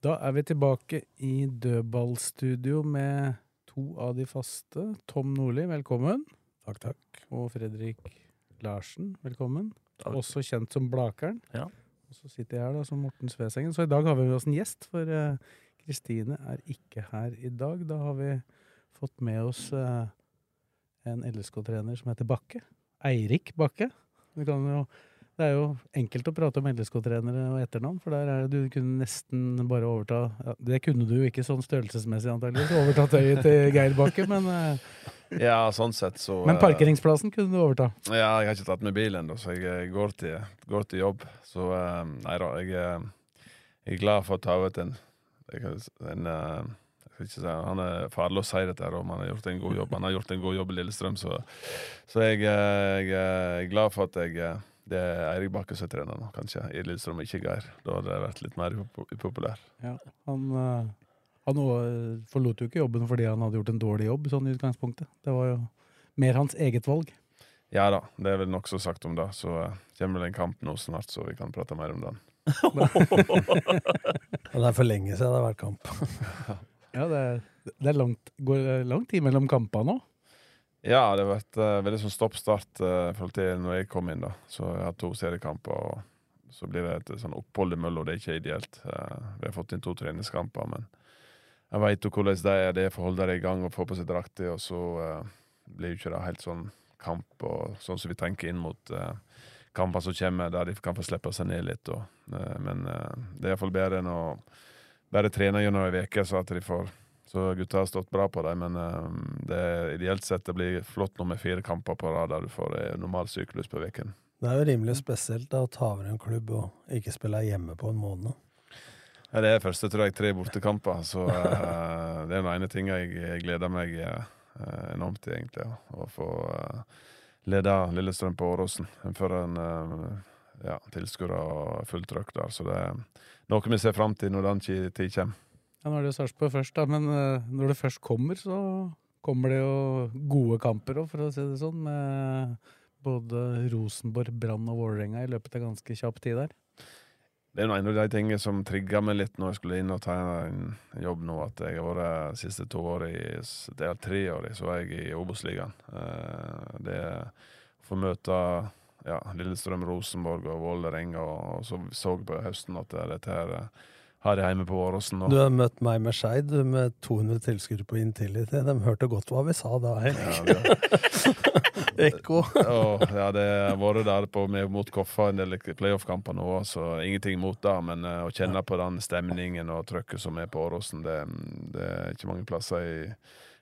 Da er vi tilbake i dødballstudio med to av de faste. Tom Nordli, velkommen. Takk, takk. Og Fredrik Larsen, velkommen. Også kjent som Blakeren. Ja. Og så sitter jeg her da som Morten Svesengen. Så i dag har vi med oss en gjest, for Kristine Kristine er ikke her i dag. Da har vi fått med oss uh, en LSK-trener som heter Bakke. Eirik Bakke. Du kan jo det er jo enkelt å prate om LSK-trenere og etternavn, for der er det du kunne nesten bare overta ja, Det kunne du jo ikke sånn størrelsesmessig, antakeligvis, overta tøyet til Geir Bakke, men, uh, Ja, sånn sett så men parkeringsplassen kunne du overta. eh, Ja, jeg har ikke tatt med bilen, ennå, så jeg eh, går til, går til jobb. Så uh, nei da, jeg, eh, jeg er glad for å ta ut en, jeg, kan- en uh, Han er farlig å si dette, her, om han har gjort en god jobb. Han har gjort en god jobb i Lillestrøm, så, så jeg, eh, jeg eh, er glad for at jeg eh, det er Eirik Bakke som er trener nå, kanskje, i Lillestrøm, ikke Geir. Da hadde jeg vært litt mer upopulær. Ja, han, eh, han forlot jo ikke jobben fordi han hadde gjort en dårlig jobb, sånn i utgangspunktet. Det var jo mer hans eget valg. Ja da, det er vel nokså sagt om det. Så eh, kommer det en kamp nå snart, så vi kan prate mer om den. Det er for lenge siden det har vært kamp. Ja, det, er- det er langt, går langt lang tid mellom kampene nå. Ja, det har vært uh, veldig sånn stopp-start uh, forhold til når jeg kom inn. da Så jeg har to seriekamper, og så blir det et sånn opphold imellom. Det er ikke ideelt. Uh, vi har fått inn to treningskamper, men jeg veit jo hvordan det er. Det er for å holde dem i gang og få på seg drakter, og så uh, blir jo ikke det helt sånn kamp og sånn som vi tenker inn mot uh, kamper som kommer, der de kan få slippe seg ned litt. Og, men det er iallfall bedre enn å bare trene gjennom ei uke, så at de får så gutta har stått bra på dem, men eh, det ideelt sett det blir flott nå med fire kamper på rad der du får en normal syklus på uken. Det er jo rimelig spesielt da, å ta over en klubb og ikke spille hjemme på en måned. Ja, det er første tror jeg, tre bortekamper, så uh, det er den ene ting jeg, gleder meg uh, enormt til, egentlig. Å få uh, lede Lillestrøm på Åråsen for en uh, ja, tilskuere og fullt trøkk der. Så det er noe vi ser fram til når den tid kommer. Ja, nå er det Sarpsborg først, da, men eh, når det først kommer, så kommer det jo gode kamper òg, for å si det sånn. Med både Rosenborg, Brann og Vålerenga i løpet av ganske kjapp tid der. Det er en av de tingene som trigga meg litt når jeg skulle inn og ta en jobb nå, at jeg har vært siste to år i Det er tre år så var jeg i Obos-ligaen. Eh, Det å få møte ja, Lillestrøm, Rosenborg og Vålerenga, og så så på høsten at dette her har jeg hjemme på Åråsen. Du har møtt meg med Skeid, du, med 200 tilskuere på Intility. De hørte godt hva vi sa da, Ja, Ekko. Åh, ja, det har vært der på, med, mot Koffa en del playoff-kamper nå, så ingenting mot det. Men uh, å kjenne på den stemningen og trøkket som er på Åråsen, det, det er ikke mange plasser i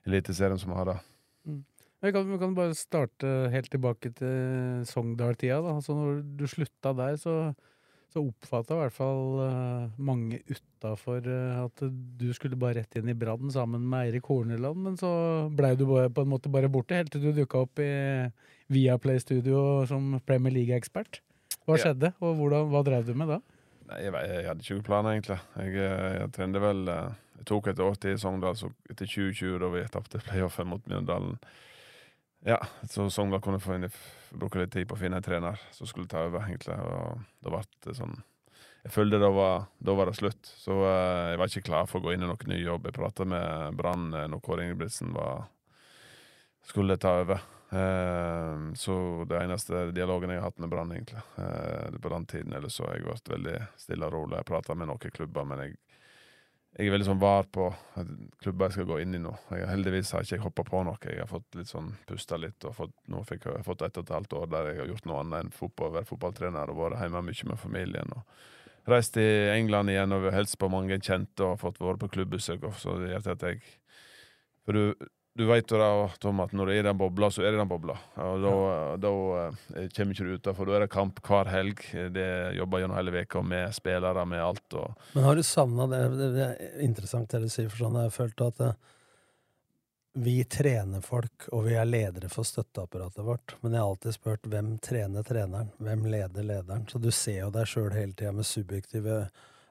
Eliteserien som har det. Vi kan, vi kan bare starte helt tilbake til Sogndal-tida. da. Altså, når du slutta der, så, så oppfatta i hvert fall eh, mange utafor at du skulle bare rett inn i brannen sammen med Eirik Horneland, men så blei du på en måte bare borte, helt til du dukka opp i Viaplay-studio som Premier League-ekspert. Hva Ja. skjedde, og hvordan, hva drev du med da? Nei, jeg, jeg hadde ikke noen planer, egentlig. Jeg, jeg, jeg trente vel eh, Jeg tok et år til i Sogndal, så etter 2020, da vi tapte playoffen mot Mjøndalen Ja, så Sogndal kunne jeg bruke litt tid på å finne en trener som skulle ta over, egentlig. Og det ble sånn Jeg følte da var, da var det slutt. Så eh, jeg var ikke klar for å gå inn i noen ny jobb. Jeg prata med Brann eh, når Kåre Ingebrigtsen var skulle ta over. Eh, så det eneste dialogen jeg har hatt med Brann, egentlig, eh, på den tiden, eller så har jeg vært veldig stille og rolig. Jeg prata med noen klubber, men jeg, jeg er veldig sånn var på klubber jeg skal gå inn i nå. Jeg, heldigvis har ikke jeg hoppa på noe. Jeg har fått litt sånn pusta litt, og fått, nå fikk jeg, fått ett og et halvt år der jeg har gjort noe annet enn fotball, være fotballtrener og vært hjemme mye med familien. og Reist til England igjen og hilst på mange kjente og fått vært på klubbbesøk. Så det gjør at jeg For du, du vet jo da, Tom, at når du er i den bobla, så er det den bobla. Og da, da eh, kommer ikke du utafor. Da er det kamp hver helg. Det jobber gjennom hele veka med spillere, med alt. Og Men har du savna det? Det er interessant det du sier, for sånn jeg har følt at eh, vi trener folk, og vi er ledere for støtteapparatet vårt. Men jeg har alltid spurt hvem trener treneren? Hvem leder lederen? Så du ser jo deg sjøl hele tida med subjektive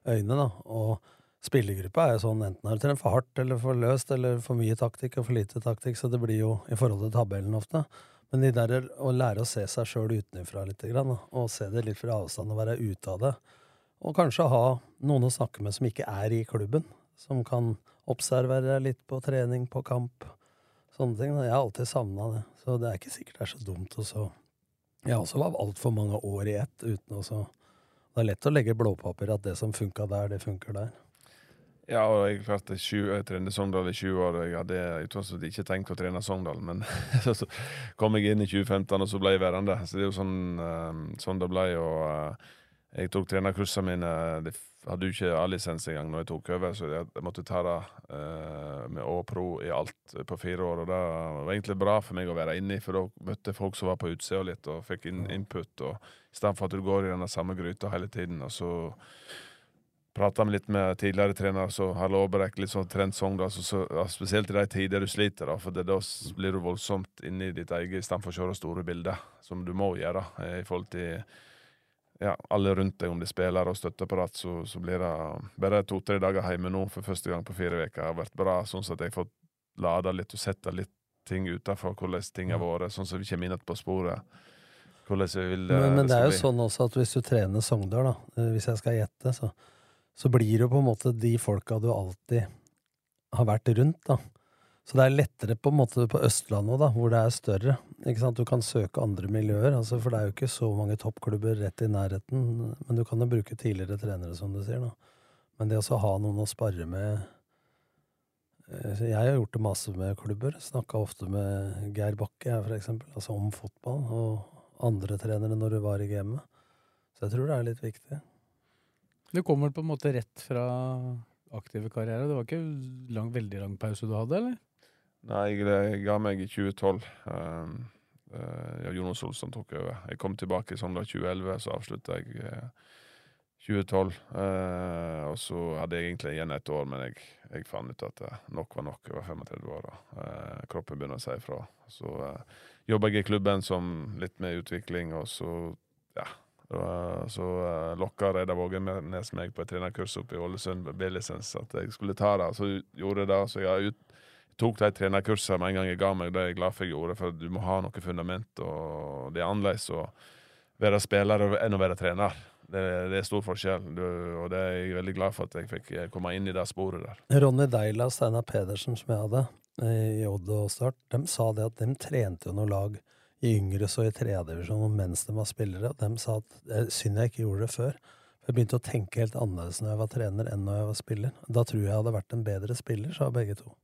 øyne, da. Og spillergruppa er jo sånn enten har du trent for hardt eller for løst, eller for mye taktikk og for lite taktikk, så det blir jo i forhold til tabellen ofte. Men de der å lære å se seg sjøl utenfra litt, og se det litt fra avstand og være ute av det, og kanskje ha noen å snakke med som ikke er i klubben, som kan observere litt på trening, på kamp, sånne ting. Jeg har alltid savna det, så det er ikke sikkert det er så dumt. Og så Jeg har også vært altfor mange år i ett uten å så Det er lett å legge blåpapir at det som funka der, det funker der. Ja, og jeg klarte sju, jeg trente Sogndal i 20 år. og Jeg hadde i ikke tenkt å trene Sogndal, men så kom jeg inn i 2015, og så ble jeg værende. Så det er jo sånn, eh, sånn det ble. Og eh, jeg tok trenerkursene mine. jeg hadde jo ikke A-lisens engang når jeg tok over, så jeg, jeg måtte ta det eh, med Å pro i alt på fire år. Og det var egentlig bra for meg å være inni, for da møtte jeg folk som var på utsida litt, og fikk inn, input. og I stedet for at du går i den samme gryta hele tiden. og så prata litt med tidligere trenere så har lovbrekk litt sånn trent Sogndal, så, ja, spesielt i de tider du sliter, da, for det, da blir du voldsomt inne i ditt eget istedenfor å se det store bildet, som du må gjøre eh, i forhold til ja, alle rundt deg, om det er spillere og støtteapparat, så, så blir det bare to-tre dager hjemme nå for første gang på fire uker har vært bra, sånn at jeg har fått lada litt og sett litt ting utenfor hvordan ting har vært, sånn som vi kommer inn igjen på sporet. Hvordan vi vil eh, Men, men det er jo bli. sånn også at hvis du trener Sogndal, da, eh, hvis jeg skal gjette, så, så blir det jo på en måte de folka du alltid har vært rundt, da. Så det er lettere på en måte på Østlandet, da, hvor det er større. Ikke sant? Du kan søke andre miljøer, altså, for det er jo ikke så mange toppklubber rett i nærheten. Men du kan jo bruke tidligere trenere, som du sier. da. Men det å ha noen å spare med eh, Jeg har gjort det masse med klubber. Snakka ofte med Geir Bakke, jeg, for eksempel, altså om fotball. Og andre trenere når du var i gamet. Så jeg tror det er litt viktig. Du kom vel på en måte rett fra aktive karriere. Det var ikke lang, veldig lang pause du hadde, eller? Nei, jeg ga meg i 2012. Um, uh, Jonas Olsson tok over. Jeg kom tilbake i sommer 2011, så avslutta jeg uh, 2012. Uh, og så hadde jeg egentlig igjen et år, men jeg, jeg fant ut at uh, nok var nok. Jeg var 35 år, og uh, kroppen begynner å si ifra. Så uh, jobba jeg i klubben som litt med utvikling, og så, ja så uh, lokka Reidar Vågenes meg på et trenerkurs oppe i Ålesund, B-lisens, at jeg skulle ta det. Så gjorde jeg det. Så jeg ut, tok de trenerkursene med en gang jeg ga meg. Det er jeg glad for jeg gjorde, for du må ha noe fundament. og Det er annerledes å være spiller enn å være trener. Det, det er stor forskjell, du, og det er jeg veldig glad for at jeg fikk eh, komme inn i det sporet der. Ronny Deila og Steinar Pedersen, som jeg hadde eh, i Odd og Start, de sa det at de trente jo noe lag i yngre og i tredjedivisjon mens de var spillere. Og de sa at det er synd jeg ikke gjorde det før. Jeg begynte å tenke helt annerledes når jeg var trener enn når jeg var spiller. Da tror jeg jeg hadde vært en bedre spiller, sa begge to.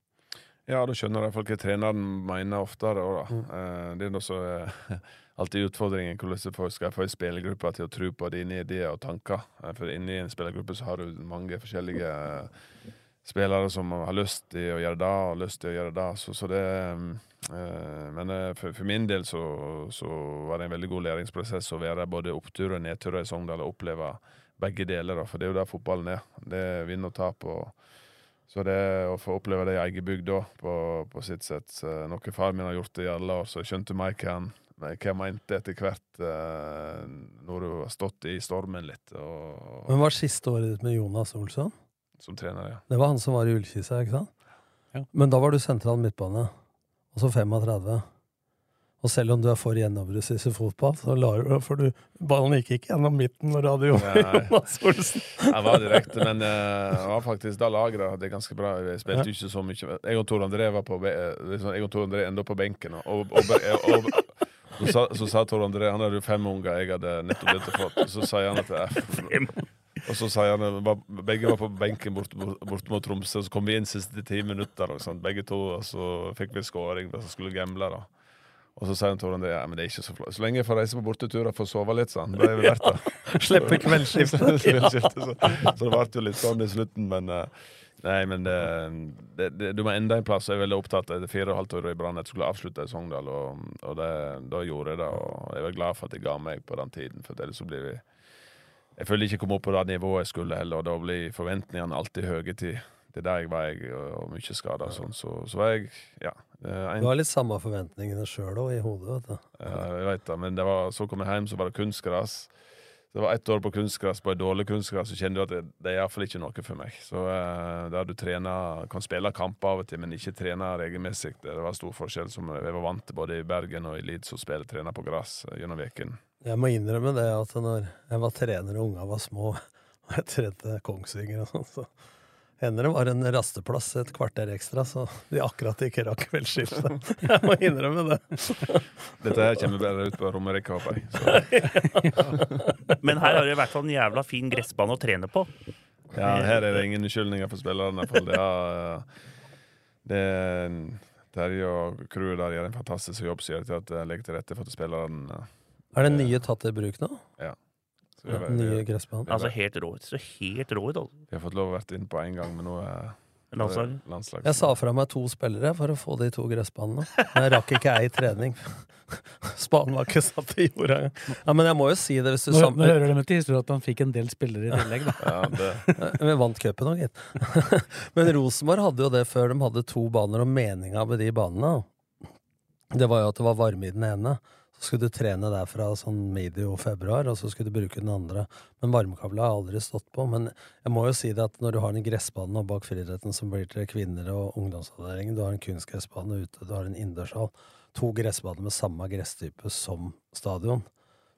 Ja, da skjønner jeg folk er treneren mener oftere òg, da. Mm. Det er også eh, alltid utfordringen hvordan folk skal få en spillergruppe til å tro på dine ideer og tanker. Eh, For inni en spillergruppe så har du mange forskjellige eh, spillere som har lyst til å gjøre det og lyst til å gjøre det. Så, så det eh, Men eh, for, for min del så, så var det en veldig god læringsprosess å være både opptur og nedtur i Sogndal og oppleve begge deler. For det er jo der fotballen er. Det er vinn og tap. og så det å få oppleve det i egen bygd da, på, på sitt sett, noe far min har gjort i alle år, så jeg skjønte meg hva han hva jeg mente etter hvert når du har stått i stormen litt, og, Men var siste året ditt med Jonas Olsson? Som trener, ja. Det var han som var i Ullkisa, ikke sant? Ja. Men da var du sentral midtbane, og så 35. Og selv om du er for gjennombruddsis i fotball, så lar du For du, ballen gikk ikke gjennom midten når du hadde. Jonas Olsen. Jeg var direkte, men eh, det var faktisk da lagra det er ganske bra. Jeg spilte ja. ikke så mye. Jeg og Tor André var på, eh, liksom, jeg og Tor André enda på benken. Og, og, og, og, så, sa, så sa Tor André Han hadde jo fem unger, jeg hadde nettopp begynt å få. Så sa han at eh, Og så sier han Begge var på benken borte bort, bort mot Tromsø, og så kom vi inn siste ti minutter. Sånn, begge to, og så fikk vi skåring, og så skulle gamble. da Og så sier han til André ja, men det er ikke så flott. Så lenge jeg får reise på bortetur og få sove litt, sånn, da er vi verdt det. Slippe kveldsskiftet. ja. så, så det ble jo litt sånn i slutten, men eh, Nei, men det, det, det, du må enda en plass. Jeg er veldig opptatt av fire og et halvt år i Brann. Jeg skulle avslutte i Sogndal, og, og det, da gjorde jeg det. Og jeg var glad for at jeg ga meg på den tiden, for ellers så blir vi Jeg føler ikke kom opp på det nivået jeg skulle heller, og da blir forventningene alltid høye til det er der jeg var, jeg, og mye skader og sånn. Så, så var jeg Ja. En, du har litt samme forventningene sjøl òg i hodet, vet du. Ja, jeg vet det, men det var, så kom jeg hjem, så var det kunstgras. Det var ett år på kunstgras, på et dårlig kunstgras, så kjenner du at det, det er iallfall ikke noe for meg. Så uh, Der du trener, kan spille kamper av og til, men ikke trene regelmessig, det, var stor forskjell. Som jeg var vant til både i Bergen og i Leeds å spille trener på gress uh, gjennom uken. Jeg må innrømme det at når jeg var trener og unga var små, og jeg trente Kongsvinger og sånn, så hender det var en rasteplass et kvarter ekstra, så de akkurat ikke rakk kveldsskiftet. Jeg må innrømme det. Dette her kommer bare ut på Romerike, håper jeg. Men her har du i hvert fall en jævla fin gressbane å trene på. Ja, her er det ingen unnskyldninger for spillerne. For det er, det er Terje og crewet der gjør en fantastisk jobb, sier til at jeg legger til rette for at spillerne Er det nye tatt i bruk nå? Ja. Den nye gressbanen. Altså helt rå ut. Så helt rå ut, altså. Vi har fått lov å være inne på én gang, men nå er Landslag. landslag. Jeg sa fra meg to spillere for å få de to gressbanene. Jeg rakk ikke ei trening. Spaden var ikke satt i jorda engang. Ja, men jeg må jo si det hvis du Nå, nå hører det med til historien at han fikk en del spillere i tillegg, da. Ja, det. Vi vant cupen òg, gitt. Men Rosenborg hadde jo det før de hadde to baner, og meninga med de banene Det var jo at det var varme i den ene. Skulle du trene derfra sånn medio februar, og så skulle du bruke den andre. Men varmekabla har aldri stått på. Men jeg må jo si det at når du har den gressbanen og bak friidretten som blir til kvinner og ungdomsavdelingen, du har en kunstgressbane ute, du har en innendørshall, to gressbaner med samme gresstype som stadion,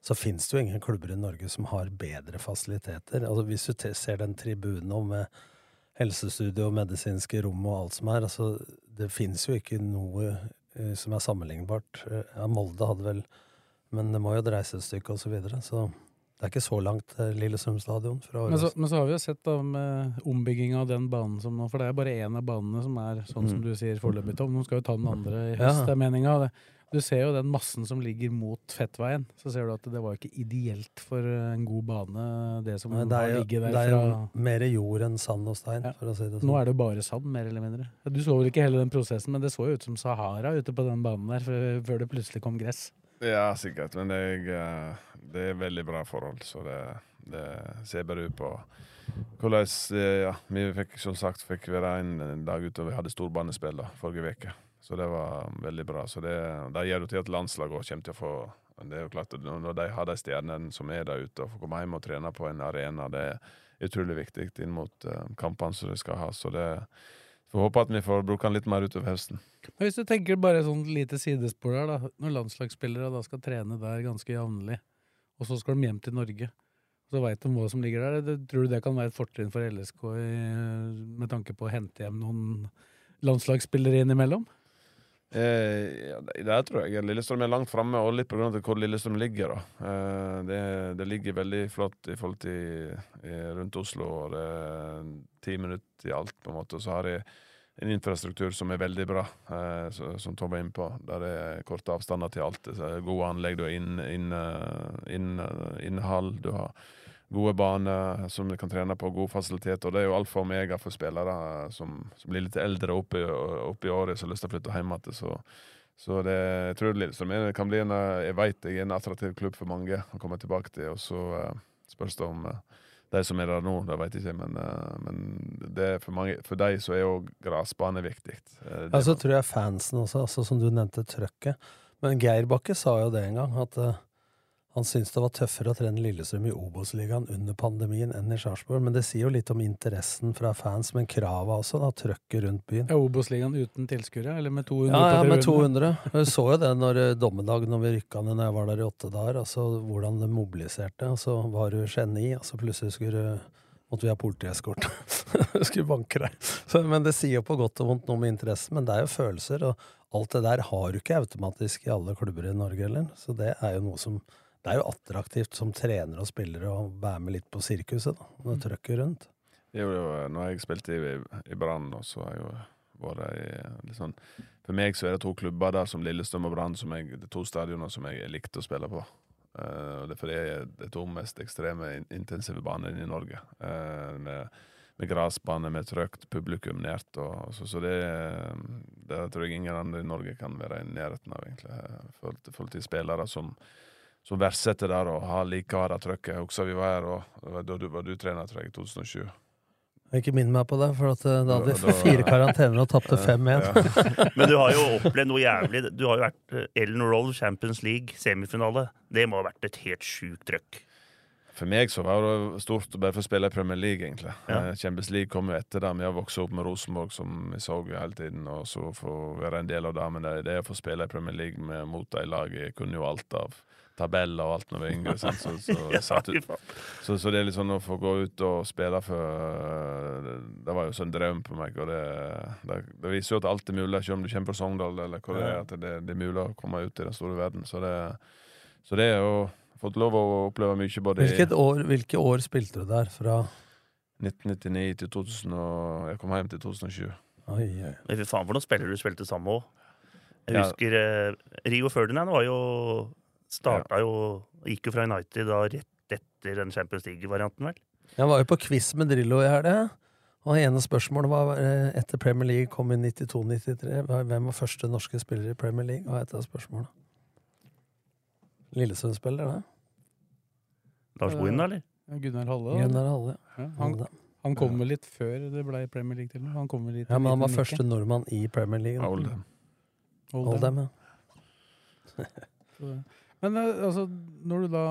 så fins det jo ingen klubber i Norge som har bedre fasiliteter. Altså Hvis du ser den tribunen nå med helsestudio, medisinske rom og alt som er, altså det fins jo ikke noe som er sammenlignbart. Eh, ja, Molde hadde vel Men det må jo dreise et stykke, og så videre. Så det er ikke så langt til Lillestrøm stadion. Men så, men, så, har vi jo sett da med ombygginga av den banen som nå For det er bare én av banene som er sånn mm. som du sier foreløpig, Tom. Nå skal jo ta den andre i høst, ja. er meninga. Du ser jo den massen som ligger mot Fettveien. Så ser du at det var ikke ideelt for en god bane, det som det er, har der. Det er jo mer jord enn sand og stein, ja. for å si det sånn. Nå er det jo bare sand, mer eller mindre. Du så vel ikke hele den prosessen, men det så jo ut som Sahara ute på den banen der, før det plutselig kom gress. Ja, sikkert. Men det er, det er veldig bra forhold, så det, det ser bare ut på hvordan eh, Ja, vi fikk som sagt fikk være en dag ute, og vi hadde storbanespill da, forrige uke. Så det var veldig bra. Så det, det gjør jo til at landslaget kommer til å få Det er jo klart at Når de har de stjernene som er der ute, og får komme hjem og trene på en arena, det er utrolig viktig inn mot uh, kampene som de skal ha. Så det Får håpe at vi får bruke den litt mer utover høsten. Hvis du tenker bare sånn lite sidespor der, da. Når landslagsspillere da skal trene der ganske jevnlig, og så skal de hjem til Norge, så veit de hva som ligger der, det, tror du det kan være et fortrinn for LSK i, med tanke på å hente hjem noen landslagsspillere innimellom? Eh, ja, Der tror jeg Lillestrøm er langt framme, og litt pga. hvor Lillestrøm ligger. da. Eh, det, det, ligger veldig flott i forhold til i, rundt Oslo, og det er ti minutter i alt, på en måte. Og så har de en infrastruktur som er veldig bra, eh, så, som Tom var inne på. Der det er korte avstander til alt. Så gode anlegg, du har innhall, inn, inn, inn, inn du har gode baner som de kan trene på, god fasilitet. Og det er jo alfa og omega for spillere som, som blir litt eldre oppe, i året, som har lyst til å flytte hjem igjen. Så, så det, jeg tror Lillestrøm kan bli en, jeg vet jeg er en attraktiv klubb for mange å komme tilbake til. Og så uh, spørs det om uh, de som er der nå, det vet jeg ikke, men, uh, men det for, mange, for de så er jo gressbane viktig. Uh, ja, så tror jeg fansen også, altså, som du nevnte, trøkket. Men Geir Bakke sa jo det en gang, at han syntes det var tøffere å trene Lillestrøm i Obos-ligaen under pandemien enn i Sarpsborg, men det sier jo litt om interessen fra fans, men krava også, da, trøkket rundt byen. Er Obos-ligaen uten tilskuere, eller med 200? Ja, ja med 200. Vi så jo det når eh, dommedag, når vi rykka ned når jeg var der i åtte dager, altså hvordan det mobiliserte. Og så var du geni, og så plutselig skulle måtte vi ha politieskorte. skulle banke deg. Så, men det sier jo på godt og vondt noe med interessen, men det er jo følelser, og alt det der har du ikke automatisk i alle klubber i Norge heller, så det er jo noe som det er jo attraktivt som trener og spiller å være med litt på sirkuset, da, når mm. trøkker rundt. Jo, jo, når jeg spilte i, i Brann, så har jeg jo vært i sånn For meg så er det to klubber der som Lillestrøm og Brann, det er to stadioner som jeg likte å spille på. Uh, det er fordi det er de to mest ekstreme, intensive banene i Norge. Uh, med med gressbane med trøkt publikum nært. Og, så, så det, det tror jeg ingen andre i Norge kan være i nærheten av, egentlig. I forhold til- spillere som, som verdsetter der og har like harde trøkket. Jeg husker vi var her, og da du var du trener, tror jeg, i 2007. Ikke minn meg på det, for at, eh, da hadde vi fire karantener og tapte 5-1. Men du har jo opplevd noe jævlig. Du har jo vært eh, Ellen Roll Champions League semifinale. Det må ha vært et helt sjukt trøkk. For meg så var det stort bare for å spille i Premier League, egentlig. Ja. Eh, Champions League kom jo etter det. Vi har vokst opp med Rosenborg, som vi så hele tiden, og så få være en del av det. Men det, det å få spille i Premier League med, mot de lagene Jeg kunne jo alt av tabeller og alt når vi yngre. Så, så, så, så det er litt sånn å få gå ut og spille for Det, det var jo sånn drøm på meg, og det, det, det viser jo at alt er mulig, selv om du kommer fra Sogndal, eller hvor det er, at det, det er mulig å komme ut i den store verden. Så det, så det er jo Fått lov å oppleve mye både Hvilket år, hvilke år spilte du der? Fra 1999 til 2000 og Jeg kom hjem til 2007. Oi, oi. Fy faen, for noen spillere du spilte sammen med òg. Jeg Ja. husker eh, Rio Ferdinand var jo Starta jo Gikk jo fra United da rett etter den Champions League-varianten, vel? Jeg var jo på quiz med Drillo i helga. Og ene spørsmålet var eh, etter Premier League kom i 92-93. Hvem var første norske spiller i Premier League? Hva et det spørsmålet? Lillesund-spiller, det? Lars Bohin, da, eller? Ja, Gunnar Halle. Gunnar Halle. Ja, han, han kom vel litt før det ble Premier League til kom litt Ja, men han var første nordmann i Premier League. Oldham. Oldham, ja. Men eh, altså, når du da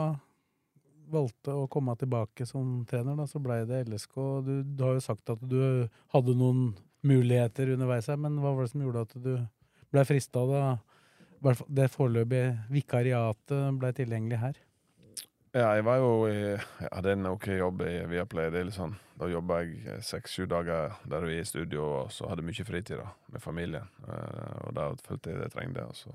valgte å komme tilbake som trener, da, så blei det LSK. Du, du har jo sagt at du hadde noen muligheter underveis her, men hva var det som gjorde at du blei frista da det foreløpige vikariatet blei tilgjengelig her? Ja, jeg var jo i, Jeg hadde en OK jobb i Viaplay. Det er litt sånn, Da jobba jeg seks-sju dager der vi er i studio, og så hadde jeg mye fritid da, med familien. Eh, og da følte jeg det jeg trengte. Og så,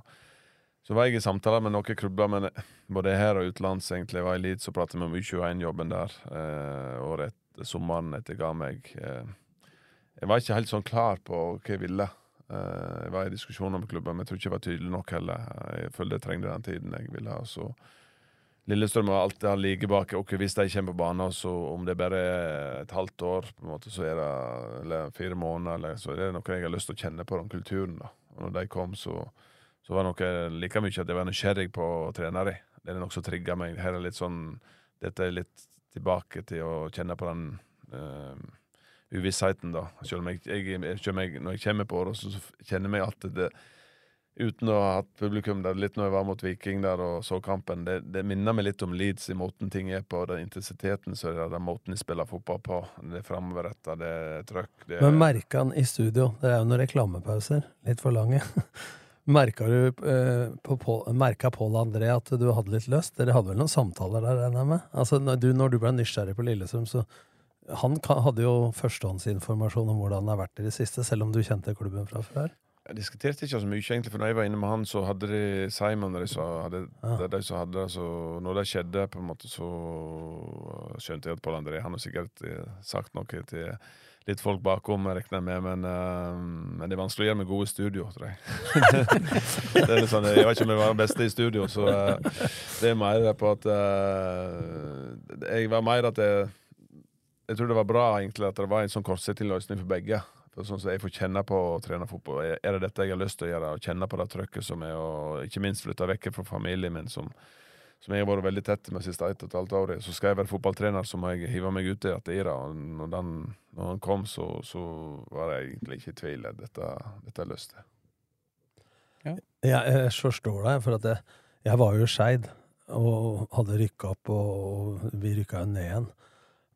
så var jeg i samtaler med noen klubber, men både her og utenlands egentlig. Var i Leeds og pratet med om U21-jobben der eh, året etter sommeren etter jeg ga meg. Eh, jeg var ikke helt sånn klar på hva jeg ville. Eh, jeg var i diskusjoner med klubber, men jeg tror ikke jeg var tydelig nok heller. Jeg følte jeg trengte den tiden jeg ville ha. så Lillestrøm har alltid har like bak. Ok, Hvis de kommer på banen, så om det bare er et halvt år, på en måte, så er det, eller fire måneder, eller, så er det noe jeg har lyst til å kjenne på den kulturen. da. Og når de kom, så, så var det noe like mye at jeg var nysgjerrig på å trene dem. Det er noe som trigger meg. Her er litt sånn, Dette er litt tilbake til å kjenne på den uh, uvissheten, da. Selv om jeg, jeg, selv om jeg, når jeg kommer på det, så kjenner jeg at det Uten å ha hatt publikum der litt når jeg var mot Viking der og så kampen, det, det minner meg litt om Leeds i måten ting er på, den intensiteten så er det den måten de spiller fotball på. Det er framoverretta, det er trøkk det er, Men merka han i studio Det er jo noen reklamepauser, litt for lange. Merka du eh, på, på, merka Pål André at du hadde litt lyst? Dere hadde vel noen samtaler der, regner jeg med? Altså, når, du, når du ble nysgjerrig på Lillestrøm, så Han kan, hadde jo førstehåndsinformasjon om hvordan det har vært i det siste, selv om du kjente klubben fra før. Jeg diskuterte ikke så mye, egentlig, for når jeg var inne med han, så hadde de Simon de som hadde, Ja. det de som hadde det, så når det skjedde, på en måte, så skjønte jeg at Pål André Han har sikkert eh, sagt noe til litt folk bakom, regner jeg med, men, uh, men det er vanskelig å gjøre med gode studio, tror jeg. sånn, jeg vet ikke om jeg var den beste i studio, så uh, det er mer på at uh, Jeg var mer at jeg Jeg tror det var bra egentlig at det var en sånn kortsiktig løsning for begge. For sånn at Jeg får kjenne på å trene fotball. Er det dette jeg har lyst til å gjøre? Å kjenne på det trøkket som er, og ikke minst flytte vekk fra familien min, som, som jeg har vært veldig tett med siste ett og et halvt året. Så skal jeg være fotballtrener, så må jeg hive meg uti i det. Og når, den, når han kom, så, så var jeg egentlig ikke i tvil. Dette, dette løste jeg lyst. Jeg, jeg forstår deg, for at jeg, jeg var jo Skeid og hadde rykka opp, og, og vi rykka jo ned igjen.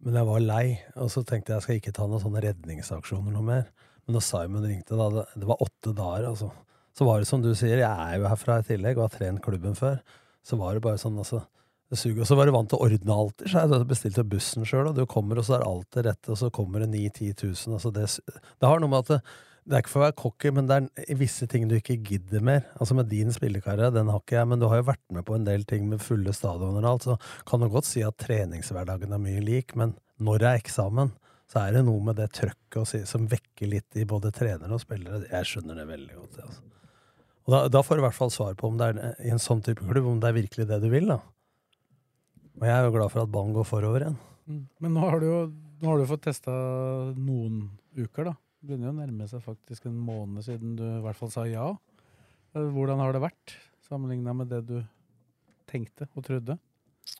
Men jeg var lei, og så tenkte jeg jeg skal ikke ta noen sånne redningsaksjoner noe mer. Men da Simon ringte, da, det, det var åtte dager, altså. Så var det som du sier, jeg er jo herfra i tillegg og har trent klubben før. Så var det bare sånn, altså. Det suger. Og så var du vant til å ordne i seg. Du bestilte bussen sjøl, og du kommer, og så er alt det rette, og så kommer det 9 10 000. Altså det, det har noe med at det, det er ikke for å være cocky, men det er visse ting du ikke gidder mer. Altså Med din spillekarriere, den har ikke jeg, men du har jo vært med på en del ting med fulle stadioner og alt, så kan du godt si at treningshverdagen er mye lik, men når det er eksamen, så er det noe med det trøkket si, som vekker litt i både trenere og spillere. Jeg skjønner det veldig godt. Altså. Og da, da får du i hvert fall svar på om det er i en sånn type klubb, om det er virkelig det du vil. da. Og jeg er jo glad for at ballen går forover igjen. Mm. Men nå har du jo nå har du fått testa noen uker, da. Det begynner jo å nærme seg faktisk en måned siden du i hvert fall sa ja. Eh, Hvordan har det vært, sammenligna med det du tenkte og trodde?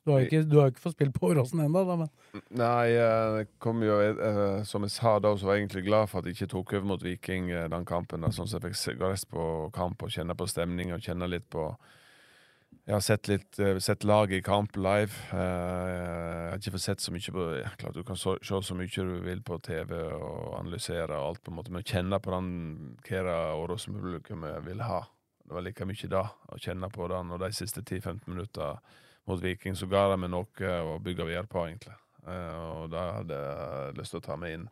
Du har jo ikke, ikke fått spilt på Åråsen ennå, da, men Nei, det kom jo eh, Som jeg sa da, så var jeg egentlig glad for at jeg ikke tok over mot Viking eh, den kampen. Da, sånn at jeg fikk rest på kamp og kjenne på stemninga og kjenne litt på Jeg har sett litt eh, sett laget i kamp live. Eh, Jeg har ikke fått sett så mye på Klart du kan se så mye du vil på TV og analysere og alt, på en måte, men kjenne på den hva Åråsen-publikummet vil ha. Det var like mye da, å kjenne på den. Og de siste 10-15 minutter mot Viking, så ga de meg noe å bygge videre på, egentlig. Eh, og da hadde jeg lyst til å ta meg inn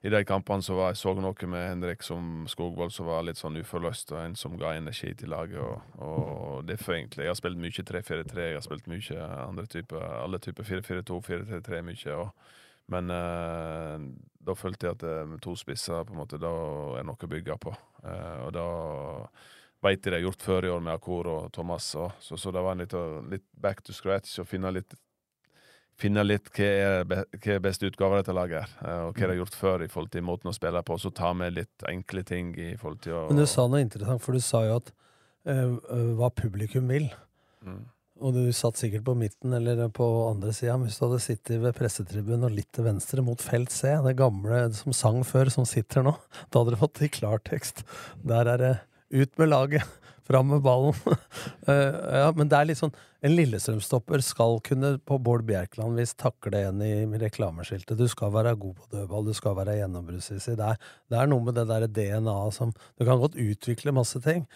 i de kampene så var jeg så noe med Henrik som Skogvold som var litt sånn uforløst, og en som ga energi til laget. Og, og derfor egentlig. Jeg har spilt mye 3-4-3, jeg har spilt mye andre typer, alle typer 4-4-2, 4-3-3 mye. Og, men eh, da følte jeg at eh, med to spisser, på en måte, da er noe å bygge på. Eh, og da veit de det er gjort før i år med Akor og Thomas. Og, så, så det var en litt, litt back to scratch og finne litt Finne litt hva er, be, hva er beste utgave av dette laget, eh, og hva de har gjort før i forhold til måten å spille på. Og så ta med litt enkle ting i forhold til å Men du sa noe interessant, for du sa jo at øh, hva publikum vil. Mm. Og du satt sikkert på midten eller på andre sida. Hvis du hadde sittet ved pressetribunen og litt til venstre mot felt C, det gamle som sang før, som sitter nå, da hadde du fått i klartekst. Der er det ut med laget, fram med ballen. Eh, ja, men det er litt sånn En Lillestrøm-stopper skal kunne på Bård Bjerkland hvis takle en i reklameskiltet. Du skal være god på dødball, du skal være gjennombruddssissig. Det, det er noe med det der DNA-et som Du kan godt utvikle masse ting,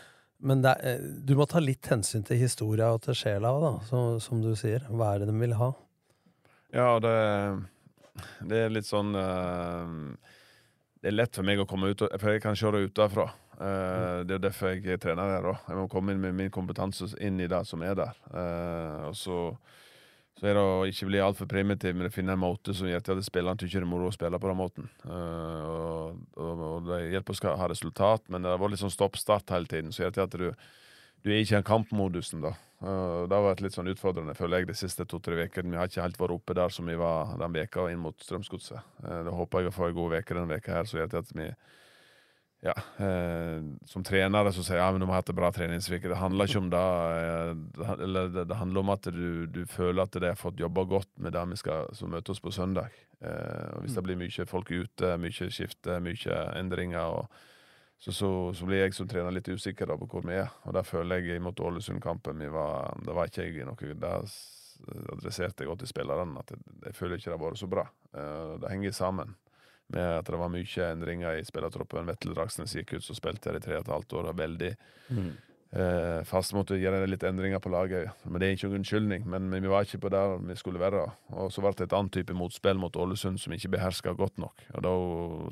men er, eh, du må ta litt hensyn til historia og til sjela da, så, som du sier. Hva er det de vil ha? Ja, det, det er litt sånn uh, Det er lett for meg å komme ut, for jeg kan se det utenfra. Eh, det er jo derfor jeg er trener her. også. Jeg må komme inn med min kompetanse inn i det som er der. Eh, og så, så er det å ikke bli altfor primitiv, men å finne en måte som gjør at spillerne syns det er moro å spille på den måten. Eh, og, og, og det hjelper å ha resultat, men det har vært litt sånn stopp-start hele tiden, så gjør at du du er ikke i kampmodusen, da. Det har vært litt sånn utfordrende, føler jeg, de siste to-tre ukene. Vi har ikke helt vært oppe der som vi var den veka inn mot Strømsgodset. Da håper jeg å få en god uke denne veka her, så gjør det at vi ja, eh, som trenere så sier jeg ja, men du må ha hatt en bra treningsuke. Det handler ikke om det. eh, det, eller det, handler om at du, du føler at de har fått jobba godt med det vi skal som møter oss på søndag. Eh, og Hvis det blir mye folk ute, mye skifte, mye endringer, og, så, så, så blir jeg som trener litt usikker da på hvor vi er. Og der føler jeg mot Ålesund-kampen Det var ikke jeg noe Der adresserte jeg godt til spillerne at jeg, jeg føler ikke det har vært så bra. Eh, det henger sammen med at det var mye endringer i spillertroppen. Vetle Dragsnes gikk ut, så spilte jeg i tre og et halvt år. Og veldig eh, fast måtte gjøre litt endringer på laget. Men Det er ikke noen unnskyldning, men, vi var ikke på der vi skulle være. Og så ble det et annet type motspill mot Ålesund som ikke beherska godt nok. Og da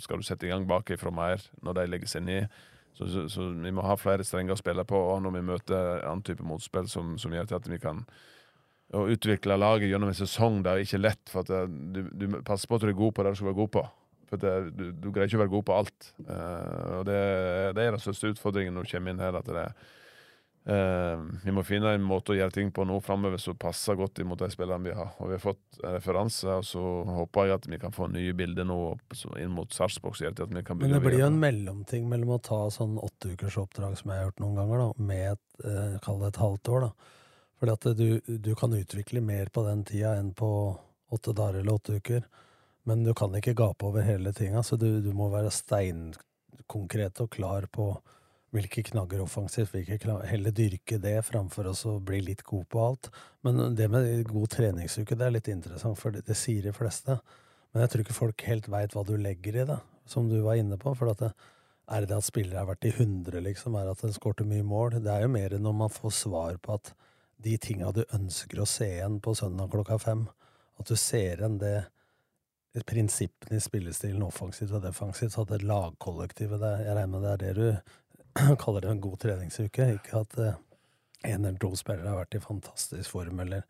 skal du sette i gang bakifra mer når de legger seg ned. Så, så, så vi må ha flere strenger å spille på og når vi møter annen type motspill som, som gjør til at vi kan utvikle laget gjennom en sesong. Det er ikke lett, for at du, du passer på at du er god på det du skal være god på. For det, du, du greier ikke å være god på alt. Uh, og det, det er den største utfordringen når du kommer inn her. at det uh, Vi må finne en måte å gjøre ting på nå framover som passer godt imot de spillerne vi har. Og vi har fått en referanse, og så håper jeg at vi kan få nye bilder nå inn mot Sarpsborg. Men det blir jo en mellomting mellom å ta sånn åtteukersoppdrag ukers oppdrag, som jeg har gjort noen ganger, da, med et, eh, kall det et halvt år. da. Fordi at du, du kan utvikle mer på den tida enn på åtte dager eller åtte uker. Men du kan ikke gape over hele tinga, så du, du må være steinkonkret og klar på hvilke knagger offensivt, hvilke knagger, heller dyrke det framfor å bli litt god på alt. Men det med god treningsuke, det er litt interessant, for det, det sier de fleste. Men jeg tror ikke folk helt veit hva du legger i det, som du var inne på. For at det, er det at spillere har vært i 100, liksom? Er det at en skårte mye mål? Det er jo mer når man får svar på at de tinga du ønsker å se igjen på søndag klokka fem, at du ser igjen det prinsippene i spillestilen offensivt og defensivt, så at det lagkollektivet det, Jeg regner med det er det du kaller det en god treningsuke, ikke at én en eller to spillere har vært i fantastisk form eller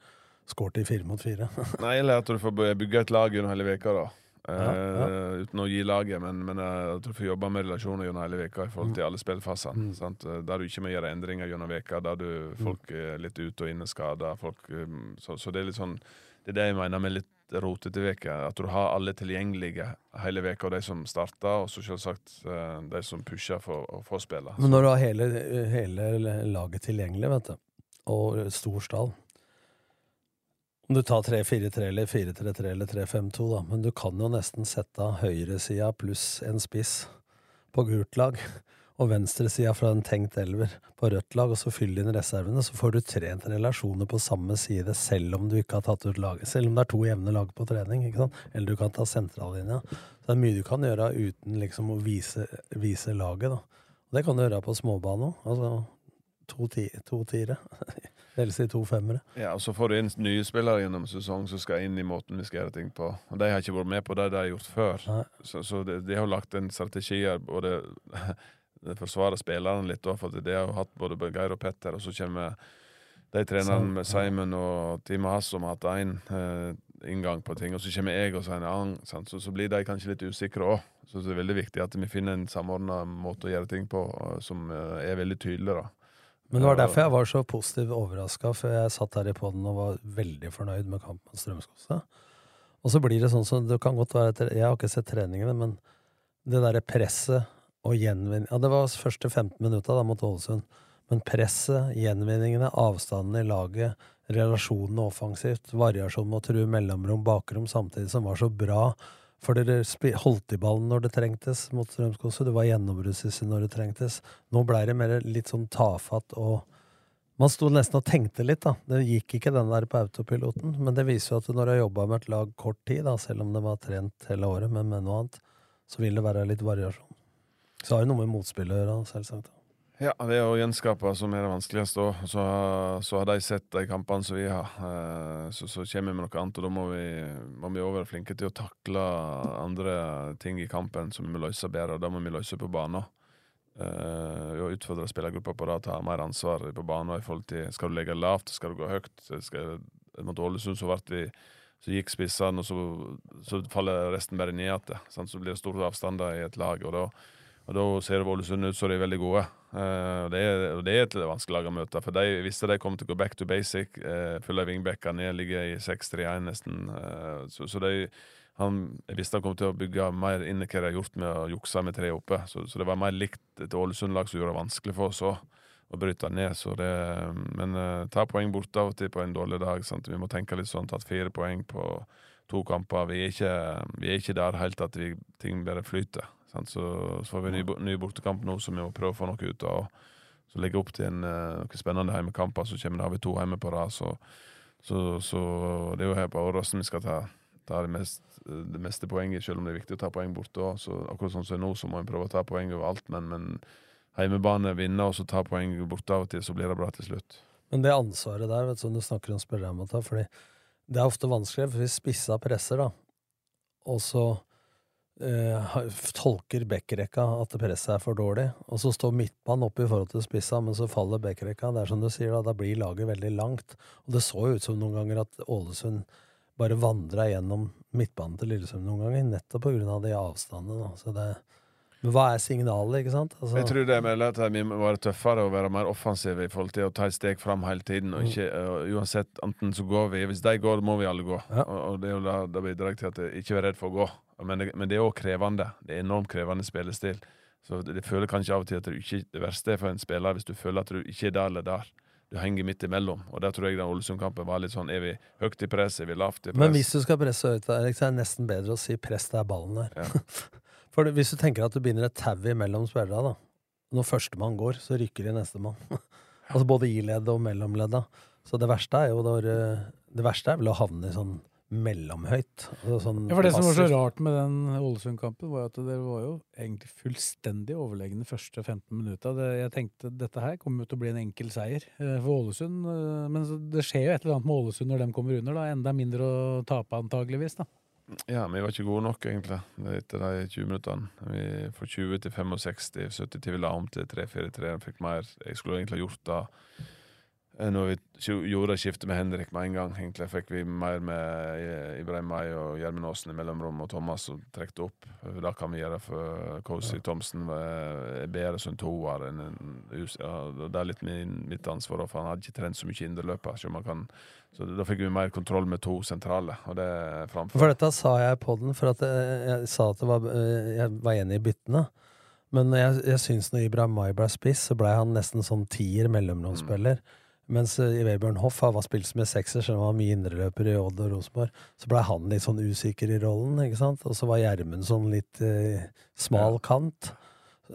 skåret i fire mot fire. Nei, eller at du får bygge et lag gjennom hele veka da. Ja, Ja, Uten å gi laget, men, men eh, jeg tror du får jobbe med relasjoner gjennom hele veka i forhold til alle spillfasene. Mm. Eh, Der du ikke må gjøre endringer gjennom veka, der du, folk er litt ute og inne skada. Så, så det er litt sånn Det er det jeg mener med litt rotete uke. At du har alle tilgjengelige hele veka, og de som starter, og så selvsagt eh, de som pusher for å få spille. Men når du har hele, hele laget tilgjengelig, vet du, og stor stall Om du tar 3-4-3 eller 4-3-3 eller 3-5-2, da, men du kan jo nesten sette høyresida pluss en spiss på gult lag, og venstresida fra en tenkt elver på rødt lag, og så fyll inn reservene, så får du trent relasjoner på samme side, selv om du ikke har tatt ut laget. Selv om det er to jevne lag på trening? Eller du kan ta sentrallinja. Så det er mye du kan gjøre uten liksom å vise, vise laget, da. Og det kan du gjøre på småbane òg. Altså to, ti, to tiere. Eller si to femmere. Ja, og så får du inn nye spillere gjennom sesong som skal inn i måten vi skal gjøre ting på. Og de har ikke vært med på det de har gjort før. Nei. Så, så de, de har lagt en strategi her, både det forsvarer spillerne litt, da, for de har jo hatt både Geir og Petter, og så kommer de trenerne med Simon og Timo Hass som har hatt én eh, inngang på ting, og så kommer jeg og så en annen, sant? Så, så blir de kanskje litt usikre òg. Så det er veldig viktig at vi finner en samordna måte å gjøre ting på eh, som eh, er veldig tydelig. da. Men det var derfor jeg var så positivt overraska, for jeg satt her i poden og var veldig fornøyd med kampen mot Strømskose. Og så blir det sånn som det kan godt være at Jeg har ikke sett treningene, men det derre presset og gjenvinning Ja, det var første 15 minutta da mot Ålesund. Men presset, gjenvinningene, avstanden i laget, relasjonene offensivt, variasjon å true mellomrom, bakrom samtidig, som var så bra. For dere holdt i ballen når det trengtes mot Strømskose. Du var gjennombruddssyssel når det trengtes. Nå blei det mer litt sånn tafatt og Man sto nesten og tenkte litt, da. Det gikk ikke den der på autopiloten. Men det viser jo at når du har jobba med et lag kort tid, da, selv om det var trent hele året, men med noe annet, så vil det være litt variasjon. Så har det noe med motspillet å gjøre, selvsagt. Ja, det er å gjenskape som er det vanskeligste. Så, så har de sett de kampene som vi har. Eh, Så, så kommer vi med noe annet, og da må vi, må vi være flinke til å takle andre ting i kampen som vi må løse bedre, og da må vi løse på banen. Uh, har utfordre spillergruppa på det, ta mer ansvar på banen. i forhold til Skal du legge lavt, skal du gå høyt? Skal, mot Ålesund så ble vi så gikk spissene, og så, så faller resten bare ned igjen. Så blir det store avstander i et lag. og da og da ser Ålesund ut som de er veldig gode. Uh, og, det er, det er et vanskelig lag å møte. For de visste de kom til å gå back to basic. Uh, Følge vingbekker ned, ligger i 6-3-1 nesten. Uh, så, så de, han, visste han kom til å bygge mer inn i hva de har gjort med å jukse med tre oppe. Så, så det var mer likt et Ålesund-lag som gjorde det vanskelig for oss òg. Å bryte ned. Så det, men uh, ta poeng borte av og til på en dårlig dag. Sant? Vi må tenke litt sånn. Tatt fire poeng på to kamper. Vi er ikke, vi er ikke der helt at vi, ting bare flyter. Så, så får vi en ny, ny bortekamp nå som vi må prøve å få noe ut av. Så legge opp til en, eh, noen spennende heimekamper. Så kommer det, har vi to hjemme på rad. Så, så, så det er jo her på Åråsen vi skal ta, ta det, mest, det meste poenget, selv om det er viktig å ta poeng borte òg. Akkurat sånn som nå, så må vi prøve å ta poeng overalt. Men, men heimebane vinner, og så ta poeng borte av og til, så blir det bra til slutt. Men det ansvaret der, vet du, du snakker om spillere må ta, fordi det er ofte vanskelig, for hvis spissa presser, da, og så tolker backrekka at presset er for dårlig, og så står midtbanen oppe i forhold til spissa, men så faller backrekka. Det er som du sier, da, da blir laget veldig langt. Og det så jo ut som noen ganger at Ålesund bare vandra gjennom midtbanen til Lillesund noen ganger, nettopp på grunn av de avstandene. Så det, men hva er signalet, ikke sant? Altså, Jeg tror det er at vi må være tøffere og være mer offensive i forhold til å ta et steg fram hele tiden. Og ikke, uh, uansett, enten så går vi Hvis de går, må vi alle gå. Ja. Og, og det er jo da, da bidrar til at jeg ikke er redd for å gå. Men det, men det er òg krevende. Det er enormt krevende spillestil. Så det, det føler kanskje av og til at det ikke, det verste er for en spiller hvis du føler at du ikke er der eller der. Du henger midt imellom. Og der tror jeg den Ålesund-kampen var litt sånn Er vi høyt i press? Er vi lavt i press? Men hvis du skal presse høyt, Erik, så er det nesten bedre å si 'press der ballen er'. Ja. For hvis du tenker at du binder et tau imellom spillerne, da. Når førstemann går, så rykker de nestemann. altså både i leddet og mellomledda. Så det verste er jo når eh, Det verste er vel å havne i sånn mellomhøyt. Altså sånn Ja, for Det som var så rart med den Ålesund-kampen, var at dere var jo egentlig fullstendig overlegne første 15 minutta. Jeg tenkte dette her kommer jo til å bli en enkel seier eh, for Ålesund. eh, Men det skjer jo et eller annet med Ålesund når de kommer under. da, Enda mindre å tape, antageligvis. da. Ja, vi var ikke gode nok, egentlig, etter de 20 minuttene. Vi Fra 20 til 65, 70 til vi la om til 3-4-3. Fikk mer. Jeg skulle egentlig ha gjort det Eh, Når vi gjorde skiftet med Henrik med en gang, egentlig fikk vi mer med eh, Ibrahim May og Gjermund Aasen i mellomrom, og Thomas som trekte opp. Da kan vi gjøre for Cozy Thomsen er bedre som toer enn en ja, Det er litt min, mitt ansvar, for han hadde ikke trent så mye indreløper. Så, man kan- så da fikk vi mer kontroll med to sentrale, og det er framfor. For dette sa jeg på den, for jeg, jeg sa at det var, eh, jeg var enig i byttene. Men jeg, jeg syns når Ibrahim Mai ble spiss, så blei han nesten sånn tier mellomromsspiller. Mens eh, Vebjørn Hoff han var spilt som en sekser, selv om han var mye indreløper i Odd og Rosenborg. Så blei han litt sånn usikker i rollen, ikke sant. Og så var Gjermund sånn litt eh, smal kant.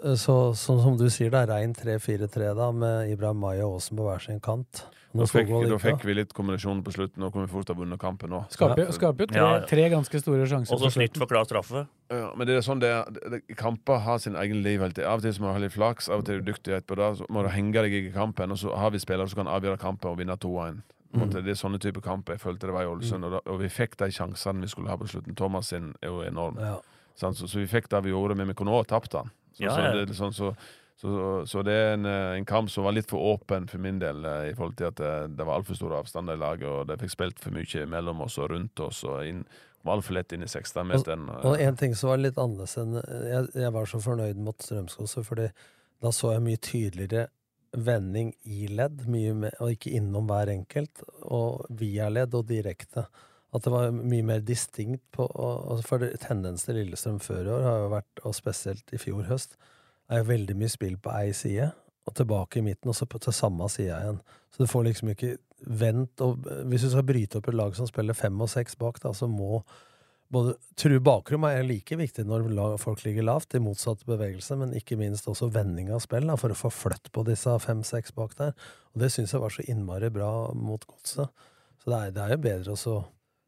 Eh, Så sånn som du sier, da, rein 3-4-3 da, med Ibrahim Mai og Aasen på hver sin kant. Når fikk, nå fikk vi litt kombinasjon på slutten, nå kunne vi fort ha vunnet kampen òg. Skaper, jo- skaper jo tre, Ja, ja. tre ganske store sjanser. Og så snitt for klar straffe. Ja, men det er sånn det, er- det, det Kamper har sin egen liv. hele tiden. Av og til så må du ha litt flaks, av og til er du dyktig etterpå. Da Så må du henge deg i kampen, og så har vi spillere som kan avgjøre kampen og vinne 2-1. Mm. Det er sånne type kamper jeg følte det var i Ålesund. Og, da, og vi fikk de sjansene vi skulle ha på slutten. Thomas sin er jo enorm. Ja. Så, så vi fikk det vi gjorde, men vi kunne ha tapt den. Så, Ja, så, det, sånn, så, så, så det er en, eh, en kamp som var litt for åpen for min del, eh, i forhold til at det, det var altfor store avstander i laget, og det fikk spilt for mye mellom oss og rundt oss, og inn, kom altfor lett inn i 16-meteren. Og en ting som var litt annerledes enn Jeg, jeg var så fornøyd mot Strømskose, fordi da så jeg mye tydeligere vending i ledd, mer, og ikke innom hver enkelt, og via ledd og direkte. At det var mye mer distinkt på og, og For tendensen til Lillestrøm før i år har jo vært, og spesielt i fjor høst, er jo veldig mye spill på ei side, og tilbake i midten, og så til samme side igjen. Så du får liksom ikke vent og Hvis du skal bryte opp et lag som spiller fem og seks bak, da, så må både True bakrom er like viktig når folk ligger lavt, i motsatt bevegelse, men ikke minst også vending av spill, da, for å få flytt på disse fem-seks bak der. Og det syns jeg var så innmari bra mot godset. Så det er, det er jo bedre å så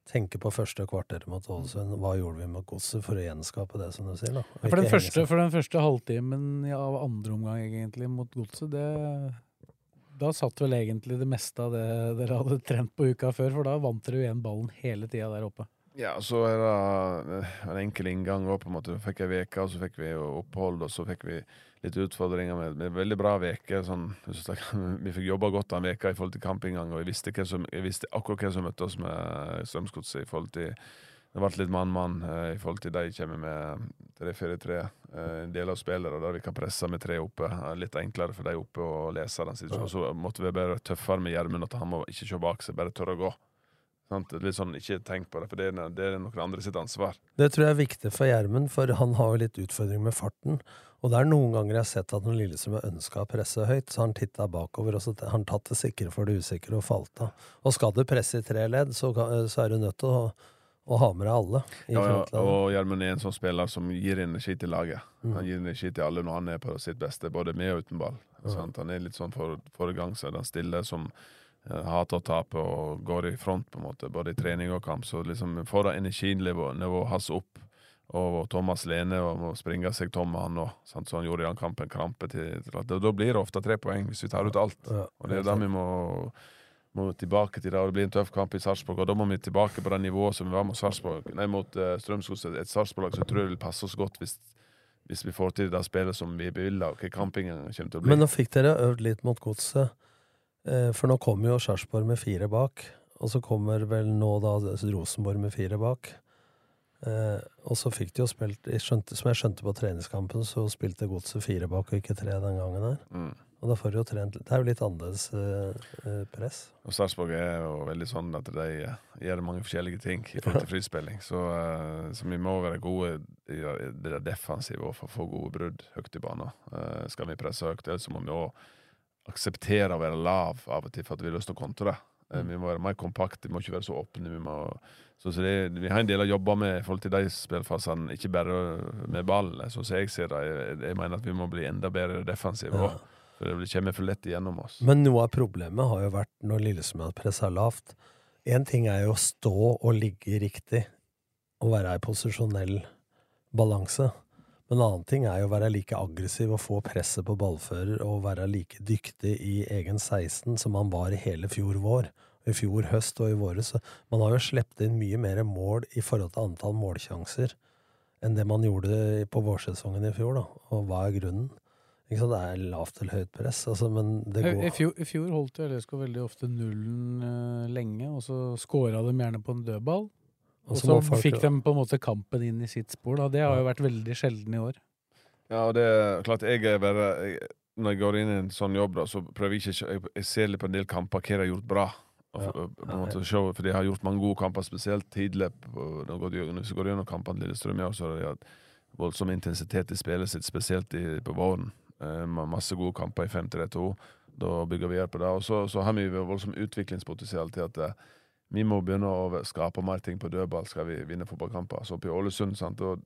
tenke på første kvarter mot Ålesund. Hva gjorde vi med godset, for å gjenskape det, som du sier. da. Ja, For den, første, for den første halvtimen av av andre omgang egentlig mot Godset, det Da satt vel egentlig det meste av det dere hadde trent på uka før, for da vant dere jo igjen ballen hele tida der oppe. Ja, så er det eh, en enkel inngang òg, på en måte. Fikk ei uke, og så fikk vi opphold, og så fikk vi litt utfordringer med, med veldig bra uke. Sånn, vi fikk jobba godt den veka i forhold til kampinngang, og jeg visste, hva som, jeg visste akkurat hvem som møtte oss med Strømsgodset forhold til Det ble litt mann-mann eh, i forhold til de kommer med 3-4-3. eh, En del av spillere der vi kan presse med tre oppe. eh, Litt enklere for de oppe å lese den situasjonen. Så måtte vi være tøffere med Gjermund, at han må ikke se bak seg, bare tørre å gå. Sånn, Ikke tenk på det, for det er, det er noen andre sitt ansvar. Det tror jeg er viktig for Gjermund, for han har jo litt utfordringer med farten. Og det er noen ganger jeg har sett at når Lillestrøm har ønska å presse høyt, så har han titta bakover, og så har han tatt det sikre for det usikre og falt av. Og skal du presse i tre ledd, så, så er du nødt til å, å ha med deg alle. Ja, ja, og Gjermund er en sånn spiller som gir energi til laget. Mm. Han gir energi til alle når han er på sitt beste, både med og uten ball. Sant? Han er litt sånn for, foregangsser. Han stille som eh, hater å tape og går i front, på en måte, både i trening og kamp. Så liksom får han energinivået nivået hans opp. Og Thomas Lene og må springe seg tom med han òg, så han gjorde i den kampen krampe til, til at, Da blir det ofte tre poeng hvis vi tar ut alt. Ja, Og det er da vi må, må tilbake til det. Og det blir en tøff kamp i Sarpsborg, og da må vi tilbake på det nivået som vi var mot Sarpsborg. Nei, mot uh, Strømsgodset. Et Sarpsborg-lag som jeg vil passe oss godt hvis, hvis vi får til det spillet som vi bevilger, og hva campingen kommer til å bli. Men nå fikk dere øvd litt mot godset, eh, for nå kommer jo Sarpsborg med fire bak. Og så kommer vel nå da Rosenborg med fire bak. Eh, og så fikk de jo spilt skjønte, Som jeg skjønte på treningskampen, så spilte Godset fire bak og ikke tre den gangen her. Mm. Og da får de jo trent. Det er jo litt annerledes eh, eh, press. Og Sarpsborg er jo veldig sånn at de eh, gjør mange forskjellige ting i forhold til frispilling. Så, eh, så vi må være gode i det defensive og for å få gode brudd høyt i banen. Eh, skal vi presse høyt, så må vi òg akseptere å være lav av og til for at vi har lyst til å kontre. Eh, Vi må være mer kompakte, vi må ikke være så åpne. Vi, må, så, så det, vi har en del å jobbe med i forhold til de spillfasene, ikke bare med ballen. Sånn som jeg ser det. Jeg, jeg mener at vi må bli enda bedre defensive Ja. For det kommer for lett igjennom oss. Men noe av problemet har jo vært når Lillesund har pressa lavt. Én ting er jo å stå og ligge riktig og være i posisjonell balanse. Men en annen ting er jo å være like aggressiv og få presset på ballfører og være like dyktig i egen 16 som man var i hele fjor vår. I fjor høst og i våre. Så man har jo sluppet inn mye mer mål i forhold til antall målsjanser enn det man gjorde på vårsesongen i fjor. da. Og hva er grunnen? Ikke sant? Det er lavt eller høyt press, altså, men det går i, fjor, I fjor holdt jo LSK veldig ofte nullen uh, lenge, og så skåra de gjerne på en dødball. Og så fikk de på en måte kampen inn i sitt spor. Da. Det har jo vært veldig sjelden i år. Ja, og det er klart jeg er bare jeg, Når jeg går inn i en sånn jobb, da, så prøver jeg ikke Jeg, jeg ser litt på en del kamper hva de har gjort bra. Og, Ja. en måte se, for de har gjort mange gode kamper, spesielt tidlig. på- Når du går- gjennom kampene til Lillestrøm, ja, så har de hatt voldsom intensitet i spillet sitt, spesielt i, på våren. Eh, masse gode kamper i 5-3-2. Da bygger vi her på det. Og så, så har vi voldsom utviklingspotensial til at eh, vi må begynne å skape mer ting på dødball skal vi vinne fotballkamper. Så oppe i Ålesund, sant, og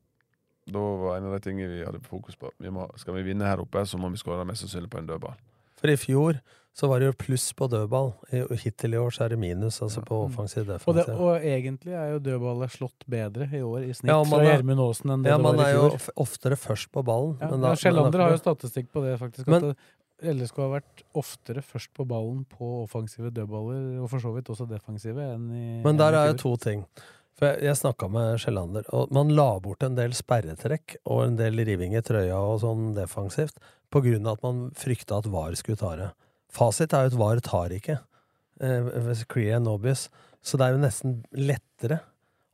da var en av de tingene vi hadde fokus på. Vi må, skal vi vinne her oppe, så må vi skåre mest sannsynlig på en dødball. For i fjor så var det jo pluss på dødball. Hittil i år så er det minus, altså på offensiv defensiv. Og, det, og egentlig er jo dødballet slått bedre i år i snitt Ja, fra man er- Gjermund Aasen enn det Ja, det var i fjor. Ja, jo er jo oftere først på ballen. Ja, ja, da- har jo statistikk på det, faktisk. Men- At LSK har vært oftere først på ballen på offensive dødballer, og for så vidt også defensive, enn i Men der er jo to ting. For jeg, jeg snakka med Skjellander, og man la bort en del sperretrekk og en del riving i trøya og sånn defensivt på grunn av at man frykta at VAR skulle ta det. Fasit er jo at VAR tar ikke. Eh, clear and obvious. Så det er jo nesten lettere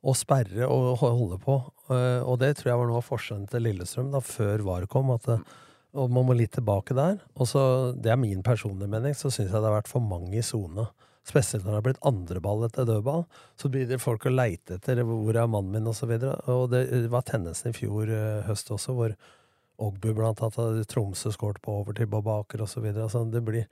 å sperre og holde på. Eh, og det tror jeg var noe av forskjellen til Lillestrøm da, før VAR kom. At det, og man må litt tilbake der. Og så, det er min personlige mening, så syns jeg det har vært for mange i sone. Spesielt når det har blitt andreball etter dødball. Så blir det folk å leite etter 'hvor er mannen min', osv. Og, så og det var tendensen i fjor eh, høst også, hvor Ogbu blant annet Tromsø skåret på overtid på baker osv. Altså, det blir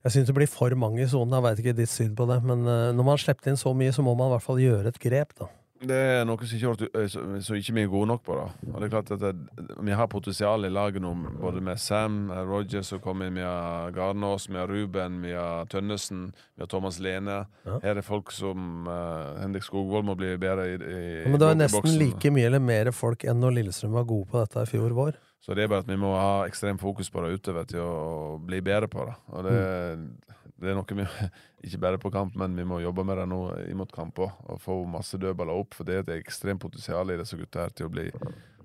jeg syns det blir for mange i sonen. Jeg veit ikke ditt syn på det. Men eh, når man har sluppet inn så mye, så må man i hvert fall gjøre et grep, da. Det er noe som ikke, som eh, så- så ikke vi er gode nok på. da. Og det er klart at det, Vi har potensial i laget nå, både med Sam, eh, Roger som kommer inn, vi har Garnås, vi har Ruben, vi har Tønnesen, vi har Thomas Lene. Ja. Her er folk som uh, Henrik Skogvold må bli bedre i, i, Ja, men det var nesten like mye eller mer folk enn når Lillestrøm var gode på dette i fjor vår. Så det er bare at vi må ha ekstremt fokus på det utover til å bli bedre på det. Og det, det er noe vi ikke bare på kamp, men vi må jobbe med det nå imot kamp òg. Og få masse dødballer opp, for det er et ekstremt potensial i disse gutta her til å bli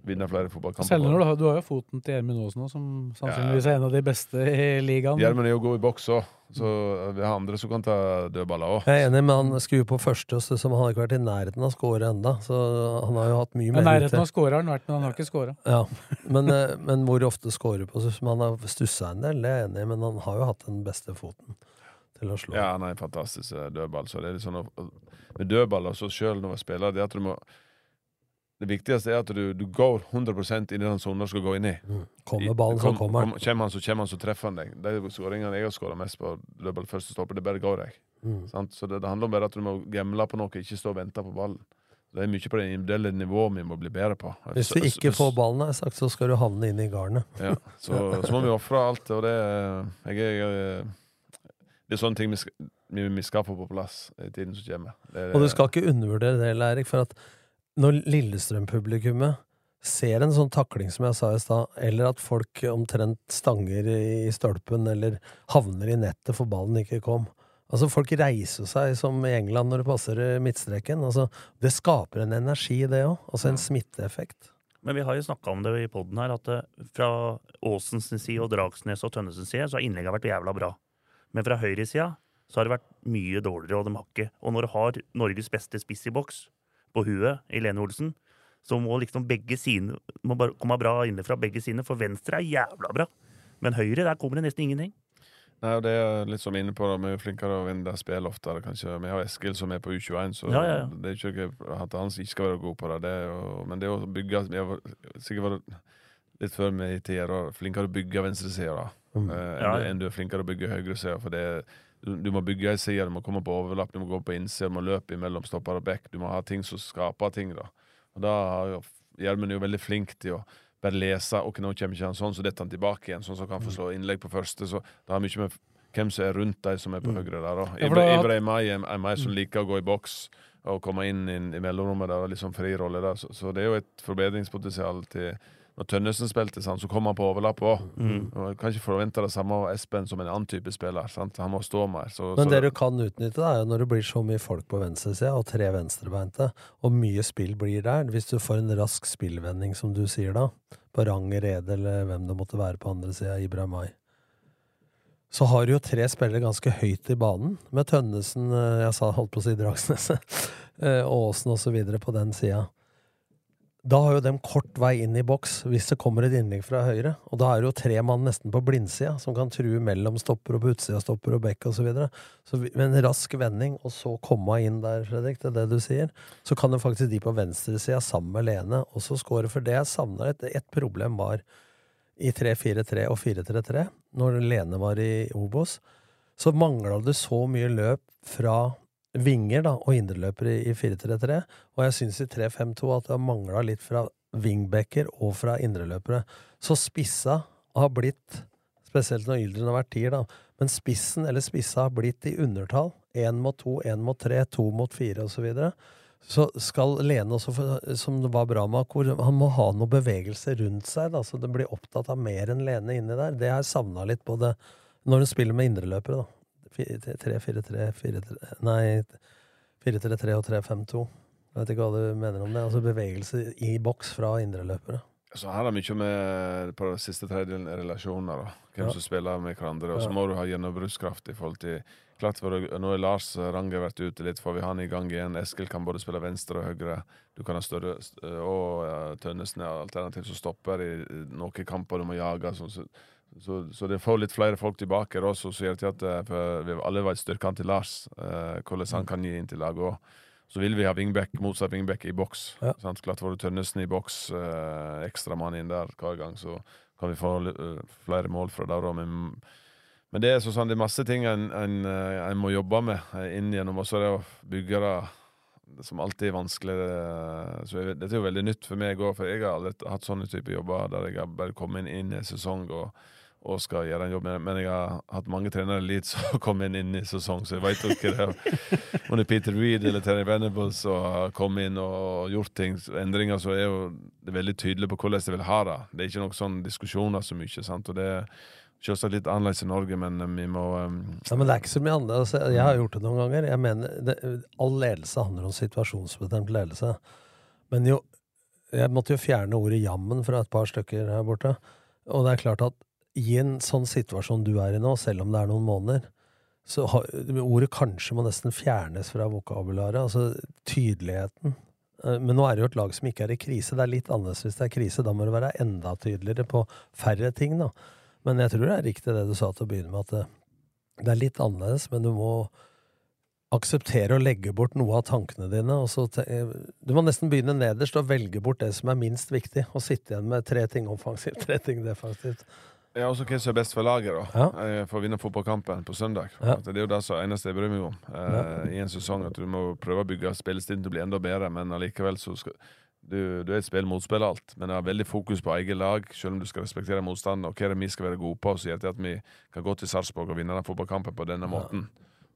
vinne flere fotballkamper. Selv når du har, du har jo foten til Gjermund Aasen nå, som sannsynligvis er en av de beste i ligaen. Gjermund er jo god i boks òg, så vi har andre som kan ta dødballer òg. Jeg er enig, men han skrur på første, så som han har ikke vært i nærheten av å skåre enda. Så han har jo hatt mye Men mer nærheten av skåra har han vært, men han har ikke skåra. Ja, men, eh, men hvor ofte skårer på så Han har stussa en del, det er jeg enig i, men han har jo hatt den beste foten til å slå. Ja, han er en fantastisk eh, dødball. Så det er litt sånn å- Med dødball så sjøl når man spiller, det er at du må Det viktigste er at du, du går 100 inn i den sonen du skal gå inn i. Mm. Kommer ballen, så Kom- kommer den. kom- Kommer han, så kommer han, så treffer han deg. De skåringene jeg har skåra mest på dødball første stopper, det bare går jeg. Mm. Sant? Så det, det handler om bare at du må gemle på noe, ikke stå og vente på ballen. Det er mye på det individuelle nivået vi må bli bedre på. Hvis du ikke får ballen, jeg sagt, så skal du havne inn i garnet. Ja, så, så må vi ofre alt, og det jeg, er- Det er sånne ting vi skal, vi, skal få på plass i tiden som kommer. Det, Og du skal ikke undervurdere det, Eirik, for at når Lillestrøm-publikummet ser en sånn takling som jeg sa i stad, eller at folk omtrent stanger i stolpen eller havner i nettet for ballen ikke kom Altså, folk reiser seg som i England når det passer midtstreken. Altså, det skaper en energi, det òg. Altså en smitteeffekt. Men vi har jo snakka om det i poden her, at eh, fra Åsens side og Dragsnes og Tønnesens side så har innlegget vært jævla bra. Men fra høyresida så har det vært mye dårligere, og de har ikke Og når du har Norges beste spiss i boks på huet i Lene Olsen, så må liksom begge sine må bare komme bra innenfra begge sine, for venstre er jævla bra. Men høyre, der kommer det nesten ingenting. Nei, og det er litt som inne på, da, vi er flinkere å vinne spill oftere. kanskje. Vi har Eskil som er på U21, så Ja, ja, ja. det er ikke at han ikke skal være god på det. det jo, men det å bygge Vi har sikkert vært litt før vi i tida da, flinkere å bygge venstresida da, Mm. Uh, enn, Ja, du- ja. enn du er flinkere å bygge høyresida. For det er, du, du må bygge ei side, du må komme på overlapp, du må gå på innsida, du må løpe imellom stopper og back. Du må ha ting som skaper ting. da. Og da har jo Gjermund er jo veldig flink til å bare lese ok, nå kommer ikke han sånn, så detter han tilbake igjen. Sånn som kan få Mm. slå innlegg på første. Så det har mye med hvem som er rundt de som er på Mm. høyre der. Ja, Ibrahim Ay er en som liker å gå i boks og komme inn i, i mellomrommet der, og liksom fri rolle der. Så, så det er jo et forbedringspotensial til Når Tønnesen spilte, sant, så kom han på overlapp òg. Mm. Kan ikke forvente det samme av Espen som en annen type spiller. sant? Han må stå mer. Så, Men så, det du kan utnytte, er jo når det blir så mye folk på venstresida, og tre venstrebeinte, og mye spill blir der. Hvis du får en rask spillvending, som du sier da, på Ranger Rede eller hvem det måtte være på andre sida, Ibrahimai. Så har du jo tre spillere ganske høyt i banen, med Tønnesen, eh, jeg sa holdt på å si Dragsnes, Åsen så videre på den sida. Da har jo dem kort vei inn i boks hvis det kommer et innlegg fra høyre. Og da er det jo tre mann nesten på blindsida som kan true mellom stopper og på utsida stopper og bekk osv. Så, videre. så med en rask vending, og så komme inn der, Fredrik, det er det du sier, så kan jo faktisk de på venstresida sammen med Lene også score. For det jeg savna litt, et problem var i 3-4-3 og 4-3-3, når Lene var i Obos, så mangla det så mye løp fra vinger da, og indreløpere i 4-3-3. Og jeg syns i 3-5-2 at det har mangla litt fra wingbacker og fra indreløpere. Så spissa har blitt, spesielt når Yldren har vært tier, da, men spissen eller spissa har blitt i undertall. Én mot to, én mot tre, to mot fire osv. Så, videre. så skal Lene også, som det var bra med Akor, han må ha noe bevegelse rundt seg. Da, så det blir opptatt av mer enn Lene inni der. Det har jeg savna litt både når hun spiller med indreløpere, da. 3-4-3, 4-3 Nei, 4-3-3 og 3-5-2. Jeg vet ikke hva du mener om det. Altså bevegelse i boks fra indreløpere. Så her er det mye med på den siste tredjedelen er relasjoner. da Hvem Ja. som spiller med hverandre. Og så må du ha gjennombruddskraft i forhold til Klart for, Nå er Lars Ranger vært ute litt, får vi han i gang igjen. Eskil kan både spille venstre og høyre. Du kan ha større Og ja, Tønnesen er alternativ som stopper i i noen kamper du må jage. Sånn, så, så, så det får litt flere folk tilbake Og så sier til at eh, vi alle vet styrkene til Lars. Eh, hvordan han kan gi inn til laget òg. Så vil vi ha wingback, motsatt wingback i boks. Ja. Sant? Klart får du Tønnesen i boks, eh, ekstra mann inn der hver gang, så kan vi få uh, flere mål fra der òg. Men, det er så sånn, det er masse ting en, en, eh, en må jobbe med inn gjennom. Og så er det å bygge det som alltid er vanskelig. Så jeg, dette er jo veldig nytt for meg òg, for jeg har aldri hatt sånne type jobber der jeg har bare kommet inn, inn i en sesong og, og skal gjøre en jobb. Men, men jeg har hatt mange trenere i Leeds som kom inn, inn i sesong, så jeg jo ikke det er om det er Peter Reed eller Terry Venables som har kommet inn og gjort ting, endringer, så er jo det veldig tydelig på hvordan de vil ha det. Det er ikke noen sånne diskusjoner så mye. sant? Og det er selvsagt litt annerledes i Norge, men eh, vi må um, Ja, men det er ikke så mye annerledes. Jeg har gjort det noen ganger. Jeg mener, det, All ledelse handler om situasjonsbestemt ledelse. Men jo Jeg måtte jo fjerne ordet 'jammen' fra et par stykker her borte. Og det er klart at i en sånn situasjon du er i nå, selv om det er noen måneder, så har, ordet 'kanskje' må nesten fjernes fra vokabularet. Altså tydeligheten. Eh, Men nå er det jo et lag som ikke er i krise. Det er litt annerledes hvis det er krise. Da må det være enda tydeligere på færre ting, da. Men jeg tror det er riktig det du sa til å begynne med, at det, er litt annerledes, men du må akseptere å legge bort noe av tankene dine. Te du må nesten begynne nederst og velge bort det som er minst viktig, og sitte igjen med tre ting offensivt, tre ting defensivt. Ja, også hva som er best for laget, da. Ja. Eh, For å vinne fotballkampen på søndag. Ja. Det er jo det som eneste jeg bryr meg om eh, i en sesong. At du må prøve å bygge spillestilen til å bli enda bedre, men allikevel så skal du, du er et spill motspill alt, men jeg har veldig fokus på eget lag, selv om du skal respektere motstander. Og hva er det vi skal være gode på, så gjør at vi kan gå til Sarpsborg og vinne den fotballkampen på denne måten.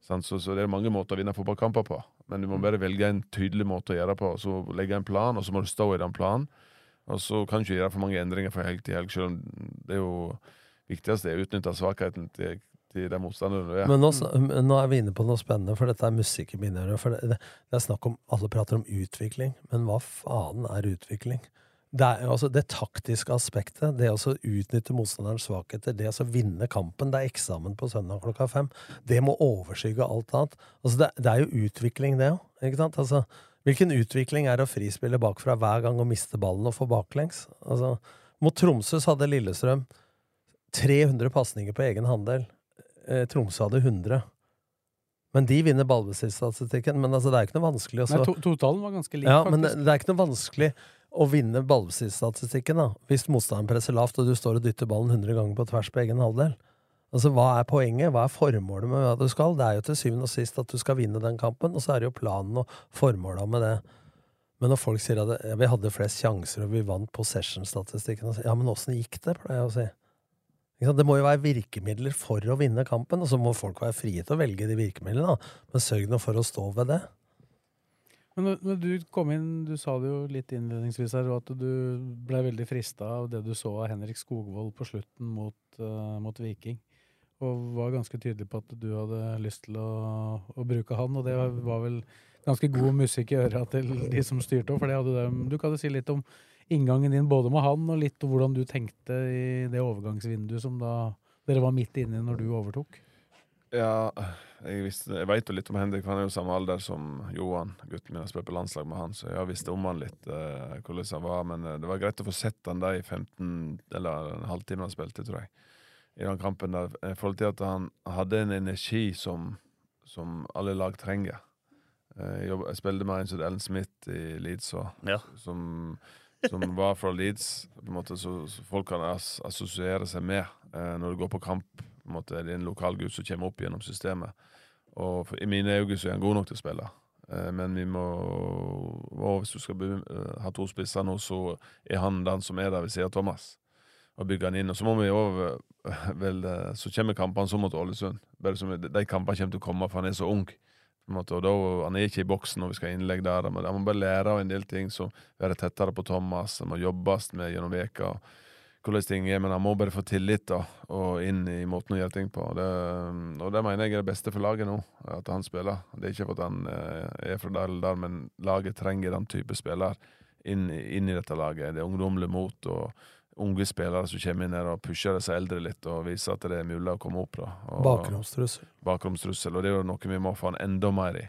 Så, så det er mange måter å vinne fotballkamper på, men du må bare velge en tydelig måte å gjøre det på. Så legge en plan, og så må du stå i den planen. Og så kan du ikke gjøre for mange endringer fra helg til helg, selv om det er jo viktigste er å utnytte svakheten til, til den motstanderen du er. Men nå, nå er vi inne på noe spennende, for dette er musikk i mine ører. For det, det, det er snakk om Alle prater om utvikling, men hva faen er utvikling? Det, er, altså, det taktiske aspektet, det å utnytte motstanderens svakheter, det å vinne kampen, det er eksamen på søndag klokka fem. Det må overskygge alt annet. Altså, det er jo utvikling, det òg. Ikke sant? Altså, hvilken utvikling er å frispille bakfra hver gang og miste ballen og få baklengs? Altså, mot Tromsø så hadde Lillestrøm 300 pasninger på egen handel. Eh, Tromsø hadde 100. Men de vinner ballbesittstatistikken. Men altså, det er ikke noe vanskelig også. Nei, to totalen var ganske lik, ja, men det, det er ikke noe vanskelig å vinne ballbesittstatistikken hvis motstanderen presser lavt og du står og dytter ballen 100 ganger på tvers på egen halvdel. Altså, Hva er poenget? Hva er formålet med hva du skal? Det er jo til syvende og sist at du skal vinne den kampen, og så er det jo planen og formålet med det. Men når folk sier at ja, vi hadde flest sjanser og vi vant possession-statistikken Ja, men åssen gikk det, pleier jeg å si. Det må jo være virkemidler for å vinne kampen, og så må folk være frie til å velge de virkemidlene. da. Men sørg nå for å stå ved det. Men når du kom inn, du sa det jo litt innledningsvis her, at du ble veldig frista av det du så av Henrik Skogvold på slutten mot, uh, mot Viking. Og var ganske tydelig på at du hadde lyst til å, å bruke han, og det var vel ganske god musikk i øra til de som styrte òg, for det hadde de Du kan jo si litt om inngangen din både med han og litt om hvordan du tenkte i det overgangsvinduet som da dere var midt inne i når du overtok? Ja, jeg, visste, jeg vet jo litt om Henrik, for han er jo samme alder som Johan. Gutten min har spilt på landslag med han, så jeg visste om han litt, uh, hvordan han var. Men uh, det var greit å få sett han da i 15, eller en halvtime han spilte, tror jeg. I den kampen der. I forhold til at han hadde en energi som, som alle lag trenger. Uh, jeg, jeg spilte med en som Ellen Smith i Leeds, Ja. som, som var fra Leeds, på en måte, så, så folk kan as assosiere seg med når du går på kamp på en måte, det er en lokal gutt som kommer opp gjennom systemet. Og for, I mine øyne så er han god nok til å spille. Eh, men vi må og Hvis du skal be, uh, ha to spisser nå, så er han den som er der ved siden av Thomas. Og bygge han inn. Og så må vi over, vel, uh, Så kommer kampene som mot Ålesund. De kampene kommer til å komme, for han er så ung. Og da, Han er ikke i boksen når vi skal ha innlegg der. Men han må bare lære av en del ting. som være tettere på Thomas. Han må jobbes med gjennom veka hvordan ting er, men han må bare få tillit da, og inn i måten å gjøre ting på. Det, og det mener jeg er det beste for laget nå, at han spiller. Det er ikke for at han eh, er fra der eller der, men laget trenger den type spiller inn, inn, i dette laget. Det er ungdommelig mot og unge spillere som kommer inn her og pusher disse eldre litt og viser at det er mulig å komme opp. da. Bakromstrussel. Bakromstrussel, og det er jo noe vi må få han enda mer i.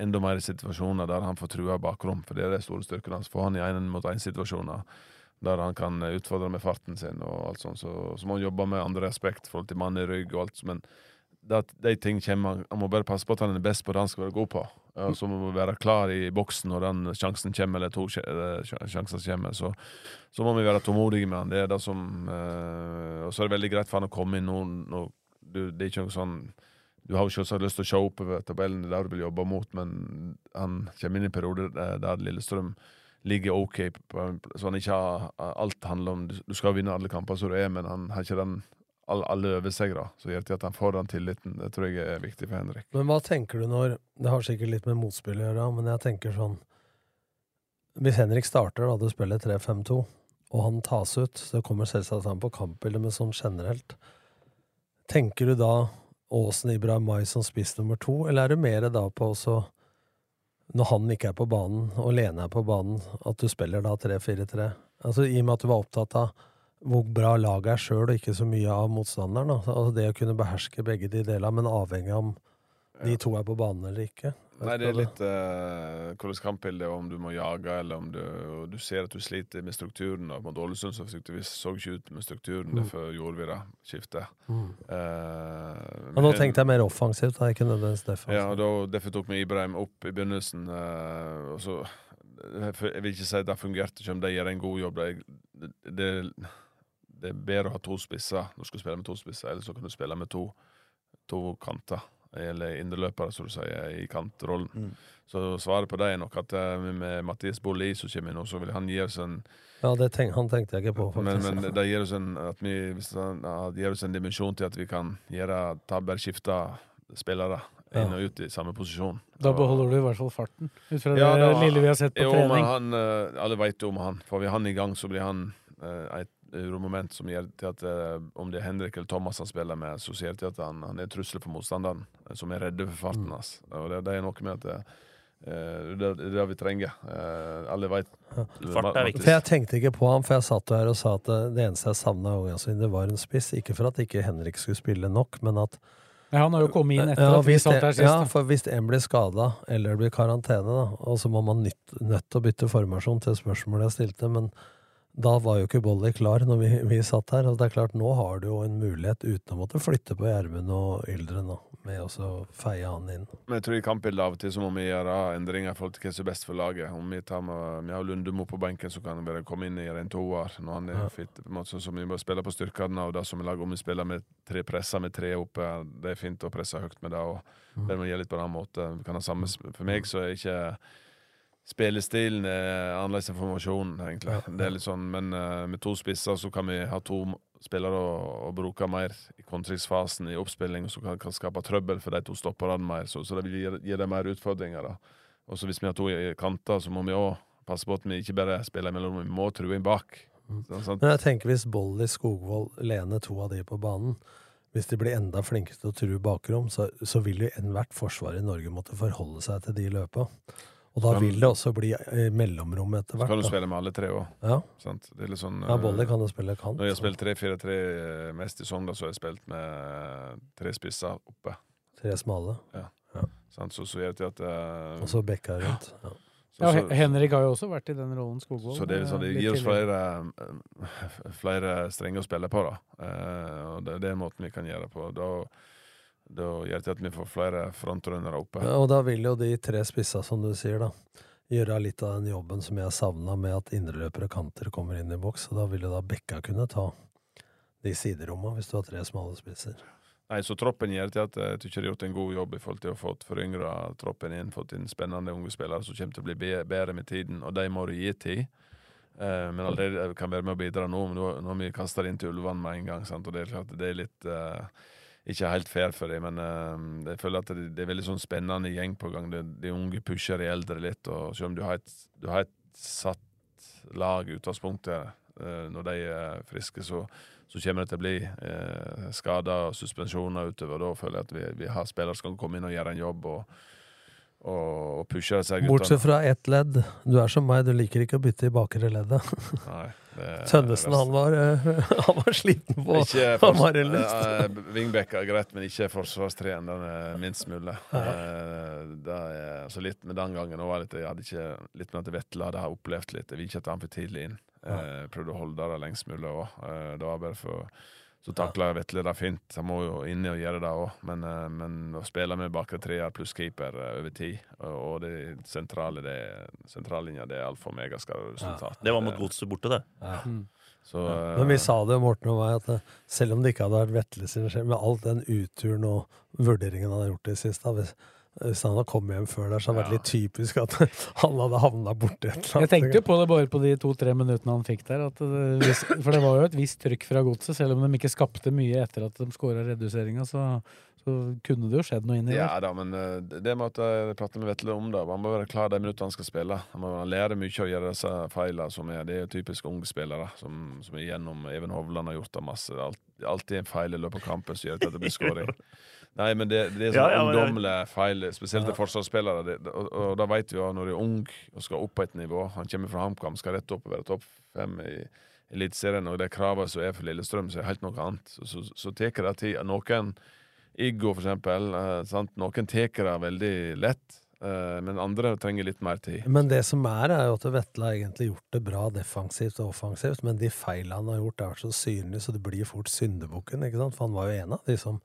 Enda mer i situasjoner der han får trua bakrom, for det er det store styrkene hans. Får han i én mot én-situasjoner der han kan utfordre med farten sin og alt sånt. Så, så må han jobbe med andre aspekt forhold til mann i rygg og alt. Men det de ting kommer, han må bare passe på at han er best på det han skal være god på. Og så må vi være klar i boksen når den sjansen kommer, eller to sjanser kommer. Så, så, må vi være tålmodige med han. Det er det som øh, Og så er det veldig greit for han å komme inn nå. nå du, det er ikke noe sånn du har jo selvsagt lyst til å se oppover tabellen, det er der du vil jobbe mot, men han kommer inn i perioder der Lillestrøm ligger OK, så han ikke har Alt handler om Du skal vinne alle kamper som du er, men han har ikke den alle, alle da. Så gjør det at han får den tilliten. Det tror jeg er viktig for Henrik. Men hva tenker du når Det har sikkert litt med motspill å gjøre, men jeg tenker sånn Hvis Henrik starter, da, du spiller 3-5-2, og han tas ut, så kommer selvsagt han på kampbildet, men sånn generelt Tenker du da Åsen Ibrahim Mai som spiss nummer to, eller er du mer da på også når han ikke er på banen, og Lene er på banen, at du spiller da 3-4-3? Altså, I og med at du var opptatt av hvor bra laget er sjøl, og ikke så mye av motstanderen. Altså, det å kunne beherske begge de delene, men avhengig av om de to er på banen eller ikke. Nei, det er litt uh, hvordan kampbildet er, om du må jage, eller om du, du ser at du sliter med strukturen. Da. Mot Ålesund så, vi så ikke ut med strukturen, mm. derfor gjorde vi det skiftet. Mm. Uh, nå tenkte jeg mer offensivt, da, ikke nødvendigvis defensivt. Ja, og da, derfor tok vi Ibrahim opp i begynnelsen. Uh, og så Jeg vil ikke si at det fungerte ikke, om de gjør en god jobb. Det, det, det er bedre å ha to spisser når du skal spille med to spisser, eller så kan du spille med to, to kanter eller indreløpere, som du sier, i kantrollen. Mm. Så svaret på det er nok at uh, med Mathias Bolli som kommer nå, så vil han gi oss en Ja, tenk, han tenkte jeg ikke på, faktisk. Men, men det gir oss en, at vi, han, det gir oss en dimensjon til at vi kan gjøre ta bare skifte spillere inn og ut i samme posisjon. Da beholder du i hvert fall farten, ut fra ja, det da, lille vi har sett på jo, trening. Han, uh, alle vet jo om han. Får vi han i gang, så blir han eh, et uromoment som gjør til at uh, om det er Henrik eller Thomas han spiller med, så sier det til at han, han er en trussel for motstanderen, uh, som er redde for farten mm. hans. Og det, det, er noe med at det, uh, det, er det vi trenger. alle veit Fart er viktig. For jeg tenkte ikke på ham, for jeg satt her og sa at det eneste jeg savna, det var en spiss. Ikke for at ikke Henrik skulle spille nok, men at ja, Han har jo kommet inn etter ja, at vi satt der sist. Ja, for hvis en blir skada eller blir karantene, da, og så må man nødt til å bytte formasjon til spørsmålet jeg stilte, men da var jo ikke Bolly klar når vi, vi, satt her. Og det er klart, nå har du jo en mulighet uten å måtte flytte på Gjermund og Yldren, med å feie han inn. Men jeg tror i kampbildet av og til så må vi gjøre endringer i forhold til hva som er best for laget. Om Vi tar med, vi har Lundemo på benken, så kan han bare komme inn i en toer når han er ja. fit. på en måte, så Vi må spille på styrkene og det som er laget. Om vi spiller med tre presser med tre oppe, det er fint å presse høyt med det. og mm. Det må gjøre litt på den måten. Kan ha samme, for meg så er ikke Spillestilen er annerledes informasjon, egentlig. Ja, ja. Det er litt sånn, Men uh, med to spisser så kan vi ha to spillere Å bruke mer i kontringsfasen i oppspilling, så kan, kan skape trøbbel for de to stopperne mer. Så, så det gir, gir dem mer utfordringer. da. Og så Hvis vi har to i kanter, så må vi òg passe på at vi ikke bare spiller mellom, vi må true inn bak. Sånn, sånn. Men jeg tenker Hvis Bolly, Skogvold, lener to av de på banen hvis de blir enda flinkere til å true bakrom, så, så vil jo enhvert forsvar i Norge måtte forholde seg til de løpa. Og da vil det også bli eh, mellomrom etter hvert. Så kan du spille med alle tre òg. Ja. Sånn Ja, Bolle kan jo spille kant. Når jeg har spilt 3-4-3 eh, mest i Sogndal, så har jeg spilt med eh, tre spisser oppe. Tre smale. Sant? Så, så vet det at eh, Og så bekka rundt. Ja. så- Ja, Henrik har jo også vært i den rollen, Skogvold. Så det, er sånn, det eh, gir oss flere, eh, flere strenger å spille på, da. Eh, og det, det er måten vi kan gjøre det på. Da, da gjør det til at vi får flere frontrunnere oppe. Ja, og da vil jo de tre spissa, som du sier, da, gjøre litt av den jobben som jeg savna med at indreløpere og kanter kommer inn i boks. Og da vil jo da Bekka kunne ta de sideromma, hvis du har tre smale spisser. Nei, så troppen gjør til at jeg tror de har gjort en god jobb i forhold til å få foryngra troppen inn, fått inn spennende unge spillere som kommer til å bli bedre med tiden, og de må du gi tid. Eh, men allerede kan være med å bidra nå, men nå har vi kasta det inn til ulvene med en gang. Sant? Og det er klart det er litt eh, ikke helt fair for dem, men uh, jeg føler at det, det er veldig sånn spennende gjeng på gang. De, de unge pusher de eldre litt, og selv om du har et, du har et satt lag i utgangspunktet uh, når de er friske, så, så kommer det til å bli uh, skader og suspensjoner utover. Da føler jeg at vi, vi har spillere som kan komme inn og gjøre en jobb og, og, pushe disse guttene. Bortsett fra ett ledd. Du er som meg, du liker ikke å bytte i bakre leddet. Nei, Tønnesen, han var, eh, han var sliten på Ikke lyst. eh, Wingback er greit, men ikke forsvarstreen. Den er minst mulig. Ja. så litt med den gangen litt, Jeg hadde ikke litt med at Vetle hadde opplevd litt. Jeg vil ikke at han for tidlig inn. Ja. prøvde å holde det lengst mulig òg. Eh, det var bare for så takla Vetle det fint. Han må jo inn i og gjøre det òg. Men, eh, men å spille med bakre treer pluss keeper eh, over tid, og, det sentrale det, sentrallinja, det er alfa og Ja. Det var mot godset borte, det. Så, ja. Men vi sa det, Morten og meg, at eh, selv om det ikke hadde vært Vetle sin skjell, med all den uturen og vurderingen han har gjort i det siste hvis, hvis han hadde kommet hjem før der, så hadde det vært litt typisk at han hadde havna borti et eller annet. Jeg tenkte jo på det bare på de to-tre minuttene han fikk der. At det, for det var jo et visst trykk fra godset, selv om de ikke skapte mye etter at de skåra reduseringa, så, så kunne det jo skjedd noe inni Ja der. da, men eh, det måtte med at jeg prater med Vetle om det Han må være klar de minuttene han skal spille. Han må lære mye å gjøre disse feilene som er Det er typisk unge spillere, som, som igjennom Even Hovland har gjort det masse. Det er alltid en feil i løpet av kampen som gjør at det blir skåring. Nei, men det, det er sånn Ja, ungdommelige feil, spesielt til forsvarsspillere. Det, og, og da vet vi jo når du er ung og skal opp på et nivå Han kommer fra HamKam, skal rett opp og være topp fem i Eliteserien, og de kravene som er for Lillestrøm, så er det helt noe annet. Så, så, så tar det tid. Noen Iggo, for eksempel. eh, sant? Noen tar det veldig lett, eh, men andre trenger litt mer tid. Men det som er, er jo at Vetle har egentlig gjort det bra defensivt og offensivt, men de feilene han har gjort, er så synlige, så det blir fort syndebukken, ikke sant? For han var jo en av de som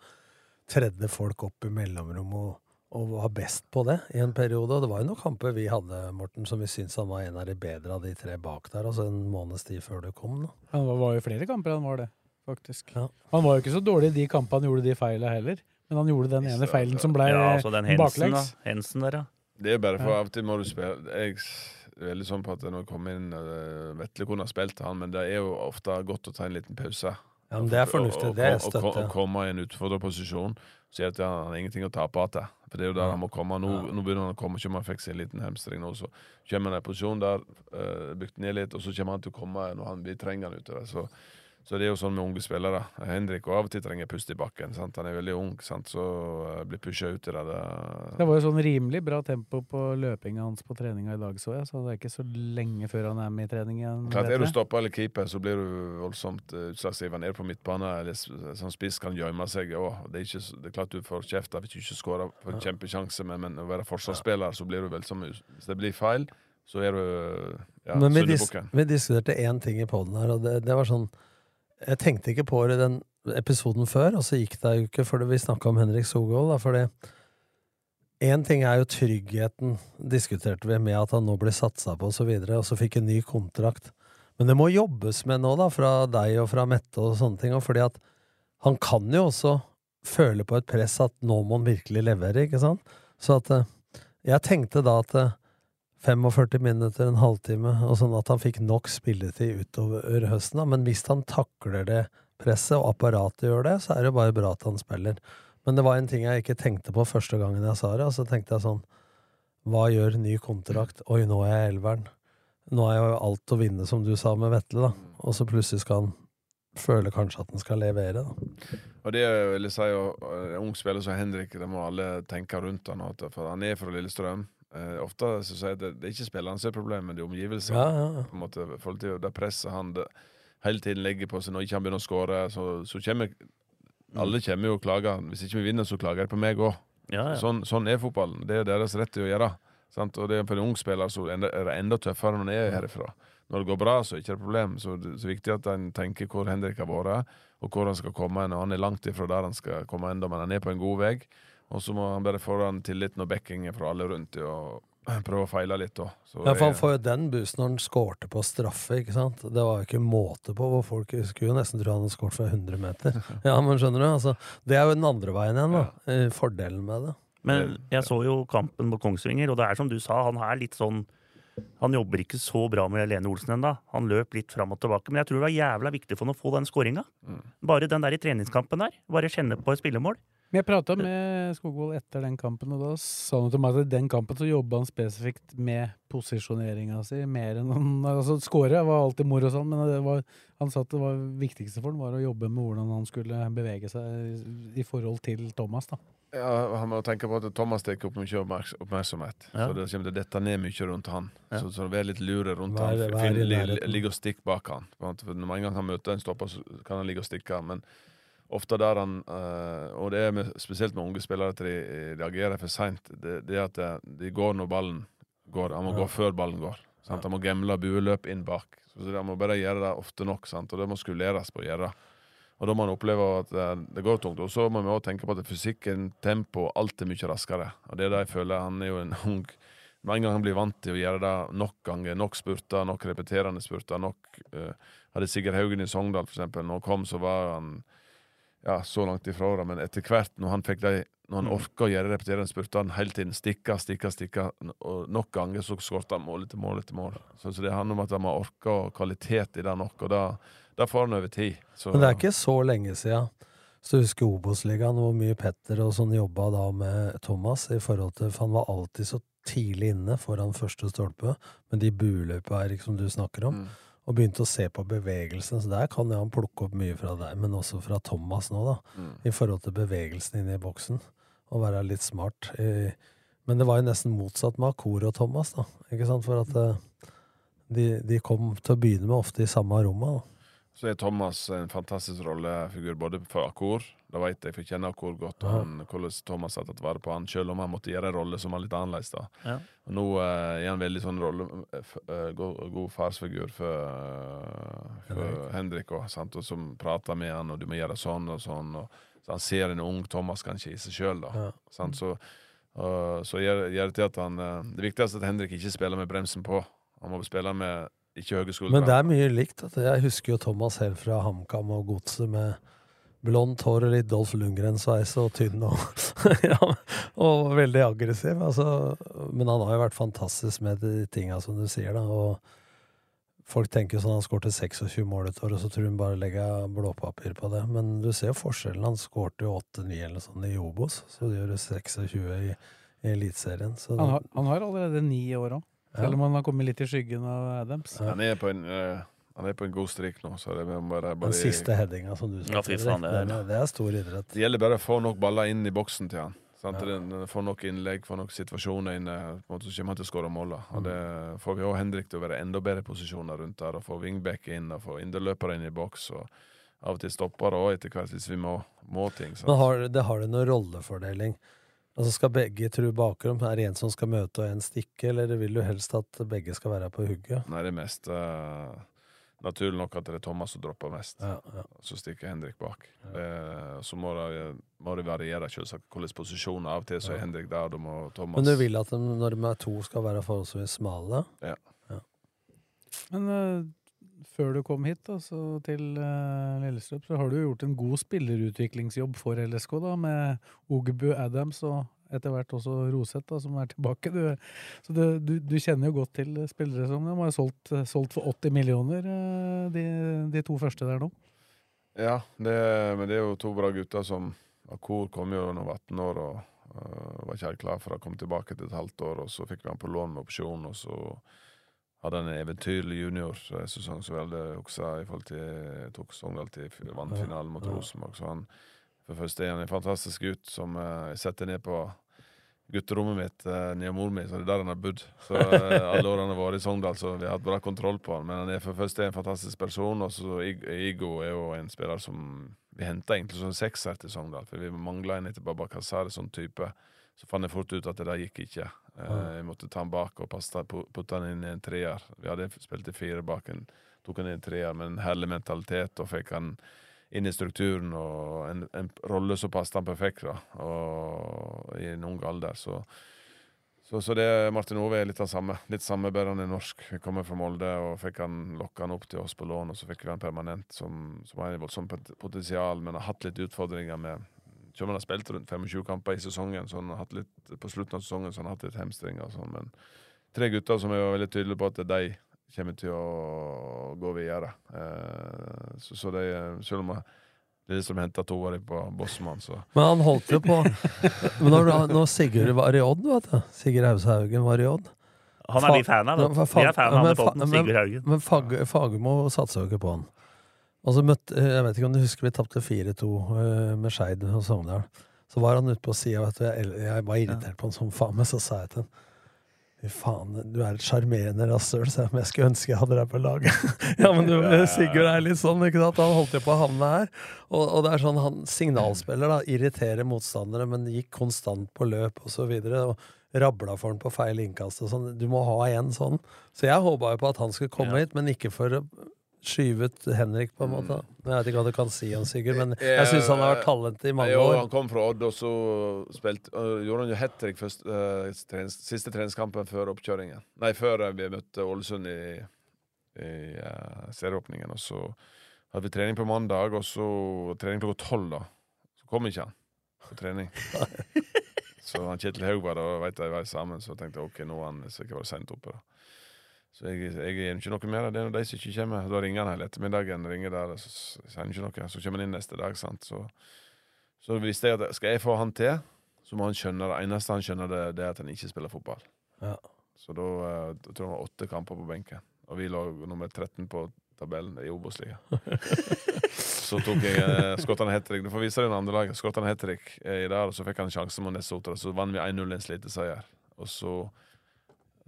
tredde folk opp i mellomrom og, og var best på det i en periode. Og det var jo noen kamper vi hadde, Morten, som vi syntes han var en av de bedre av de tre bak der, altså en måneds tid før du kom, da. Han var, var jo flere kamper han var det, faktisk. Ja. Han var jo ikke så dårlig i de kampene han gjorde de feila heller, men han gjorde den ene feilen som ble Ja, altså den Hensen, da. Hensen der, ja. Det er bare for av og til må du spille Jeg er veldig sånn på at når jeg kommer inn uh, Vetle kunne ha spilt han, men det er jo ofte godt å ta en liten pause. Ja, men det er fornuftig, det støtter jeg. Og komme i en utfordret posisjon og det at han har ingenting å tape igjen. For det er jo der han må komme. Nå, nå begynner han å komme. kommer om han fikk seg en liten hamstring nå, så kommer han i en posisjon der, uh, bygd ned litt, og så kommer han til å komme når han blir trenger han utover. Så, så det er jo sånn med unge spillere. Henrik og av og til trenger pust i bakken. Sant? Han er veldig ung, sant? så uh, blir pusha ut i det. det Det var jo sånn rimelig bra tempo på løpinga hans på treninga i dag, så jeg. Så det er ikke så lenge før han er med i trening igjen. Klart, Er du stoppa eller keeper, så blir du voldsomt utslagsgiver utslagsgivende. Er på midtbane eller sånn spiss kan gjemme seg òg. Det, er ikke det er klart du får kjeft hvis du ikke skårer på en kjempesjanse, men, men å være forsvarsspiller, så blir du veldig som Hvis det blir feil, så er du ja, Men vi, dis vi diskuterte én ting i poden her, og det, det var sånn Jeg tenkte ikke på det i den episoden før, og så gikk det jo ikke fordi vi snakka om Henrik Sogold. fordi Én ting er jo tryggheten, diskuterte vi, med at han nå blir satsa på, og så videre, og så fikk en ny kontrakt. Men det må jobbes med nå, da, fra deg og fra Mette og sånne ting, og fordi at han kan jo også føle på et press at nå må han virkelig levere, ikke sant? Så at eh, Jeg tenkte da at eh, 45 minutter, en halvtime, og sånn at han fikk nok spilletid utover høsten. Da. Men hvis han takler det presset, og apparatet gjør det, så er det jo bare bra at han spiller. Men det var en ting jeg ikke tenkte på første gangen jeg sa det, og så tenkte jeg sånn Hva gjør ny kontrakt? Oi, nå er jeg elveren. Nå er jo alt å vinne, som du sa med Vetle, da. Og så plutselig skal han føle kanskje at han skal levere, da. Og det vil jeg si, og, uh, ung spiller som Henrik, det må alle tenke rundt han. For han er fra Lillestrøm. Eh, ofte så sier jeg det, det er ikke spillerne som er problemet, men det er omgivelsene. Ja, ja. På en måte, forhold til det presset han det, hele tiden legger på seg når ikke han begynner å skåre, så, så kommer alle kommer jo og klager. Hvis ikke vi vinner, så klager de på meg òg. Ja, ja. Sånn, sånn er fotballen. Det er deres rett til å gjøre. Sant? Og det er for en ung spiller så er det enda tøffere når en er herifra. Når det går bra, så er det ikke et problem. Så det er viktig at en tenker hvor Henrik har vært, og hvor han skal komme Når han er langt ifra der han skal komme ennå, men han er på en god vei. Og så må han bare få den tilliten og backingen fra alle rundt til å prøve å feile litt. Så Ja, for han får jo den boosten når han skårte på straffe, ikke sant. Det var jo ikke måte på hvor folk skulle jo nesten tro han hadde skåret fra 100 meter. Ja, men skjønner du? Altså, det er jo den andre veien igjen, da. Fordelen med det. Men jeg så jo kampen på Kongsvinger, og det er som du sa, han er litt sånn Han jobber ikke så bra med Lene Olsen ennå. Han løp litt fram og tilbake, men jeg tror det var jævla viktig for han å få den skåringa. Bare den der i treningskampen der. Bare kjenne på et spillemål. Men jeg prata med Skogvold etter den kampen, og da sa han til meg at i den kampen så jobba han spesifikt med posisjoneringa si, mer enn han Altså, skåre var alltid moro sånn, men det var, han sa at det var viktigste for han var å jobbe med hvordan han skulle bevege seg i, forhold til Thomas, da. Ja, Han må tenke på at Thomas tar opp mye oppmerks- oppmerksomhet. Ja. Så det kommer til å dette ned mye rundt han. Ja. Så, så vær litt lure rundt Vær- han. vær Finn, i li, nærheten. ligge og stikk bak han. For Når en gang han møter en stopper, så kan han ligge og stikke. Men ofte der han eh, Og det er med, spesielt med unge spillere at de reagerer for seint. Det, det at de går når ballen går. Han må Ja. gå før ballen går. Sant? Han må gemle bueløp inn bak. Så Han må bare gjøre det ofte nok, sant? og det må skuleres på å gjøre. Og da må han oppleve at eh, det går tungt. Og så må vi også tenke på at fysikken, tempo, alt er mye raskere. Og det er det jeg føler. Han er jo en ung Med en gang han blir vant til å gjøre det nok ganger, nok spurter, nok repeterende spurter, nok uh, Hadde Sigurd Haugen i Sogndal, for eksempel, når han kom, så var han ja, så langt ifra det. Men etter hvert, når han fikk de når han orka å gjøre repeterende spurter, han hele tiden stikka, stikka, stikka, og nok ganger så skåret han mål etter mål etter mål. Så, så det handler om at han må orke og kvalitet i det nok, og da, da får han over tid. Så, Men det er ikke så lenge siden. Så husker Obos-ligaen, hvor mye Petter og sånn jobba da med Thomas. i forhold til, For han var alltid så tidlig inne foran første stolpe, med de bueløpa Erik, som du snakker om. Og begynte å se på bevegelsen. Så der kan han plukke opp mye fra deg, men også fra Thomas nå, da. Mm. I forhold til bevegelsen inne i boksen. Og være litt smart. Men det var jo nesten motsatt med Akor og Thomas, da. Ikke sant? For at eh, de, de kom til å begynne med ofte i samme rommet. da. Så er Thomas en fantastisk rollefigur både for Akor, da vet jeg, for jeg kjenner Akor godt, han, hvordan Thomas har tatt vare på han, selv om han måtte gjøre en rolle som var litt annerledes. da. Ja. Og nå uh, er han veldig sånn rolle, uh, god, god farsfigur for, uh, for Henrik, og, sant? og som prater med han, og du må gjøre sånn og sånn. og så Han ser en ung Thomas kanskje i seg sjøl, da. Ja. Sant? Så, uh, så gjør, gjør det til at han Det viktigste er at Henrik ikke spiller med bremsen på. Han må spille med ikke høye skuldre. Men det er mye likt. At jeg husker jo Thomas helt fra HamKam og Godset med blondt hår og litt Dolph Lundgren-sveis og tynn og, ja, og veldig aggressiv. Altså, men han har jo vært fantastisk med de tinga som du sier, da. Og folk tenker sånn han skårte 26 mål et år, og så tror hun bare legger blåpapir på det. Men du ser jo forskjellen. Han skårte jo 8-9 eller sånn i Obos, så det gjør det 26 i, i Eliteserien. Han har, han har allerede ni år òg. Selv om han har kommet litt i skyggen av Adams. Han er på en, eh, han er på en god strik nå, så det er bare, bare den siste headinga som du sa, Ja, fy faen, det er- det, stor idrett. Det gjelder bare å få nok baller inn i boksen til han. Sant? Ja. Den- Få nok innlegg, få nok situasjoner inne, på en måte så kommer han til å skåre mål. da. Mm. Og det får vi òg Henrik til å være enda bedre posisjoner rundt der, og få wingback inn, og få inderløpere inn i boks, og av og til stopper òg etter hvert, hvis vi må, må ting. sant? Men har, det har det noen rollefordeling? Altså Skal begge tru bakrom? Er det en som skal møte og en stikke, eller vil du helst at begge skal være på hugget? Nei, det er mest uh, naturlig nok at det er Thomas som dropper mest. Ja, ja. Så stikker Henrik bak. Det, så må det, må det variere selvsagt hvilke posisjoner. Av og til så er Ja. Henrik der, da må Thomas Men du vil at de, når de er to, skal være forholdsvis smale? Ja. Men eh, før du kom hit da, til uh, Lillestrøm, så har du gjort en god spillerutviklingsjobb for LSK, da, med Ogbu Adams og etter hvert også Roseth, da, som er tilbake. Du, så du, du, du kjenner jo godt til spillere som de har solgt, solgt for 80 millioner, eh, de, de to første der nå. Ja, det, men det er jo to bra gutter som Akor kom jo var 18 år og uh, var ikke helt klar for å komme tilbake etter et halvt år. Og så fikk vi han på lån med opsjon, og så hadde en eventyrlig juniorsesong som veldig også i forhold til tok Sogndal til vannfinalen vant finalen mot. Rosenborg. Så han for det første er han en fantastisk gutt som øh, jeg setter ned på gutterommet mitt nede hos mor mi, så det er der han har bodd. Så eh, alle årene han har vært i Sogndal, så vi har hatt bra kontroll på han. Men han er for det første en fantastisk person, og så Igo er jo en spiller som vi henta egentlig som sekser til Sogndal, for vi mangla en etter Baba Kazar, sånn type. Så fant jeg fort ut at det der gikk ikke. Eh, jeg måtte ta den bak og putte den inn i en treer. Vi hadde spilt i fire bak en, tok han inn i en treer med en herlig mentalitet, og fikk han inn i strukturen og en, en rolle som passet han perfekt da, og i en ung alder. Så, så, så det Martin Ove er litt av samme. Litt samme, bare han er norsk. Jeg kommer fra Molde og fikk han lokka han opp til oss på lån, og så fikk vi han permanent, som, som har et voldsomt potensial, men har hatt litt utfordringer med Selv om han har spilt rundt 25 kamper i sesongen, så han har hatt litt, på slutten av sesongen så han har hatt litt hamstringer sånn, men tre gutter som er veldig tydelige på at de kommer til å gå videre. Eh, så, så de, selv om jeg, det er de som henta dem på Bossmann, så Men han holdt jo på Men når, når Sigurd var i Odd, vet du Sigurd Haushaugen var i Odd Han er vi fan av. Vi er fan av han i Sigurd Haugen. Men Fag, Fagermo satsa jo ikke på han. Og så møtte, Jeg vet ikke om du husker vi tapte 4-2 eh, med Skeid og Sogndal. Så var han ute på sida, vet du. Jeg, jeg var irritert på han som faen, men så sa jeg til han Fy faen, du er et sjarmerende rasshøl, sa jeg, men jeg skulle ønske jeg hadde deg på laget. ja, men du, Sigurd er litt sånn, ikke sant? Han holdt jo på å havne her. Og, og det er sånn, han signalspiller, da. Irriterer motstandere, men gikk konstant på løp, og så videre. Og rabla for han på feil innkast og sånn. Du må ha en sånn. Så jeg håpa jo på at han skulle komme hit, men ikke for å skyve ut Henrik, på en måte. Jeg vet ikke hva du kan si om Sigurd, men jeg syns han har vært talent i mange jo, år. Han kom fra Odd, og så spilte, uh, gjorde han jo hat trick først, uh, trens, siste treningskampen før oppkjøringen. Nei, før vi møtte Ålesund i, i uh, serieåpningen. Og så hadde vi trening på mandag, og så trening klokka tolv, da. Så kom ikke han på trening. så han Kjetil Haug var der, og veit jeg var sammen, så tenkte jeg ok, nå er han sikkert sendt oppe. da. Så jeg, jeg gjør ikke noe mer. Det er de som ikke kommer. Da ringer han hele ettermiddagen. ringer der, og så sier ikke noe. Så kommer han inn neste dag. sant? Så, så visste jeg at skal jeg få han til, så må han skjønne det. eneste han skjønner, det, det er at han ikke spiller fotball. Ja. Så da, eh, da tror jeg han var åtte kamper på benken. Og vi lå nummer 13 på tabellen i Obos-ligaen. så tok jeg eh, Skottan hat trick. Du får vise deg det andre laget. Skottan hat trick i dag, og så fikk han sjansen mot Nessotra. Så vant vi 1-0 i en sliteseier. Og så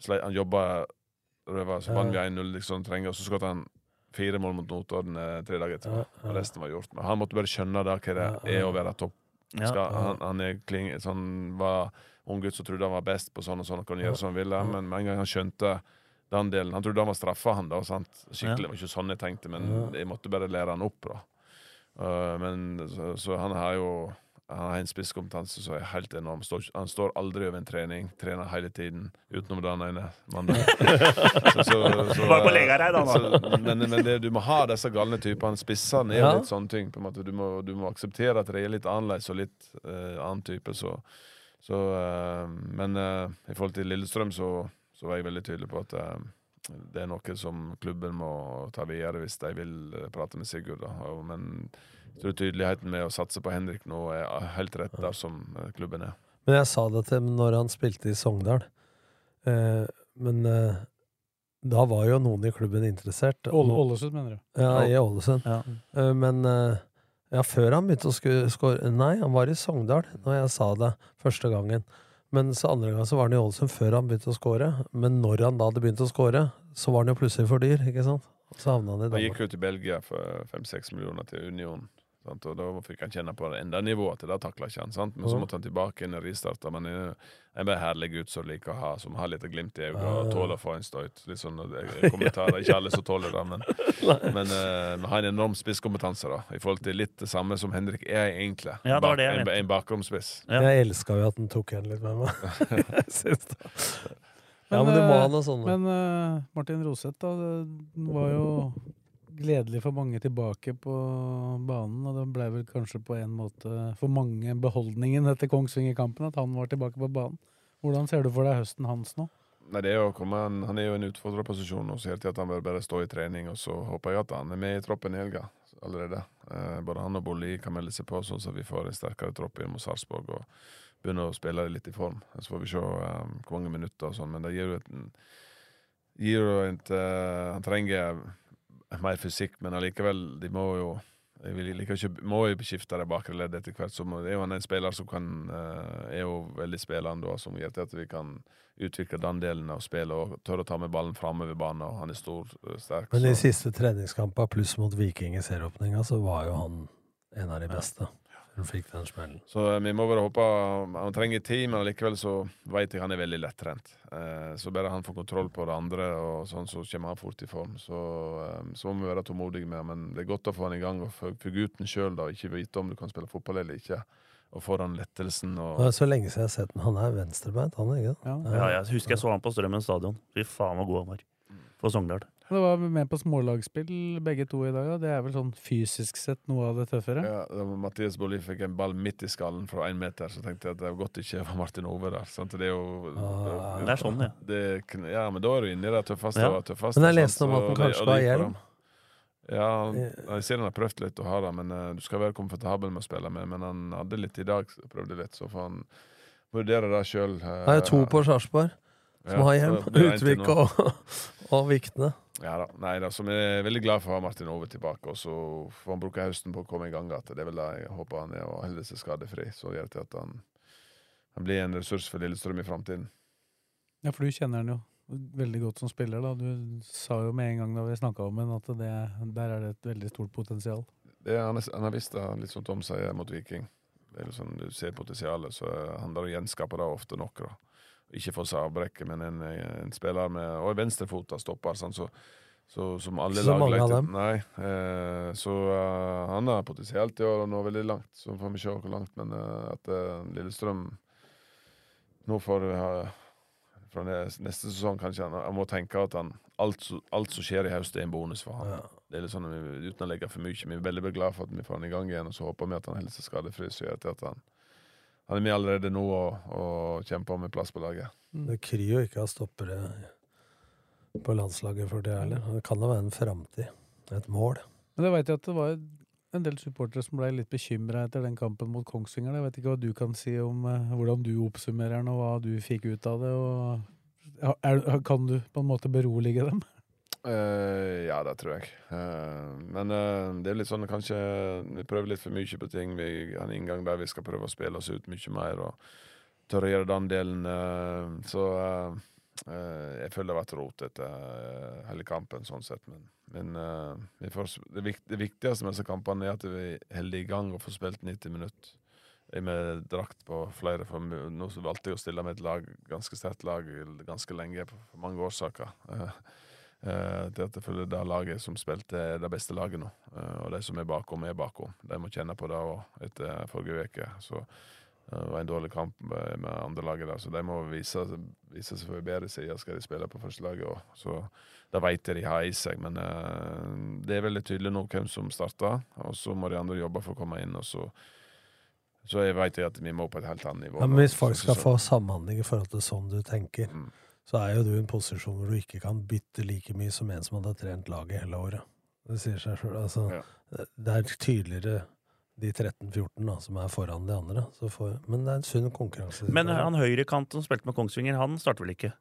Han jobba røva, så vant vi 1-0 liksom trenger, og så skåret han fire mål mot Notodden eh, tre dager etterpå. Ja, ja. Og resten var gjort. Men han måtte bare skjønne da hva det Ja, ja. er å være topp. Ja, Skal, ja. han, han er kling, sånn, var ung gutt som trodde han var best på sånn og sånn og kunne gjøre som han ville, men med en gang han skjønte den delen Han trodde han var straffa, han da. Sant? Skikkelig, det var ikke sånn jeg tenkte, men Ja. jeg måtte bare lære han opp. da Uh, Men så, så han har jo Han har en spisskompetanse som er helt enorm. Står, han står aldri over en trening. Trener hele tiden, utenom den ene mandagen. Så- så- så- Bare på Legareid, han, da. så- Men, men det, du må ha disse galne typene. Spissene er Ja. litt sånne ting. På en måte. Du, må, du må akseptere at de er litt annerledes og litt uh, annen type. Så, så uh, Men uh, i forhold til Lillestrøm så, så var jeg veldig tydelig på at det er noe som klubben må ta videre hvis de vil prate med Sigurd. Da. Men tror tydeligheten med å satse på Henrik nå er helt rett der som eh, klubben er. Men jeg sa det til ham når han spilte i Sogndal. Eh, men eh, da var jo noen i klubben interessert. Ålesund, mener du? Ja, i Ålesund. Ja. Eh, men eh, ja, før han begynte å skåre Nei, han var i Sogndal når jeg sa det første gangen. Men så andre gang så var han i Ålesund før han begynte å skåre. Men når han da hadde begynt å skåre, så var han jo plutselig for dyr, ikke sant? Så havna han i Han gikk jo til Belgia for fem-seks millioner til Union. Sant? Og da fikk han kjenne på det enda nivået at det takla ikke han. Sant? Men så måtte han tilbake inn og ristarte. Men en bare herlig gutt som liker å ha Som har litt glimt i øyet og tåler å få en støyt. Litt sånn eh, kommentarer. Ikke alle som tåler det, men, men uh, har en enorm spisskompetanse da i forhold til litt det samme som Henrik er egentlig. Ja, det var det jeg en, mente. en bakromspiss. Ja. Jeg elska jo at han tok igjen litt med meg. Jeg synes det. Ja, Men, men du må eh, ha noe sånt. Men eh, Martin Roseth da, var jo gledelig for mange tilbake på banen, og det ble vel kanskje på en måte for mange beholdningen etter Kongsvinger-kampen at han var tilbake på banen. Hvordan ser du for deg høsten hans nå? Nei, det er jo å komme, han, er jo i en utfordrerposisjon nå, så hele tiden at han bør bare stå i trening. Og så håper jeg at han er med i troppen i helga allerede. Eh, både han og Bolli kan melde seg på, sånn at vi får en sterkere tropp inn mot Sarpsborg. Og begynner å spille litt i form. Så får vi se eh, hvor mange minutter og sånn. Men det gir jo et gir jo et, eh, Han trenger mer fysikk, men allikevel, de må jo jeg vil, liker ikke, må jo skifte det bakre leddet etter hvert. Så det er jo en spiller som kan eh, er jo veldig spillende, og som gjør til at vi kan utvikle den delen av spillet og tørre å ta med ballen framover banen. Og han er stor, eh, sterk. Men de siste treningskampene pluss mot Viking i serieåpninga, så var jo han en av de beste. Hun fikk den smellen. Så eh, vi må bare håpe Han trenger tid, men likevel så vet jeg han er veldig lettrent. Eh, så bare han får kontroll på det andre, og sånn, så kommer han fort i form. Så, eh, så må vi være tålmodige med. Men det er godt å få han i gang, og for, for gutten sjøl, da. Ikke vite om du kan spille fotball eller ikke. Og få han lettelsen og Det er så lenge siden jeg har sett den. Han er venstrebeint, han, ikke sant? Ja, jeg husker jeg så han på Strømmen stadion. Fy faen hvor god han var. For Sogndal. Det var med på smålagsspill begge to i dag. Da. Det er vel sånn fysisk sett noe av det tøffere? Ja, da Mathias Bolli fikk en ball midt i skallen fra én meter, så tenkte jeg at det var godt ikke var Martin Ove der. Sant? Det er jo Ah. Det er sånn, ja. det, ja, men da er du inne i det tøffeste Ja. det tøffeste. Men jeg leste om at han kanskje og skal ha hjelm. Ja, jeg ser han har prøvd litt å ha det, men uh, du skal være komfortabel med å spille med. Men han hadde litt i dag, prøvde litt, så får han vurdere det sjøl. Det er to på Sarpsborg som har hjelm. Utvik og, og Vikne. Ja da. Nei da, så vi er veldig glad for å ha Martin Ove tilbake. Og så får han bruke høsten på å komme i gang igjen. Det er vel det jeg håper han er, og holder seg skadefri. Så gjør det til at han, han blir en ressurs for Lillestrøm i framtiden. Ja, for du kjenner han jo veldig godt som spiller. da. Du sa jo med en gang da vi snakka om han, at det, der er det et veldig stort potensial. Det, han, er, han har visst det, litt som Tom sier mot Viking. Det er liksom, du ser potensialet, så handler det om å gjenskape det ofte nok. da. Ikke for Sabrekke, men en, en spiller med Og en venstrefota stopper, sånn, så, så, som alle så lag mange av dem. Nei, eh, så uh, han har potensial til å nå veldig langt. Så får vi se hvor langt. Men uh, at uh, Lillestrøm nå får fra neste sesong kanskje han, han må tenke at han, alt, alt som skjer i høst, er en bonus for han. Ja. Det er litt sånn, vi- Uten å legge for mye. Vi er veldig glad for at vi får han i gang igjen, og så håper vi at han holder seg skadefri. Så gjør det til at han, han er med allerede nå og, og kjemper om en plass på laget. Det kryr jo ikke av stoppere på landslaget for det heller. Det kan da være en framtid. Et mål. Men jeg vet jo at det var en del supportere som ble litt bekymra etter den kampen mot Kongsvinger. Jeg vet ikke hva du kan si om eh, hvordan du oppsummerer den, og hva du fikk ut av det. Og er, kan du på en måte berolige dem? Eh, ja, det tror jeg. Uh, men uh, det er litt sånn kanskje Vi prøver litt for mye på ting. Vi har en inngang der vi skal prøve å spille oss ut mye mer og tørre å gjøre den delen. så jeg føler det har vært rot uh, hele kampen, sånn sett. Men, men får, det, vik, det viktigste med disse kampene er at vi holder i gang og får spilt 90 minutter. Med drakt på flere for Nå valgte jeg å stille med et lag, ganske sterkt lag ganske lenge, for, mange årsaker. Eh, Eh, til at jeg føler det laget som spilte, er det beste laget nå. Eh, og de som er bakom, er bakom. De må kjenne på det òg etter forrige uke. Så eh, det var en dårlig kamp med med andre laget der, så de må vise, vise seg for bedre sider skal de spille på første laget òg. Så det vet jeg de har i seg, men det er veldig tydelig nå hvem som starter. Og så må de andre jobbe for å komme inn, og så så jeg jeg at vi må på et helt annet nivå. Ja, men hvis folk Så- skal så- få samhandling i forhold til sånn du tenker, Mm. Så er jo du i en posisjon hvor du ikke kan bytte like mye som en som hadde trent laget hele året. Det sier seg sjøl. Altså, Ja. Det er tydeligere de 13-14 som er foran de andre. Så får, men det er en sunn konkurranse. Men han høyrekant som spilte med Kongsvinger, han starter vel ikke?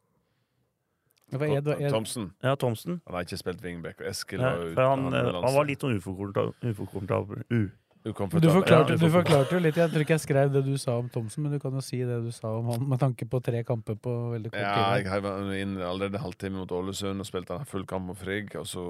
Thomsen. Ja, Thomsen. Han har ikke spilt wingback. og Eskil Nei, for han, han eh, han var litt sånn uforkomfortabel. Du, forklarte, Ja, du forklarte jo litt. Jeg tror ikke jeg skrev det du sa om Thomsen, men du kan jo si det du sa om han, med tanke på tre kamper på veldig kort tid. Ja, jeg var inn allerede halvtime mot Ålesund og spilte han full kamp mot Frigg. Og så,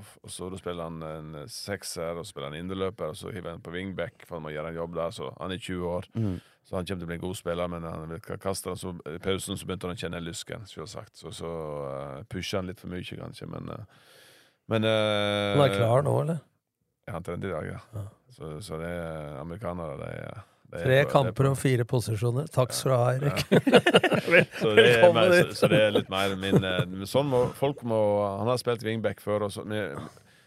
og så da spiller han en sekser og spiller han indreløper, og så hiver han på wingback for han må gjøre en jobb der. Så han er 20 år, Mm. så han kommer til å bli en god spiller, men han vil kaste den. Så I pausen så begynte han å kjenne lysken, selvsagt. Så, så uh, pusher han litt for mye, kanskje, men uh, Men uh, Han er klar nå, eller? Ja, han trente i dag, ja. Ja. Så, så det er amerikanere, de er Tre er kamper og fire posisjoner. Takk skal du ha, Eirik. så, det er, så, så det er litt mer min eh, Sånn må folk må Han har spilt wingback før. Og så, men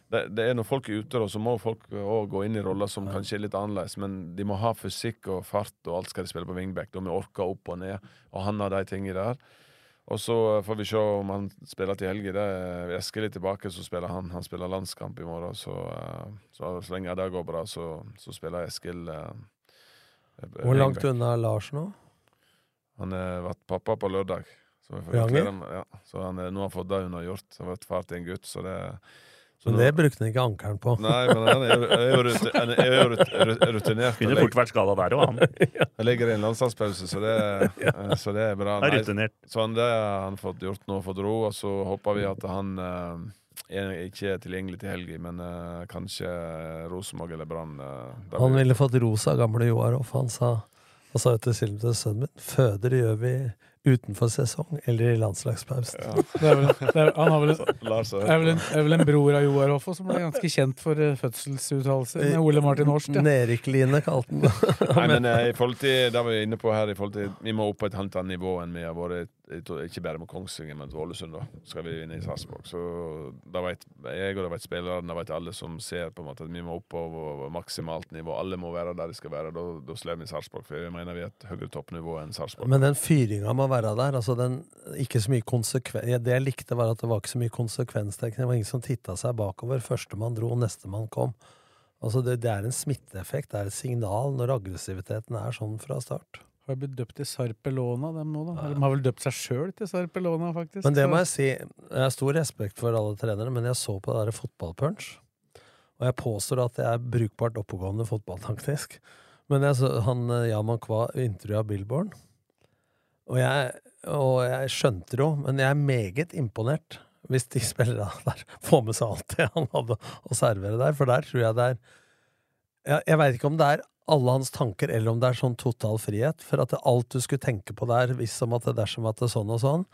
det, det er når folk er ute, og så må folk òg gå inn i roller som kanskje er litt annerledes. Men de må ha fysikk og fart, og alt skal de spille på wingback. Da må orke opp og ned. Og han har de tingene der. Og så får vi se om han spiller til helga. Eskil er tilbake, så spiller han. Han spiller landskamp i morgen. Så, eh, så, så lenge det går bra, så, så spiller Eskil eh, Hvor langt unna er Lars nå? Han har vært pappa på lørdag. Så, ja. så han, nå har han fått det unnagjort. Har vært far til en gutt. Så, det, Men det brukte han ikke ankeren på. Nei, men han er jo- er jo er jo ruti- rutinert. kunne Han fort vært skada der òg, han. Han ligger i en landslagspause, så det, så det er bra. Er Nei, rutinert. Så han, det har han fått gjort nå, fått ro, og så håper vi at han eh, er ikke er tilgjengelig til helga, men uh, kanskje Rosenborg eller Brann. Uh, Han ville fått ros av gamle Joar Hoff. Han sa, han sa til til sønnen min føder gjør vi utenfor sesong eller i landslagspausen. Ja. Det vel, han har vel, Lars har er vel, en, er vel en bror av Joar Hoff som ble ganske kjent for uh, fødselsuttalelser med Ole Martin Horst. Ja. Nerik-Line kalte han det. Nei, men eh, i forhold til det vi er inne på her, i forhold til, vi må opp på et halvt annet nivå enn vi har vært ikke bare med Kongsvinger, men til Ålesund. da, skal vi vinne i Sarpsborg. Så da vet jeg og da vet spillerne, da vet alle som ser på en måte at vi må opp på maksimalt nivå. Alle må være der de skal være. Da, da slår vi Sarpsborg, for jeg mener vi er et høyere toppnivå enn Sarpsborg. Men den fyringa må være der. altså den, ikke så mye konsekven ja, Det jeg likte, var at det var ikke så mye konsekvenstenkning. Det var ingen som titta seg bakover. Førstemann dro, nestemann kom. Altså det, det er en smitteeffekt, det er et signal når aggressiviteten er sånn fra start. Har blitt døpt til Sarpelona, dem nå, da. Ja. de har vel døpt seg sjøl til Sarpelona, faktisk. Men det må jeg si, jeg har stor respekt for alle trenere, men jeg så på det der fotballpunch, og jeg påstår at det er brukbart oppegående fotballtaktisk. Men jeg så, han eh, Yaman Kwa intervjua Billborn, og jeg, og jeg skjønte det jo, men jeg er meget imponert hvis de spillerne der får med seg alt det han hadde å servere der, for der tror jeg det er Jeg, jeg veit ikke om det er alle hans tanker, eller om det er sånn total frihet. For at alt du skulle tenke på der, hvis som at det dersom at det er sånn og sånn.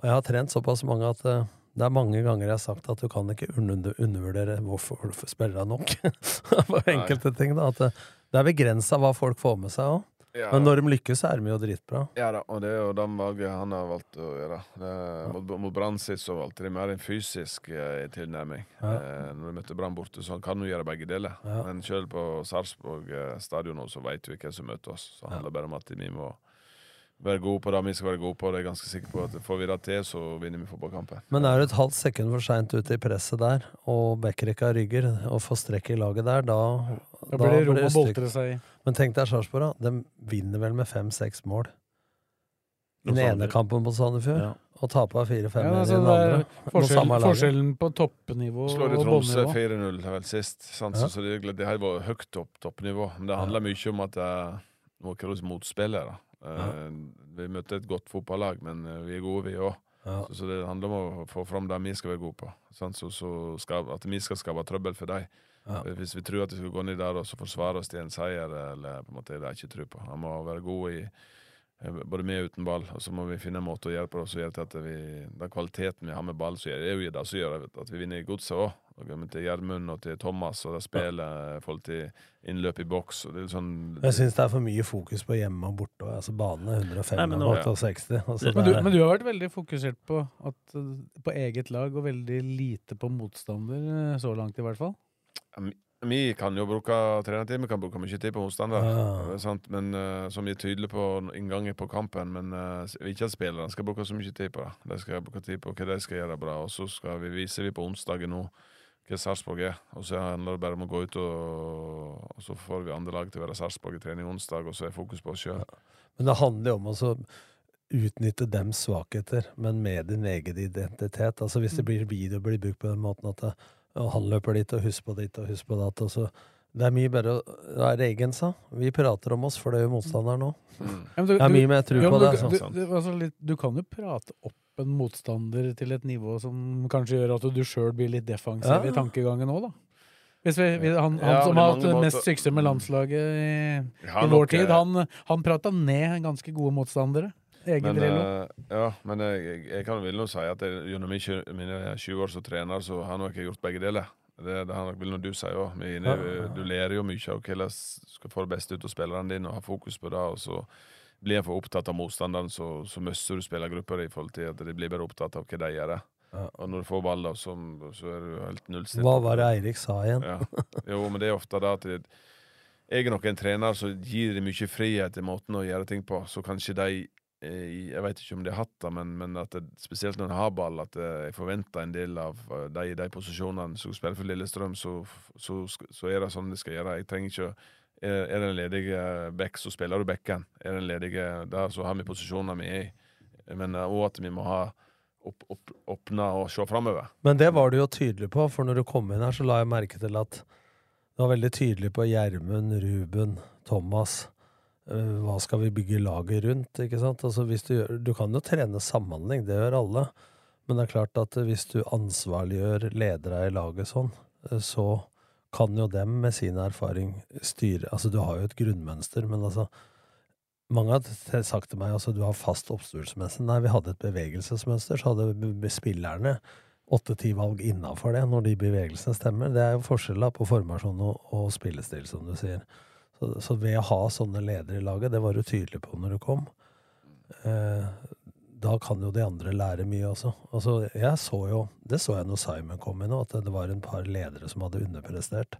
Og jeg har trent såpass mange at eh, det er mange ganger jeg har sagt at du kan ikke undervurdere hvorfor hvorfor spiller jeg nok. på enkelte ting, da. At det, det er begrensa hva folk får med seg òg. Ja. Men når de lykkes, er de jo dritbra. Ja da, og det er jo den valget han har valgt å gjøre. Det, mot, mot Brann sist så valgte de mer en fysisk eh, tilnærming. Ja. Eh, når de møtte Brann borte, så han kan jo gjøre begge deler. Ja. Men selv på Sarpsborg eh, stadion nå, så vet vi hvem som møter oss. Så det handler bare om at vi må være gode på det vi skal være gode på. Det er jeg ganske sikker på at Får vi det til, så vinner vi fotballkampen. Men er du et halvt sekund for seint ute i presset der, og Bekkerika rygger, og får strekk i laget der, da Da blir det rom å boltre seg i. Men tenk deg Sarpsborg, da. De vinner vel med fem-seks mål. I den ene kampen mot Sandefjord, Ja. og taper fire-fem Ja, i altså, den er andre. Forskjell, forskjellen på toppnivå Slår i Tromsø 4-0 vel sist. Sant? Ja. Så, så det, det her var høyt topp, toppnivå. Men det handler mye om at det er noen motspillere. Eh, Vi møter et godt fotballag, men eh, vi er gode, vi òg. Ja. Så, så det handler om å få fram det vi skal være gode på. Så, så skal, at vi skal skape trøbbel for dem. Ja. Hvis vi tror at vi skal gå ned der og så forsvare oss til en seier, eller på en måte, det er ikke tro på. Han må være god i eh, både med og uten ball, og så må vi finne en måte å gjøre på som gjør at vi, den kvaliteten vi har med ball, så er jo det som gjør at vi vinner i godset òg. Til Gjermund og til Thomas og da spiller folk til innløp i boks. Og det er sånn, Jeg syns det er for mye fokus på hjemme og borte. Altså, banen er 105 Nei, men og 68. Ja. Altså, Men du, men du har vært veldig fokusert på, at, på eget lag, og veldig lite på motstander, uh, så langt i hvert fall. Vi kan jo bruke trenertid, vi kan bruke mye tid på motstander. Ja. Men uh, Som vi er tydelige på inngangen på kampen. Men uh, ikke at spillerne skal bruke så mye tid på det. De skal bruke tid på hva de skal gjøre bra. Og så skal vi vise vi på onsdagen nå hva Sarpsborg er. Og så handler det bare om å gå ut, og, og så får vi andre lag til å være Sarpsborg i trening onsdag, og så er fokus på oss sjøl. Men det handler jo om å så utnytte dems svakheter, men med din egen identitet. Altså Hvis det blir video blir brukt på den måten at det, og han løper dit, og husk på ditt, og husk på datt, og så Det er mye bedre å være egen, sa. Vi prater om oss, for det gjør motstanderen nå. Ja, Det er mye mer tro på det. Du, altså. du, du, altså litt, du kan jo prate opp en motstander til et nivå som kanskje gjør at du sjøl blir litt defensiv Ja. i tankegangen òg, da. Hvis vi, vi, han, han Ja, som har hatt mest suksess med landslaget i, Ja, i nok, vår tid, eh, han, han prata ned ganske gode motstandere. Egen Men, eh, ja, men jeg, jeg, kan vel nå si at jeg, gjennom mine mine 20 år som trener, så har nok jeg gjort begge deler. Det, det har nok vel nå du sier òg. Du lærer jo mye av hvordan du skal få det beste ut av spillerne dine, og ha fokus på det. Og så blir en for opptatt av motstanderen, så, så mister du spillergrupper i forhold til at de blir bare opptatt av hva de gjør. Ja. Og når du får ball, da, så, så er du helt nullstilt. Hva var det Eirik sa igjen? Ja. Jo, men det er ofte det at det, jeg er nok en trener som gir dem mye frihet i måten å gjøre ting på. Så kanskje de eh, Jeg vet ikke om de har hatt det, men, men det, spesielt når de har ball, at eh, jeg forventer en del av eh, de i de posisjonene som spiller for Lillestrøm, så, så, så er det sånn de skal gjøre. Jeg trenger ikke å- er er det en ledig eh, back, så spiller du backen. Er det en ledig der, så har vi posisjoner vi er i. Men òg at vi må ha opp, opp, åpne og se framover. Men det var du jo tydelig på, for når du kom inn her, så la jeg merke til at du var veldig tydelig på Gjermund, Ruben, Thomas. Eh, hva skal vi bygge laget rundt? ikke sant? Altså Du gjør, du kan jo trene samhandling, det gjør alle. Men det er klart at hvis du ansvarliggjør ledere i laget sånn, eh, så kan jo dem med sin erfaring styre Altså, du har jo et grunnmønster, men altså mange har sagt til meg altså du har fast oppstyrsmønster, Nei, vi hadde et bevegelsesmønster, så hadde spillerne åtte-ti valg innafor det når de bevegelsene stemmer. Det er jo forskjell på formasjon og, og spillestil, som du sier. Så, så, ved å ha sånne ledere i laget, det var du tydelig på når du kom, eh, da kan jo de andre lære mye også. Altså, jeg så jo, Det så jeg når Simon kom inn, at det var en par ledere som hadde underprestert,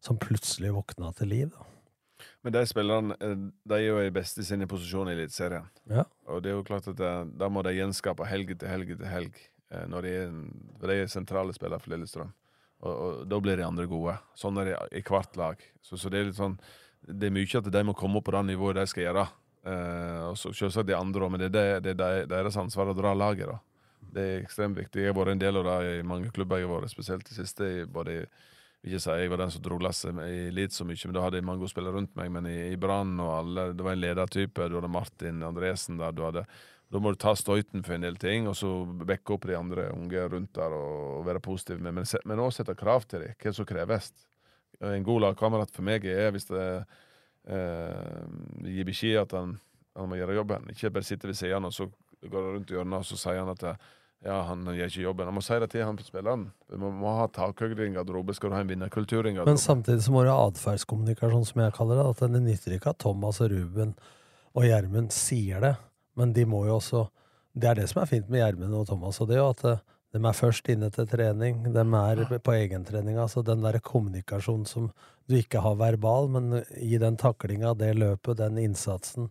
som plutselig våkna til liv. da. Men de spillerne eh, de er jo i beste i sine posisjoner i Eliteserien. Ja. Og det er jo klart at da må de gjenskape helg etter helg etter helg. Eh, når de er, de er sentrale spillere for Lillestrøm. Og, og, da blir de andre gode. Sånn er det i hvert lag. Så, så, det er litt sånn Det er mye at de må komme opp på det nivået de skal gjøre. Eh, og selvsagt de andre òg, men det er, det, det er deres ansvar å dra laget. da. Det er ekstremt viktig. Jeg har vært en del av det i mange klubber. Jeg har vært spesielt det siste Jeg, både ikke si jeg var den som dro lasset i Leeds så mye, men da hadde jeg mange gode spillere rundt meg. Men i, i Brann og alle Det var en ledertype. Du hadde Martin Andresen der. du hadde da må du ta støyten for en del ting, og så backe opp de andre unge rundt der og, være positiv. Men, òg sette krav til dem, hva som kreves. En god lagkamerat for meg er hvis det eh, gir beskjed at han, han, må gjøre jobben. Ikke bare sitte ved siden og så går rundt hjørnet og så sier han at ja, han gjør ikke jobben. Han må si det til han spilleren. Du må, må ha takhøyde i en garderobe, skal du ha en vinnerkultur i garderoben. Men samtidig så må du ha atferdskommunikasjon, som jeg kaller det. At det nytter ikke at Thomas og Ruben og Gjermund sier det, men de må jo også Det er det som er fint med Gjermund og Thomas, og det er jo at eh, de er først inne til trening, de er på egentreninga. Altså den der kommunikasjonen som du ikke har verbal, men i den taklinga, det løpet, den innsatsen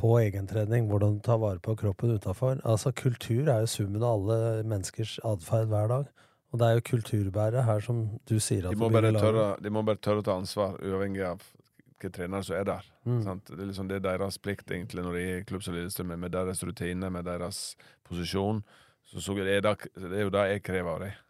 på egentrening, hvordan du tar vare på kroppen utafor. Altså, kultur er jo summen av alle menneskers atferd hver dag. Og det er jo kulturbærere her som du sier at de må, bare tørre, de må bare tørre å ta ansvar, uavhengig av hvilke trenere som er der. Mm. Det, er liksom, det er deres plikt egentlig når de er i Klubbs og Lillestrøm, med deres rutine, med deres posisjon. Så, så er det, det, er jo det jeg krever av dem.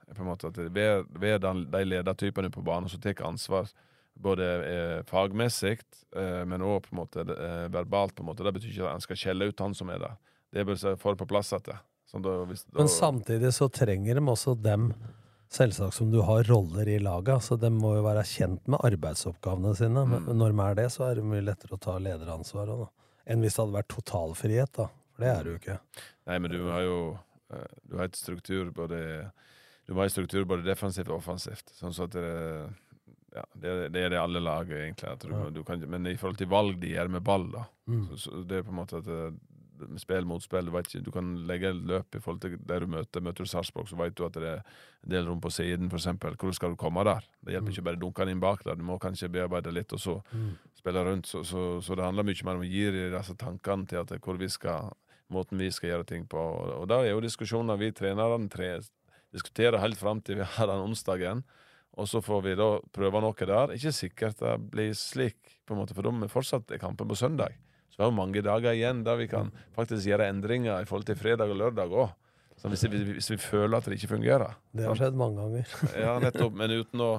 Ved, vær de ledertypene på banen som tar ansvar både eh, fagmessig, eh, men òg på en måte eh, verbalt. på en måte. Det betyr ikke at en skal skjelle ut han som er der. Det er bare få på plass igjen. Sånn men samtidig så trenger de også dem, selvsagt som du har roller i laget. Så de må jo være kjent med arbeidsoppgavene sine. Mm. Men når de er det, så er det mye lettere å ta lederansvaret enn hvis det hadde vært totalfrihet. da. For det er det jo ikke. Nei, men du har jo du har et struktur både du må ha struktur både defensivt og offensivt. Sånn så at det, ja, det, det, er det alle lag, egentlig. Du, ja. du kan, men i forhold til valg de gjør med ball, da mm. så, så, Det er på en måte at eh, spill mot spill. Du, ikke, du kan legge løp i forhold til der du møter. Møter du Sarpsborg, så vet du at det er en del rom på siden, f.eks. Hvor skal du komme der? Det hjelper mm. ikke bare å dunke den inn bak der. Du må kanskje bearbeide litt, og så mm. spille rundt. Så, så, så, det handler mye mer om å gi disse tankene til at hvor vi skal måten vi skal gjøre ting på. Og, og da er jo diskusjoner vi trenerne tre, diskuterer helt fram til vi har den onsdagen. Og så får vi da prøve noe der. Ikke sikkert det blir slik, på en måte, for da er fortsatt kampen på søndag. Så vi har mange dager igjen der vi kan faktisk gjøre endringer i forhold til fredag og lørdag òg. Hvis, hvis, vi føler at det ikke fungerer. Det har skjedd mange ganger. ja, nettopp. Men uten å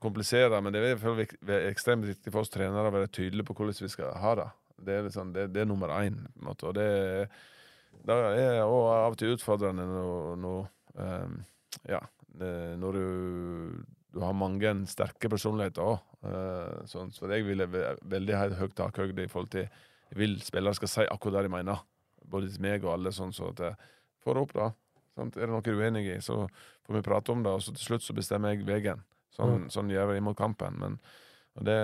komplisere. Men det er ekstremt viktig for oss trenere å være tydelige på hvordan vi skal ha det. Det er, liksom, det, det er nummer én. Og det, det er også av og til utfordrende når, når, um, ja, når du du har mange sterke personligheter òg. Uh, sånn, så jeg vil veldig ha høyt takhøyde i forhold til Jeg vil spillere skal si akkurat det de mener. Både til meg og alle. sånn så at jeg får opp da. Sant? Er det noe du er uenig i, så får vi prate om det, og så til slutt så bestemmer jeg veien. Sånn, mm. sånn gjør vi imot kampen. Men og det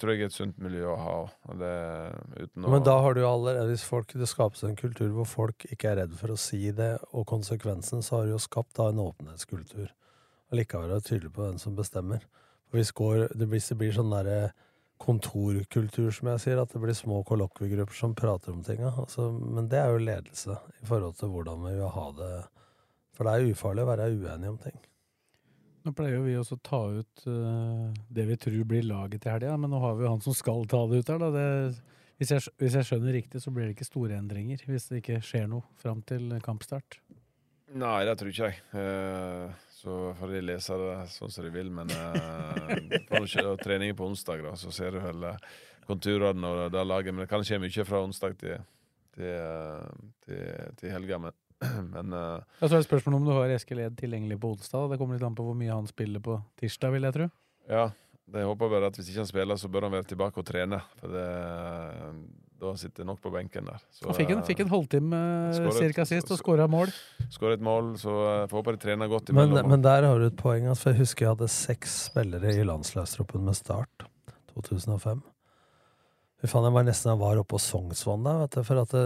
tror jeg er et sunt miljø å ha. Det, Men da har du allerede, hvis folk, det skapes en kultur hvor folk ikke er redd for å si det, og konsekvensen, så har du jo skapt da en åpenhetskultur allikevel være tydelig på hvem som bestemmer. For hvis går, det, blir, det blir sånn derre kontorkultur, som jeg sier, at det blir små kollokviegrupper som prater om tinga. Altså, men det er jo ledelse i forhold til hvordan vi vil ha det. For det er ufarlig å være uenig om ting. Nå pleier vi også å ta ut uh, det vi tror blir laget til helga, men nå har vi jo han som skal ta det ut her. Da. Det, hvis, jeg, hvis, jeg, skjønner riktig, så blir det ikke store endringer hvis det ikke skjer noe fram til kampstart. Nei, det tror ikke jeg. Uh, så får de lese det sånn som de vil, men uh, på noe- treningen på onsdag, da, så ser du vel konturene og det laget. Men det kan skje mye fra onsdag til, til, til, til helga. Men, men uh, Ja, så er det spørsmål om du har Eskil Ed tilgjengelig på onsdag. Det kommer litt an på hvor mye han spiller på tirsdag, vil jeg tro. ja, jeg håper bare at hvis ikke han spiller, så bør han være tilbake og trene. For det, da sitter nok på benken der. Så, Han fikk en, eh, fikk en halvtime ca. cirka sist og skåra mål. Skåra et mål, så jeg får håpe de trener godt Men, imellom. men der har du et poeng. Altså, for jeg husker jeg hadde seks spillere i landslagstroppen med start 2005. Fy faen, jeg var nesten jeg var oppe på Sognsvann da, vet du, for at det,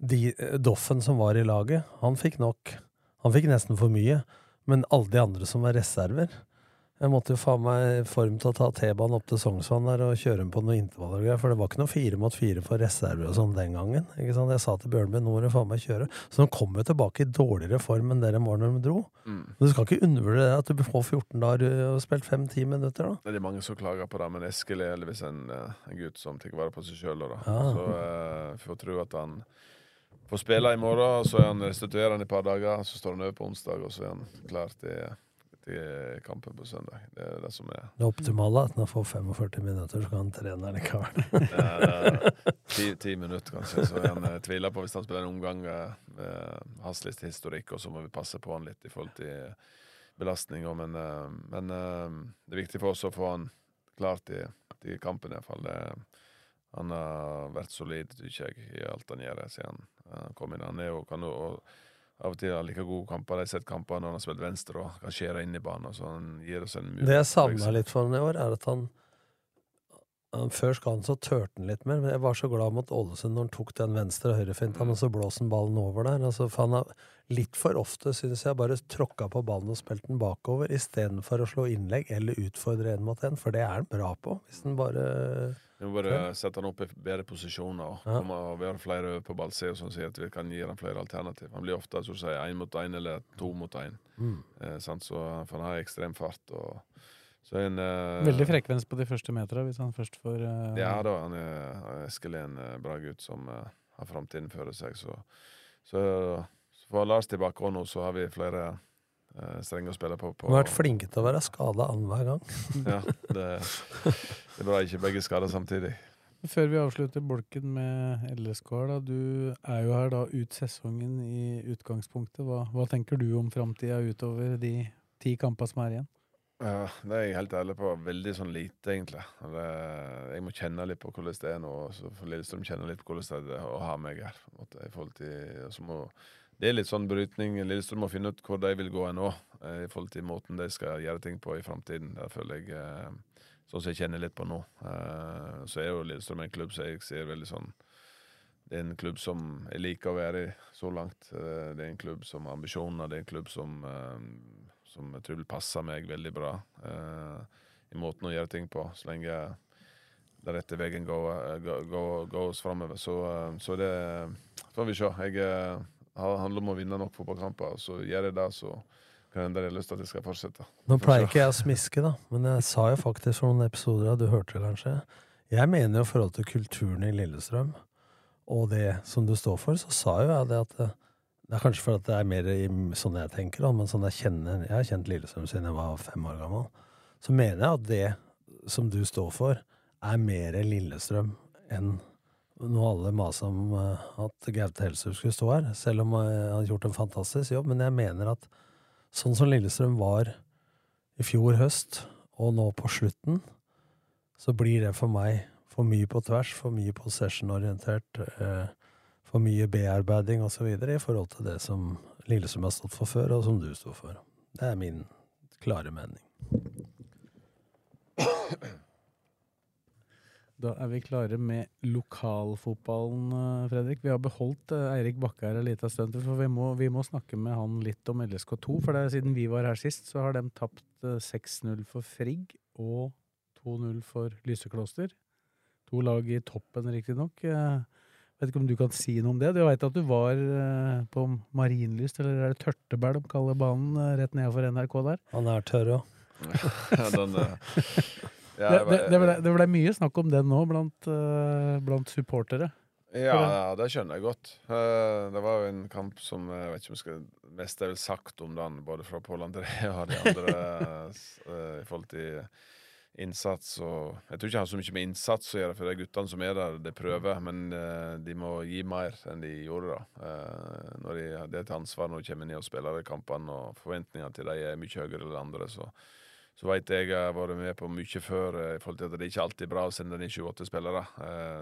de, Doffen som var i laget, han fikk nok. Han fikk nesten for mye. Men alle de andre som var reserver Jeg måtte jo faen meg i form til å ta T-banen opp til Sognsvann der og kjøre dem på noen intervaller og greier, for det var ikke noe fire mot fire for reserver og sånn den gangen. Ikke sant? Jeg sa til Bjørnby nå må du faen meg kjøre. Så de kom jo tilbake i dårligere form enn det de var når de dro. Mm. Men du skal ikke undervurdere at du får 14 dager og spilt 5-10 minutter, da. Det er mange som klager på det, men Eskil er heldigvis en, eh, en gutt som tar vare på seg sjøl. Ja. Så eh, får tro at han får spille i morgen, så er han restituerende i et par dager. Så står han over på onsdag, og så er han klar til, til kampen på søndag. Det er det som er Det optimale er at når han får 45 minutter, så kan han trene likevel. Eh, ti, ti minutter, kanskje. Så han eh, tviler på hvis han spiller en omgang eh, med hans litt historikk, og så må vi passe på han litt i forhold til belastninger. Men, eh, men eh, det er viktig for oss å få han klar til, til kampen, iallfall. Han har vært solid, syns jeg, i alt han gjør siden han kom inn. Han er jo, kan og, av og til ha like gode kamper. Jeg har sett kamper når han har spilt venstre og kan skjære inn i banen. Så han gir oss en mulighet. Det jeg savna litt for ham i år, er at han Før skal han så tørte han litt mer, men jeg var så glad mot Ålesund når han tok den venstre og høyrefinten, men så blåser han ballen over der. Altså, han har litt for ofte, syns jeg, bare tråkka på ballen og spilt den bakover, istedenfor å slå innlegg eller utfordre en mot en, for det er han bra på. Hvis han bare Vi må bare sette han opp i bedre posisjoner og, Ja. vi har flere på ballsida som sier at vi kan gi han flere alternativ. Han blir ofte så å si én mot én eller to mot én. Mm. Eh, så, for han har ekstrem fart. Og, en, uh, Veldig frekvens på de første meterne, hvis han først får uh, Ja da, han er, Eskil er en uh, bra gutt som eh, har framtiden foran seg. Så, så, så får Lars tilbake og nå, så har vi flere uh, strenger å spille på. på du har vært flinke til å være skada annenhver gang. ja, det, det er bra ikke begge skader samtidig. Før vi avslutter bolken med LSK, da, du er jo her da ut sesongen i utgangspunktet. Hva, hva tenker du om framtida utover de ti kampene som er igjen? Ja, det er jeg helt ærlig på. Veldig sånn lite, egentlig. Jeg må kjenne litt på hvordan det er nå. Så får Lillestrøm kjenne litt på hvordan det er å ha meg her. måte, til, må, Det er litt sånn brytning. Lillestrøm må finne ut hvor de vil gå nå, eh, i forhold til måten de skal gjøre ting på i framtiden. Det føler jeg eh, Sånn som jeg kjenner litt på nå. Eh, Så er jo Lillestrøm en klubb som jeg ser veldig sånn det er en klubb som jeg liker å være i så langt. Det er en klubb som har ambisjoner. Det er en klubb som, som jeg tror vil passe meg veldig bra eh, i måten å gjøre ting på. Så lenge den rette veien går, går, går, går framover. Så, eh, så det får vi se. Jeg eh, handler om å vinne nok fotballkamper. Så gjør jeg det, så kan hende jeg har lyst til at jeg skal fortsette. Nå pleier ikke jeg å smiske, da, men jeg sa jo faktisk for noen episoder, du hørte det kanskje Jeg mener jo i forhold til kulturen i Lillestrøm, og det som du står for, så sa jo jeg det at det, er kanskje fordi det er mer i, sånn jeg tenker, men sånn jeg kjenner Jeg har kjent Lillestrøm siden jeg var fem år gammel. Så mener jeg at det som du står for, er mer Lillestrøm enn når alle maser om eh, at Gaute Helsrud skulle stå her, selv om eh, han har gjort en fantastisk jobb. Men jeg mener at sånn som Lillestrøm var i fjor høst, og nå på slutten, så blir det for meg for mye på tvers, for mye possession-orientert, eh, for mye bearbeiding osv. i forhold til det som Lillesund har stått for før, og som du står for. Det er min klare mening. Da er vi klare med lokalfotballen, eh, Fredrik. Vi har beholdt eh, Eirik Bakke her en liten stund, for vi må, vi må snakke med han litt om LSK2. For det, siden vi var her sist, så har de tapt eh, 6-0 for Frigg og 2-0 for Lysekloster. To lag i toppen, riktignok. Eh, Vet ikke om du kan si noe om det? Du veit at du var eh, på Marienlyst, eller er det Tørtebæl de kaller banen, eh, rett nedenfor NRK der? Han er tørr òg. Ja, den, eh, ja, det, det, det, ble, det ble mye snakk om den nå blant, blant supportere. Ja, ja, det skjønner jeg godt. Eh, Det var jo en kamp som jeg vet ikke om jeg skal mest er vel sagt om den, både fra Pål André og de andre, i forhold til innsats og Jeg tror ikke det har så mye med innsats å gjøre, for det er guttene som er der, de prøver. Men uh, de må gi mer enn de gjorde, da. Uh, Når de, det er et ansvar når de kommer ned og spiller i kampene, og forventningene til dem er mye høyere enn andre. så så veit jeg jeg har vært med på mye før eh, i forhold til at det ikke alltid er bra å sende inn 28 spillere.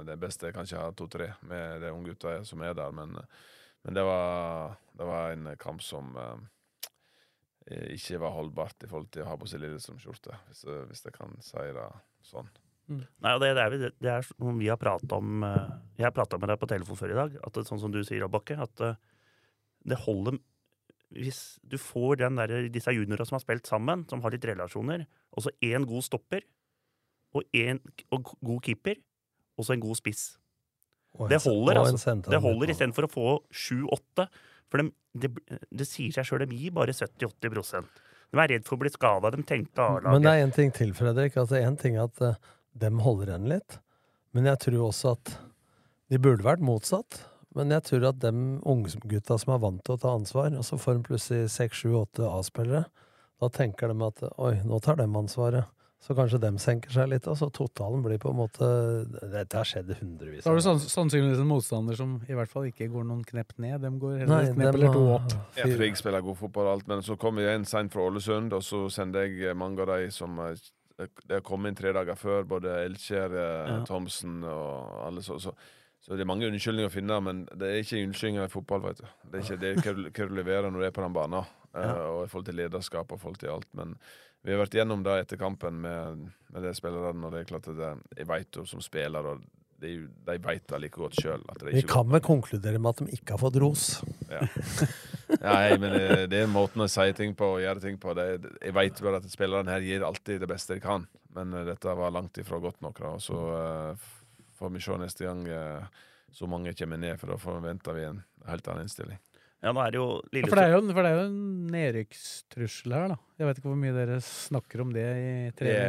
Det beste er kanskje å ha to-tre med de unge gutta som er der, men, men det, var, det var en kamp som ikke var holdbart i forhold til å ha på seg Lillestrøm-skjorte, hvis, hvis jeg kan si det sånn. Nei, det, det, er, vel- det er som vi har pratet om eh, Jeg har prata med deg på telefon før i dag, at det, sånn som du sier, Bakke, at eh, det holder Hvis du får den der, disse juniorene som har spilt sammen, som har litt relasjoner, og så én god stopper, og én og god keeper, og så en god spiss. Det holder, en altså. Det holder istedenfor å få sju-åtte. For de, det, det sier seg sjøl, de gir bare 70-80% De er redd for å bli skada. De tenkte A-laget. Men det er en ting til, Fredrik. Altså, en ting er at uh, dem holder igjen litt. Men jeg tror også at de burde vært motsatt. Men jeg tror at de unggutta som er vant til å ta ansvar, og så får de plutselig seks, sju, åtte A-spillere, da tenker de at oi, nå tar de ansvaret. Så kanskje dem senker seg litt, og så totalen blir på en måte Dette har skjedd hundrevis Så har du sannsynligvis en motstander som i hvert fall ikke går noen knepp ned. De går heller Nei, et knepp eller to opp. Ja, Frigg spiller god fotball og alt, men så kom jeg inn seint fra Ålesund, og så sendte jeg eh, mange av de som det har kom inn tre dager før, både Elkjær, eh, Ja. Thomsen og alle så, så så det er mange unnskyldninger å finne, men det er ikke unnskyldninger i fotball. vet du. Det er ikke det hva du, leverer når du er på den banen, ja. uh, og i forhold til lederskap og i forhold til alt. Men vi har vært gjennom det etter kampen med, med de spillerne, og det er klart at det, jeg vet jo som spiller, og de, de veit det like godt sjøl. Vi kan vel konkludere med at de ikke har fått ros. ja. Nei, men det, det er måten å si ting på og gjøre ting på. Det, jeg vet bare at spillerne her gir alltid det beste de kan, men eh, dette var langt ifra godt nok. Da. Så uh, får vi se neste gang uh, så mange kommer ned, for da forventer vi en helt annen innstilling. Ja, nå er det jo Ja, for, det er jo, for det er jo en nedrykkstrussel her, da. Jeg vet ikke hvor mye dere snakker om det i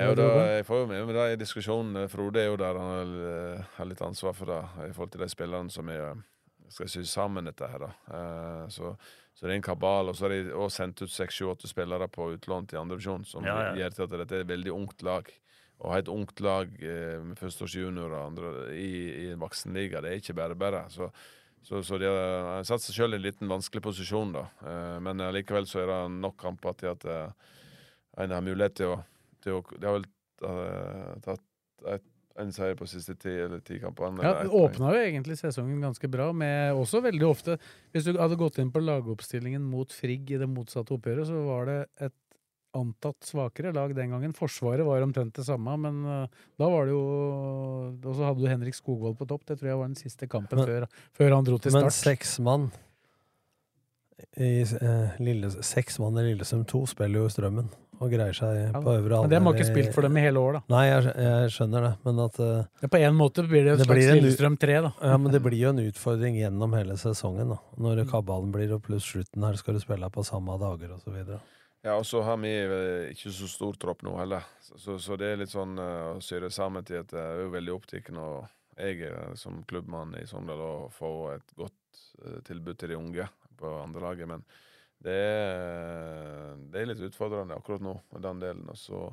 og da, jeg får jo med meg det i diskusjonen. Frode er jo der, han har, eh, litt ansvar for det i forhold til de spillerne som er eh, skal sy sammen dette her. da. Eh, Så, så det er en kabal. Og så har de også sendt ut seks, sju, åtte spillere på utlån til andredivisjon, som Ja, ja. gjør til at dette er et veldig ungt lag. Å ha et ungt lag eh, med førsteårsjuniorer i, i en voksenliga, det er ikke bare bare. Så, så, så de har satt seg sjøl i en liten vanskelig posisjon, da. Eh, Men likevel så er det nok kamper til at eh, en har mulighet til å, til å De har vel eh, tatt et, en seier på siste ti eller ti kampene. Ja, Det et åpna jo egentlig sesongen ganske bra, med også veldig ofte Hvis du hadde gått inn på lagoppstillingen mot Frigg i det motsatte oppgjøret, så var det et antatt svakere lag den gangen. Forsvaret var omtrent det samme, men uh, da var det jo Og så hadde du Henrik Skogvold på topp. Det tror jeg var den siste kampen Men- før, før han dro til Men start. seks mann i eh, Lille, Seks mann i Lillesund 2 spiller jo Strømmen og greier seg på øvre Men det har ikke spilt for dem i hele år, da. Nei, jeg, jeg skjønner det, men at uh, Ja, på en måte blir det et Det slags blir en- Lillestrøm 3, da. Ja, men det blir jo en utfordring gjennom hele sesongen, da. Mm. Når kabalen blir, og pluss slutten her skal du spille på samme dager og så videre. Ja, og så har vi eh, ikke så stor tropp nå heller. Så, så, det er litt sånn eh, å det sammen til at jeg er veldig opptatt og jeg som klubbmann i Sogndal å få et godt eh, tilbud til de unge på andre laget. Men det er, det er litt utfordrende akkurat nå, den delen. Og så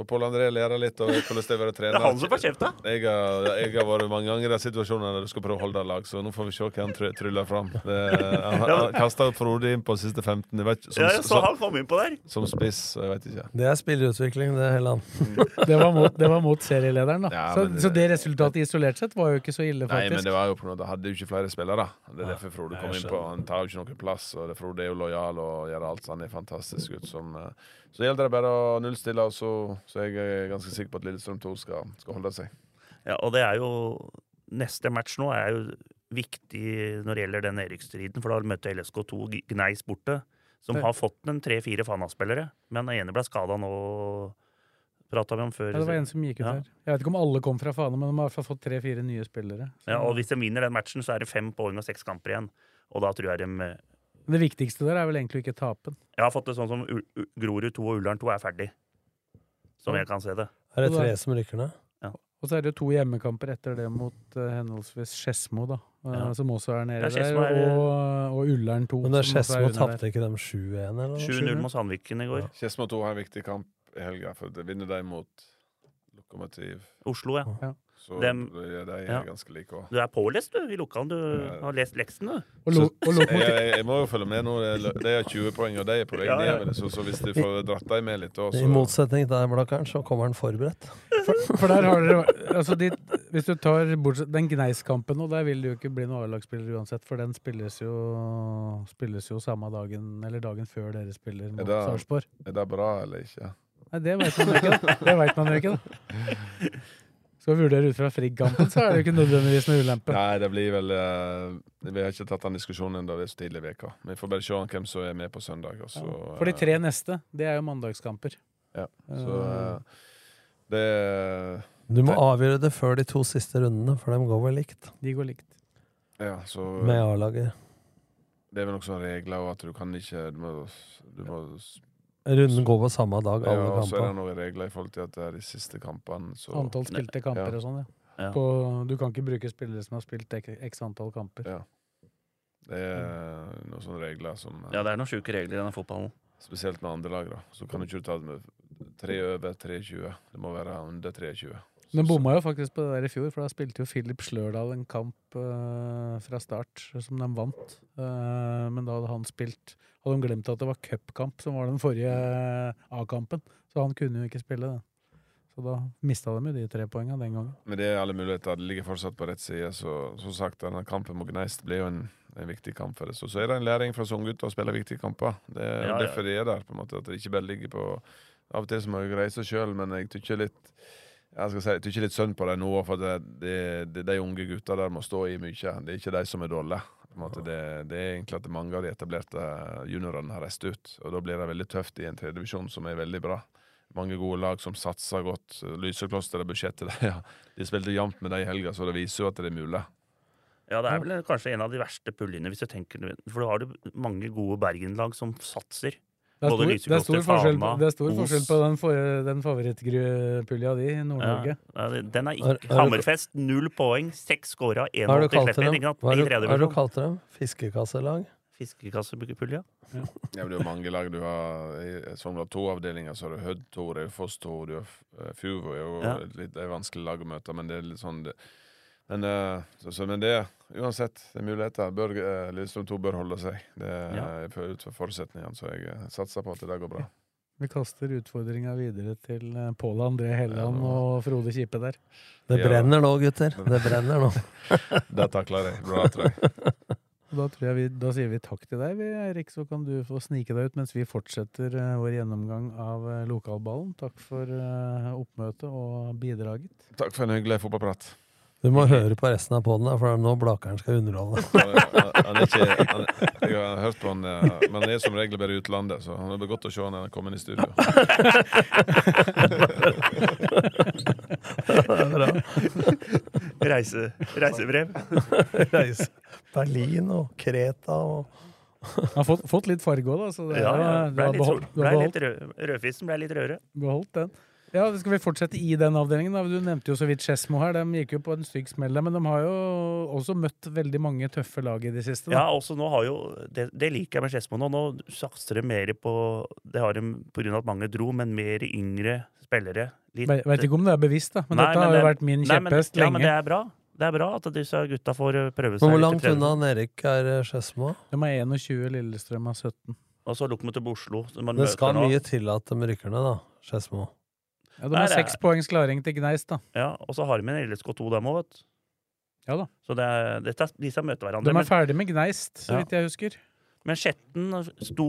får Pål André lærer litt om hvordan det er å være trener. Det er han som får kjeft, da! Jeg har, jeg har vært mange ganger i den situasjonen der du skal prøve å holde lag, så nå får vi se hva han try- tryller fram. Det, han han kasta Frode inn på siste 15. Jeg vet, som, Ja, jeg så som, han kom inn på der! som spiss, jeg vet ikke. Det er spillerutvikling, det, Helland. Det var mot, det var mot serielederen, da. Ja, så, det, så det resultatet isolert sett var jo ikke så ille, faktisk. Nei, men det var jo på noe, det hadde jo ikke flere spillere. Det er derfor Frode kom inn på. Han tar jo ikke noen plass, og det Frode er jo lojal og gjør alt. Han er fantastisk ut Som, eh, så gjelder det bare å nullstille, og så, så er jeg ganske sikker på at Lillestrøm 2 skal, skal holde seg. Ja, og det er jo Neste match nå er jo viktig når det gjelder den Erikstriden, for da møtte LSK2 Gneis borte, som har fått en tre-fire Fana-spillere. Men den ene ble skada nå, prata vi om før. Ja, det var en som gikk ut Ja. her. Jeg vet ikke om alle kom fra Fana, men de har i hvert fall fått tre-fire nye spillere. Så Ja, og hvis de vinner den matchen, så er det fem poeng og seks kamper igjen. Og da tror jeg de Det viktigste der er vel egentlig å ikke tape den. Jeg har fått det sånn som U- U- Grorud 2 og Ullern 2 er ferdig. Som jeg kan se det. Er det tre som rykker ned? Og så er det jo to hjemmekamper etter det mot uh, henholdsvis Skedsmo, da. Uh, Ja. Som også er nede Ja, der. er- Og, og Ullern 2. Men Skedsmo tapte ikke dem 7-1, eller noe? 7-0 mot Sandviken i går. Skedsmo 2 har en viktig kamp i helga, for det vinner de mot Lokomotiv. Oslo, ja. Ja. Så Dem- det, de er ja. ganske like òg. Du er pålest, du, i lokalen. Du har lest leksen, du. Og, lo, og Jeg, jeg, jeg må jo følge med nå. De har 20 poeng, og de er på vei Ja, ja. nedover. Så, så hvis de får dratt dem med litt, da, I motsetning til deg, Blakkaren, så kommer han forberedt. For, for der har dere altså de, Hvis du tar bortsett den Gneis-kampen nå, der vil det jo ikke bli noen A-lagsspiller uansett, for den spilles jo, spilles jo samme dagen, eller dagen før dere spiller mot det- Sarpsborg. er det bra eller ikke? Nei, det veit man jo ikke. da. Det vet man jo ikke, da. Skal vi vurdere ut fra Frigg-kampen, så er det jo ikke nødvendigvis noe ulempe. Nei, det blir vel uh, Vi har ikke tatt den diskusjonen ennå, det er så tidlig i veka. Vi får bare se hvem som er med på søndag. Og så, For de tre neste, det er jo mandagskamper. Ja, så Eh, eh, det Du må avgjøre det før de to siste rundene, for de går vel likt De går likt. Ja, så med A-laget. Det er vel noen regler og at du kan ikke Du må, du må Runden går på samme dag, alle ja, og så er det noen regler i forhold til at det er de siste kampene. Så, Antall spilte kamper Ja. og sånn, ja. Ja. På, du kan ikke bruke spillere som har spilt x antall kamper. Ja. Det er noen sånne regler som eh, Ja, det er noen sjuke regler i denne fotballen. Spesielt med andre lag, da. Så kan du ikke ta det med tre over 23. Det må være under 23. Men bomma jo faktisk på det der i fjor, for da spilte jo Philip Slørdal en kamp uh, fra start som de vant. Uh, men da hadde han spilt Hadde de glemt at det var cupkamp som var den forrige A-kampen, så han kunne jo ikke spille det. Så da mista de jo de tre poengene den gangen. Men det er alle muligheter. Det ligger fortsatt på rett side. Så som sagt, denne kampen mot Gneist blir jo en, en viktig kamp for det. Så, så er det en læring fra gutter å spille viktige kamper. Det er Ja, ja. derfor de er der. på en måte, At det ikke bare ligger på Av og til så må jeg reise sjøl, men jeg tykker litt jeg skal si, jeg tykker litt synd på dem nå, for det, det, det, de unge gutta der må stå i mye. Det er ikke de som er dårlige. På en måte, det, det er egentlig at mange av de etablerte juniorene har reist ut. Og da blir det veldig tøft i en tredjedivisjon som er veldig bra. Mange gode lag som satser godt. Lysekloster er budsjettet. De, ja. de spilte jevnt med dem i helga, så det viser jo at det er mulig. Ja, det er vel kanskje en av de verste puljene, hvis du tenker For da har du mange gode Bergen-lag som satser. Det er stor, det er stor, forskjell, Fana, det er stor forskjell på den, for, den favorittpulja di i Nord-Norge. Ja, den er ikke Hammerfest, null poeng, seks scora, 81 Hva har du mål til kalt dem? ikke? Hva har du- kalt dem? Fiskekasselag? Fiskekassepulja. Ja, ja, det er jo mange lag du har I Sogndal to-avdelinga, så har du Hødd 2, Raufoss 2, du har eh, er jo det er vanskelig lag å møte, men det er litt sånn det, men, eh, så, så, men det uansett, det er muligheter. Bør, eh, Lillestrøm 2 bør holde seg. Det er Ja. for- ut fra forutsetningene, så jeg eh, satser på at det der går bra. Vi kaster utfordringa videre til eh, Pål André Helland og Frode Kippe der. Det Ja. brenner nå, gutter. Det brenner nå. Det takler jeg. Bra, tror jeg. Da, tror jeg vi, da sier vi takk til deg, vi, Eirik, så kan du få snike deg ut mens vi fortsetter eh, vår gjennomgang av eh, lokalballen. Takk for eh, oppmøtet og bidraget. Takk for en hyggelig fotballprat. Du må høre på resten av poden, for nå blaker Blakeren skal underholde. Han, han, han er ikke, han, jeg har hørt på han, men han er som regel bare i utlandet, så han er godt å se han når han kommer inn i studio. Reise, reisebrev. Reise Berlin og Kreta og Jeg har fått, fått litt farge òg, da. Så det Ja, ja. du Ble litt, beholdt, du ble har litt beholdt, rød, rødfisen ble litt rødere. beholdt den. Ja, Skal vi fortsette i den avdelingen? da? Du nevnte jo så vidt Skedsmo her. De gikk jo på en stygg smell, men de har jo også møtt veldig mange tøffe lag i det siste. Ja, også nå har jo Det, det liker jeg med Skedsmo nå. Nå satser de mer på Det har de av at mange dro, men mer yngre spillere. Litt- Ve- Vet ikke om det er bevisst, da, men Nei, dette har jo det- vært min kjepphest lenge. Ja, men det er bra. Det er bra at disse gutta får eh, prøve seg. Men hvor langt unna Erik er eh, Skedsmo? De er 21, Lillestrøm er 17. Og så Lokomotiv Oslo. Det skal nå. mye til at de rykker ned, da. Skedsmo. Ja, De har seks poengs klaring til Gneist, da. Ja, og så har de en LSK2 dem òg, vet du. Ja da. Så det er, dette, disse møter hverandre. De Men, er ferdig med Gneist, så vidt jeg husker. men Skjetten sto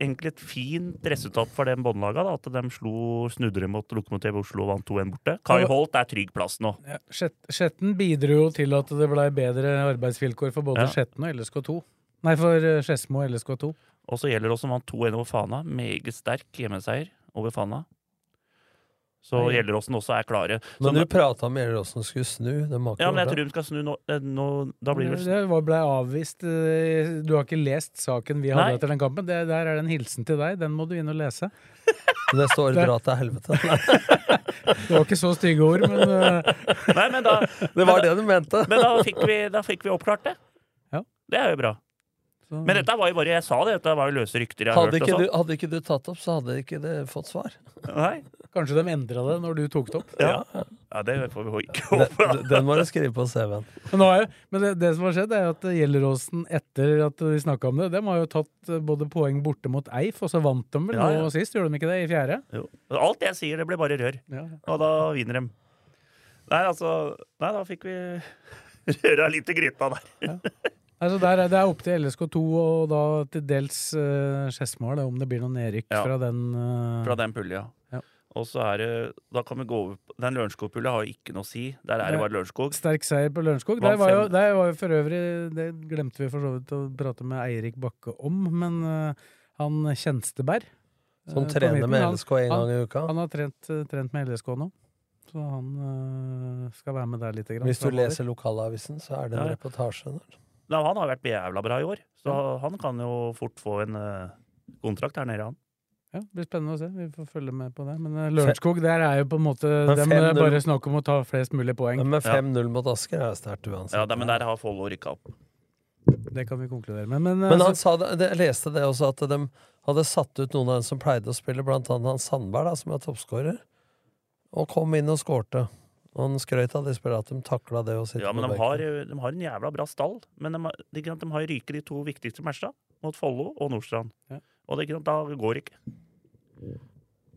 egentlig et fint resultat for den båndlaga. At de slo snudre mot Lokomotiv Oslo og vant 2-1 borte. Kai Holt er trygg plass nå. Ja, Skjetten bidro jo til at det ble bedre arbeidsvilkår for både Ja. Skjetten og LSK2. Nei, for eh, Skedsmo og LSK2. Og så gjelder det også vant 2-1 over Fana. Meget sterk hjemmeseier over Fana. Så. Gjelleråsen også er klare. Så Men du prata om Gjelleråsen skulle snu. Ja, men jeg tror de skal snu nå. eh, nå da blir det Det ble avvist. eh, Du har ikke lest saken vi hadde Nei. etter den kampen. Det, der er det en hilsen til deg. Den må du inn og lese. Det står 'dra til helvete'. Det var ikke så stygge ord, men eh, Nei, men da, Det var det du mente. men da, fikk, vi, da fikk vi oppklart det. Ja. Det er jo bra. Så, Men dette var jo bare Jeg sa det, dette var jo løse rykter jeg Hadde hørt. ikke, og du, hadde ikke du tatt opp, så hadde ikke det fått svar. Nei. kanskje de endra det når du tok det opp. Ja. ja, det får vi ikke håpe. den må du skrive på CV-en. Men, jo, men det, det som har skjedd, er at Gjelleråsen, etter at vi snakka om det, de har jo tatt eh, både poeng borte mot Eif, og så vant de vel Ja, ja. nå sist, gjorde de ikke det? I fjerde? Jo. Alt jeg sier, det blir bare rør. Ja. Og da vinner de. Nei, altså Nei, da fikk vi røra litt i gryta der. Altså der, er- det er opp til LSK2 og da til dels uh, Skedsmo, om det blir noe nedrykk Ja. fra den uh... Fra den pulja. Ja. Og så er det Da kan vi gå over på Den Lørenskog-pulja har jo ikke noe å si. Der er det bare Lørenskog. Sterk seier på Lørenskog. Det Der var, jo, der var jo for øvrig Det glemte vi for så vidt å prate med Eirik Bakke om, men uh, han Kjensteberg eh, Som trener med LSK en gang i uka. Han har trent, trent med LSK nå, så han eh, skal være med der litt. Grann, Hvis du leser lokalavisen, så er det en Ja. reportasje der. Nei, han har vært jævla bra i år, så han kan jo fort få en eh, kontrakt her nede, han. Ja, det blir spennende å se. Vi får følge med på det. Men eh, Lørenskog, der er jo på en måte det er 5-0. bare snakk om å ta flest mulig poeng. Men med 5-0 mot Asker er det sterkt uansett. Ja, men der har Follo rykka opp. Det kan vi konkludere med. Men, eh, Men han så- sa det, det, jeg leste det også, at de hadde satt ut noen av dem som pleide å spille, blant annet han Sandberg, da, som er toppskårer, og kom inn og skårte. Og han skrøt av de at de takla det å sitte Ja, men på de har, de har en jævla bra stall. Men de, det sant, de har ryket de to viktigste matcha, mot Follo og Nordstrand. Ja. Og det da går det ikke.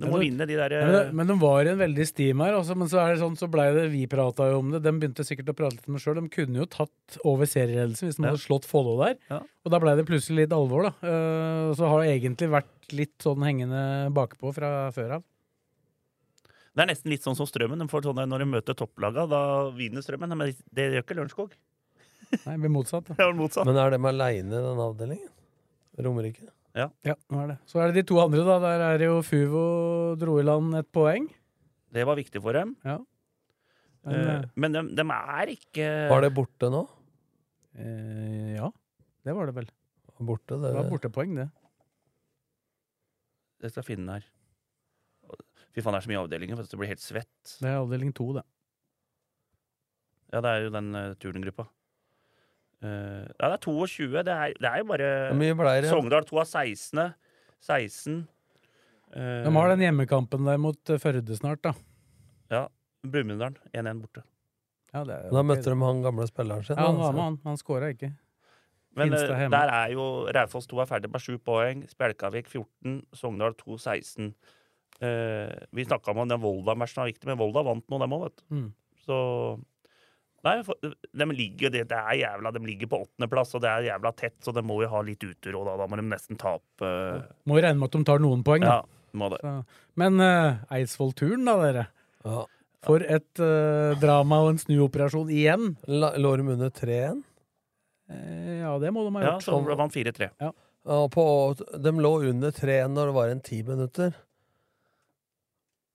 De må vinne de der men, men de var i en veldig stim her, Også, men så er det sånn, så blei det Vi prata jo om det. De begynte sikkert å prate litt med sjøl. De kunne jo tatt over serieledelsen hvis de Ja. hadde slått Follo der. Ja. Og da blei det plutselig litt alvor, da. Eh, så har det egentlig vært litt sånn hengende bakpå fra før av. Det er nesten litt sånn som Strømmen. De får sånn når de møter topplaga, da vinner Strømmen. Men det gjør ikke Lørenskog. Nei, blir motsatt. Da. Det var motsatt. Men er de aleine i den avdelingen? Romerike? Ja, nå er det. Så er det de to andre, da. Der er det jo Fuvo dro i land et poeng. Det var viktig for dem. Ja. Men, Eh, eh, Men de, de er ikke Var det borte nå? Uh, ja, det var det vel. Borte, det, Det var bortepoeng, det. Jeg skal finne den her. Fy faen, det er så mye avdelinger. for du, Det blir helt svett. Det er avdeling to, det. Ja, det er jo den uh, turngruppa. Uh, ja, det er 22. Det er, det er jo bare det? Sogndal 2 av 16. 16. Uh, De har den hjemmekampen der mot eh, Førde snart, da. Ja. Brumunddal 1-1 borte. Ja, det er, Da møtte de han gamle spilleren sin. Ja, han var med, han. Han skåra ikke. Men eh, der er jo Raufoss 2 er ferdig med 7 poeng. Spjelkavik 14. Sogndal 2 16. Eh, vi snakka om at den Volda-matchen var viktig, men Volda vant nå, dem òg, vet du. Mm. Så Nei, for, de ligger, det, det er jævla, de ligger på åttendeplass, og det er jævla tett, så de må jo ha litt utero da. Da må de nesten tape. eh, Må jo regne med at de tar noen poeng, da. ja, må det. Så. Men uh, Eidsvoll-turen, da, dere. Ja. For et uh, drama og en snuoperasjon igjen. La- Lå de under 3-1? Eh, ja, det må de ha Ja, gjort. så ble vant 4-3. Ja, Ja, de lå under 3-1 når det var en ti minutter.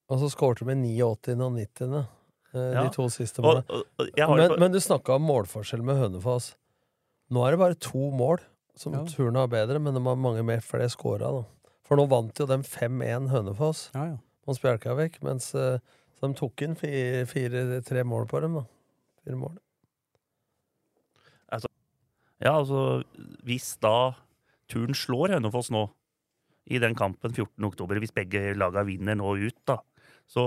Og så skårte de i 89. og 90. eh. De to siste målene. og, og Men, men du snakka om målforskjell med Hønefoss. Nå er det bare to mål som Ja. turene har bedre, men de har mange mer flere scora. For nå vant jo dem 5-1 Hønefoss Ja, ja. mot Spjelkavik, mens eh, de tok inn fire, fire, tre mål på dem, da. Fire mål. Ja, altså Hvis da turen slår Hønefoss nå, i den kampen 14.10, hvis begge laga vinner nå ut, da, så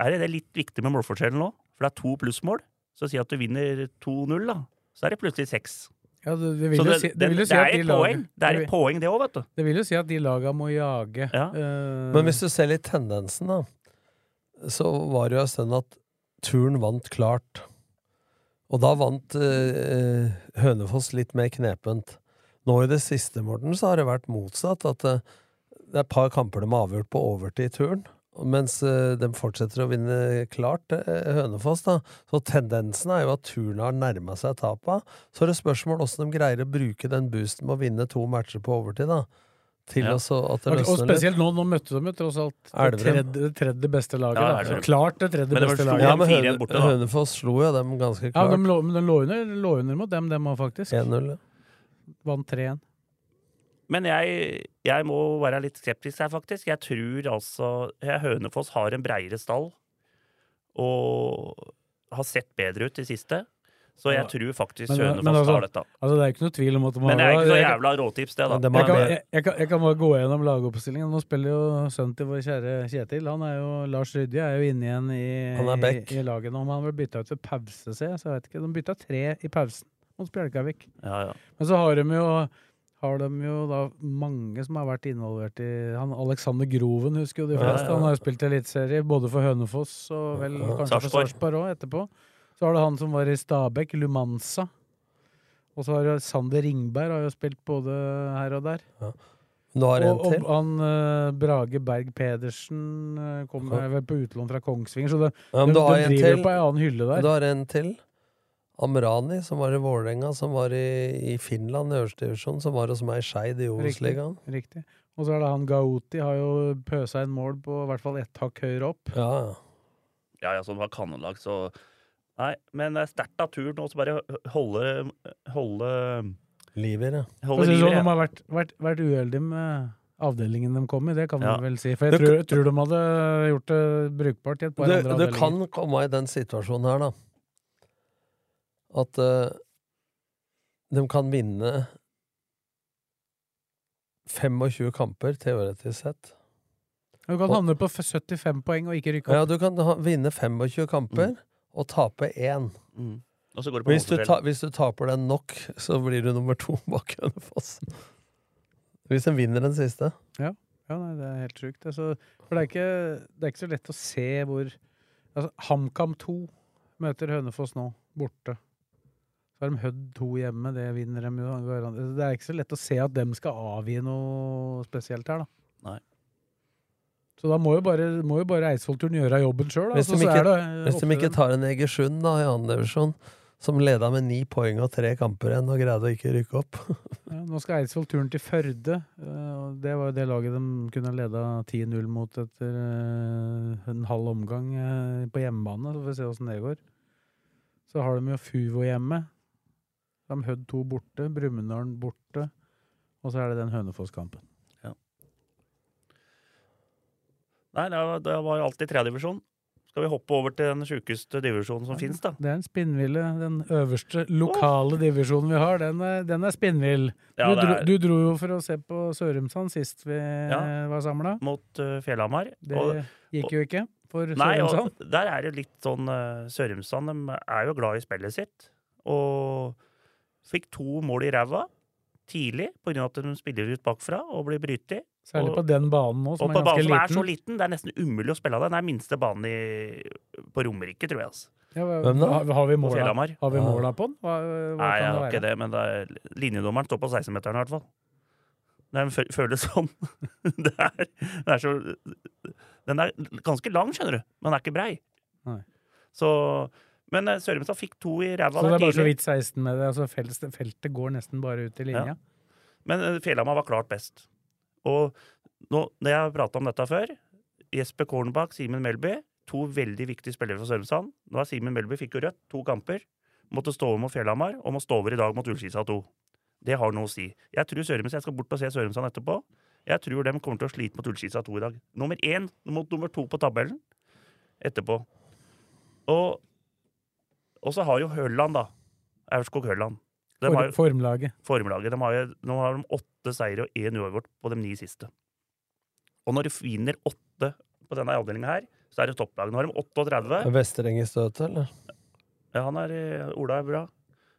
er det litt viktig med målforskjellen nå. For det er to plussmål. Så si at du vinner 2-0, da. Så er det plutselig seks. ja det, det vil det, si, det det, vil jo det si at de poeng, det er et poeng, det òg, vet du. Det vil jo si at de laga må jage. Ja. Uh, Men hvis du ser litt tendensen, da, så var det jo en stund at turen vant klart. Og da vant uh, Hønefoss litt mer knepent. Nå i det siste, Morten, så har det vært motsatt. At uh, det er et par kamper de har avgjort på overtid i turen. Mens eh, de fortsetter å vinne klart, eh, Hønefoss. da. Så tendensen er jo at turen har nærma seg tapa. Så er det spørsmål hvordan de greier å bruke den boosten med å vinne to matcher på overtid. da. Til Ja. også at det og, og løsner litt. spesielt nå, nå møtte de jo tross alt det tredje, tredje beste laget. Ja, da. Klart det tredje Men det beste laget. Ja, men Høne, borte. Hønefoss slo jo dem ganske Ja, klart. de lå, men de lå under, lå under mot dem, dem òg, faktisk. 1-0. Vant 3-1. Men jeg, jeg må være litt skeptisk her, faktisk. Jeg tror altså jeg, Hønefoss har en breiere stall og har sett bedre ut i siste. Så jeg Ja. tror faktisk Men- Hønefoss men altså, tar dette. Altså, det er ikke noe tvil om at de har Men det er ikke så jævla råtips, det, da. Det Jeg kan, være- jeg, jeg, kan, jeg kan bare gå gjennom lagoppstillingen. Nå spiller jo sønnen til vår kjære Kjetil. Han er jo, Lars Rydje er jo inne igjen i, i, i laget nå. Om han ble bytta ut ved pause, se. Så jeg vet ikke. De bytta tre i pausen mot Spjelkavik. Ja, ja. Men så har de jo har de jo da mange som har vært involvert i han Alexander Groven, husker jo de Ja, fleste. ja. Han har jo spilt eliteserie både for Hønefoss og vel kanskje kanskje for Sarpsborg. Òg etterpå. Så har du han som var i Stabæk, Lumanza. Og så har Sander Ringberg, har jo spilt både her og der. En og, og han eh, Brage Berg Pedersen eh, kom Ja. er vel på utlån fra Kongsvinger, så det, Ja, de, de driver til. på ei annen hylle der. Du har en til. Amrani, som var i Vålerenga, som var i, i Finland i øverste divisjon, som var hos meg i Skeid i Obos-ligaen. Riktig. Og så er det han Gauti, har jo pøsa inn mål på i hvert fall ett hakk høyere opp. Ja, ja. Ja, ja, som var kanonlag, så Nei, men det er sterkt av tur nå, så bare holde Holde, livet i det. å holde si det livet. sånn, de har vært, vært, vært uheldige med avdelingen de kom i, det kan Ja. man vel si. For jeg Det- tror, tror de hadde gjort det brukbart i et par Du, andre du avdelinger. kan komme i den situasjonen her, da. At uh, de kan vinne 25 kamper, teoretisk sett. Du kan havne på 75 poeng og ikke rykke Ja, du kan ha, vinne 25 kamper og tape én. Mm. Og så går det på Hvis du, ta, hvis du taper den nok, så blir du nummer to bak Hønefoss. Hvis de vinner den siste. Ja, nei, det er helt sjukt. Altså, for det er, ikke, det er ikke så lett å se hvor altså, HamKam 2 møter Hønefoss nå, borte. Så har de Hødd 2 hjemme, det vinner de jo. Det er ikke så lett å se at dem skal avgi noe spesielt her, da. Nei. Så da må jo bare, må jo bare Eidsvollturen gjøre jobben sjøl. Hvis, de ikke, hvis de ikke tar en Egersund da, i divisjon, som leda med ni poeng og tre kamper igjen og greide å ikke rykke opp Ja, nå skal Eidsvoll turen til Førde. eh, Det var jo det laget de kunne leda 10-0 mot etter eh, en halv omgang eh, på hjemmebane. Så får vi se åssen det går. Så har de jo Fuvo hjemme. De Hødd 2 borte, Brumunddal borte. Og så er det den Hønefoss-kampen. Ja. Nei, det var, det var jo alltid tredjedivisjon. Skal vi hoppe over til den sjukeste divisjonen som finnes, da? Det er en spinnville. Den øverste lokale divisjonen vi har, den er, den er spinnvill. Ja, du, er- du dro jo for å se på Sørumsand sist vi Ja. var samla. Mot uh, Fjellhamar. Det Og- gikk jo ikke for Nei, Sørumsand. og der er det litt sånn uh, Sørumsand de er jo glad i spillet sitt. Og fikk to mål i ræva tidlig pga. at de spiller ut bakfra og blir brytet. Særlig og- på den banen nå, som og på er banen ganske som er så liten, det er nesten umulig å spille av den. Det er minste banen i, på Romerike, tror jeg. Altså. Ja, Hvem da? Har, har vi På måla, har vi måla på den? Hva, hva Nei, jeg har ikke det, men det er, linjedommeren står på 16-meteren i hvert fall. Den er, føles sånn. Det er, det er så Den er ganske lang, skjønner du, men den er ikke brei. Nei. Så Men eh, Sørumsand fikk to i ræva Så det er bare så vidt 16 med det. Altså feltet, feltet går nesten bare ut i linja. Men eh, Fjellhamar var klart best. Og nå, når jeg har prata om dette før Jesper Kornbakk, Simen Melby, to veldig viktige spillere for Sørumsand. Nå har Simen Melby fikk jo rødt, to kamper. Måtte stå over mot Fjellhamar, og må stå over i dag mot Ullskisa 2. Det har noe å si. Jeg tror Sørumsand, jeg skal bort og se Sørumsand etterpå. Jeg tror de kommer til å slite mot Ullskisa 2 i dag. Nummer én mot nummer to på tabellen etterpå. Og, og så har jo Hølland, da. Aurskog Hølland. De har For, formlaget. formlaget. De har jo, nå har de åtte seire og én uavgjort på de ni siste. Og når du vinner åtte på denne avdelinga her, så er det topplag. Nå har de 38. Er Vestereng i støtet, eller? Ja, han er eh, Ola er bra.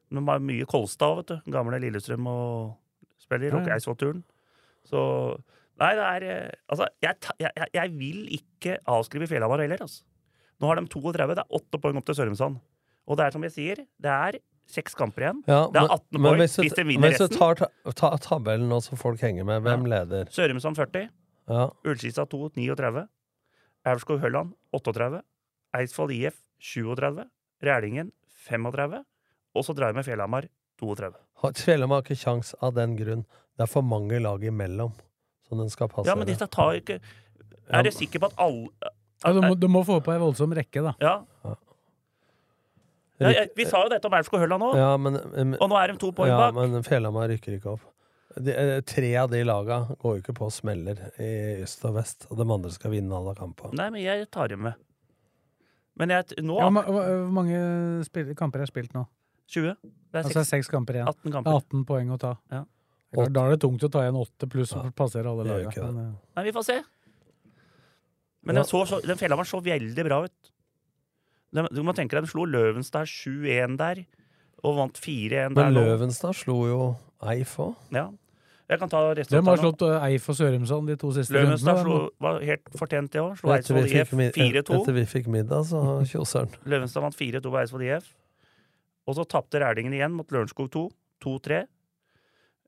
De har mye Kolstad, vet du. Gamle Lillestrøm og spiller. Og ja. Eidsvoll-turen. Så Nei, det er eh, Altså, jeg, jeg- jeg vil ikke avskrive Fjellhamar heller, altså. Nå har de 32. Det er åtte poeng opp til Sørumsand. Og det er som jeg sier, det er seks kamper igjen. Ja, Det er 18 men poeng hvis de vinner Hvis du tar ta, ta, tabellen nå, så folk henger med, hvem leder? Sørumsand 40. Ja. Ullskisa 2 39. Aurskog Hølland 38. Eidsvoll IF 37. Rælingen 35. Og så drar vi med Fjellhamar 32. Har- Fjellhamar har ikke kjangs av den grunn. Det er for mange lag imellom som den skal passe. Ja, men disse tar ikke Er du sikker på at alle Ja, du, må, du må få på ei voldsom rekke, da. Ja. Ja jeg, vi sa jo dette om Aurskog Hølla nå, Ja, men, men, og nå er de to poeng ja, bak. men Fjellhamar rykker ikke opp. de, eh, tre av de laga går jo ikke på smeller i øst og vest, og de andre skal vinne alle kampene. Nei, men jeg tar dem med. Men jeg, nå Ja, Hvor mange spil, kamper er spilt nå? 20. Det er Altså seks, seks kamper igjen. 18 Det er kamper. 18 poeng å ta. Ja. Det klart, Da er det tungt å ta igjen åtte pluss Ja, passere alle lagene. men, eh, Nei, vi får se. Men Ja. den, så, så, den Fjellhamar så veldig bra ut. Du må tenke deg, de slo Løvenstad 7-1 der, og vant 4-1 der Men. Løvenstad slo jo Eif òg. Ja. Jeg kan ta De Hvem har slått eh, Eif og Sørumsand de to siste Løvenstad rundene. slo, var helt fortjent, det òg. Slo Eidsvoll IF 4-2. etter vi fikk middag, så kjoseren. Løvenstad vant 4-2 på Eidsvoll IF. Og så tapte Rælingen igjen mot Lørenskog 2. 2-3.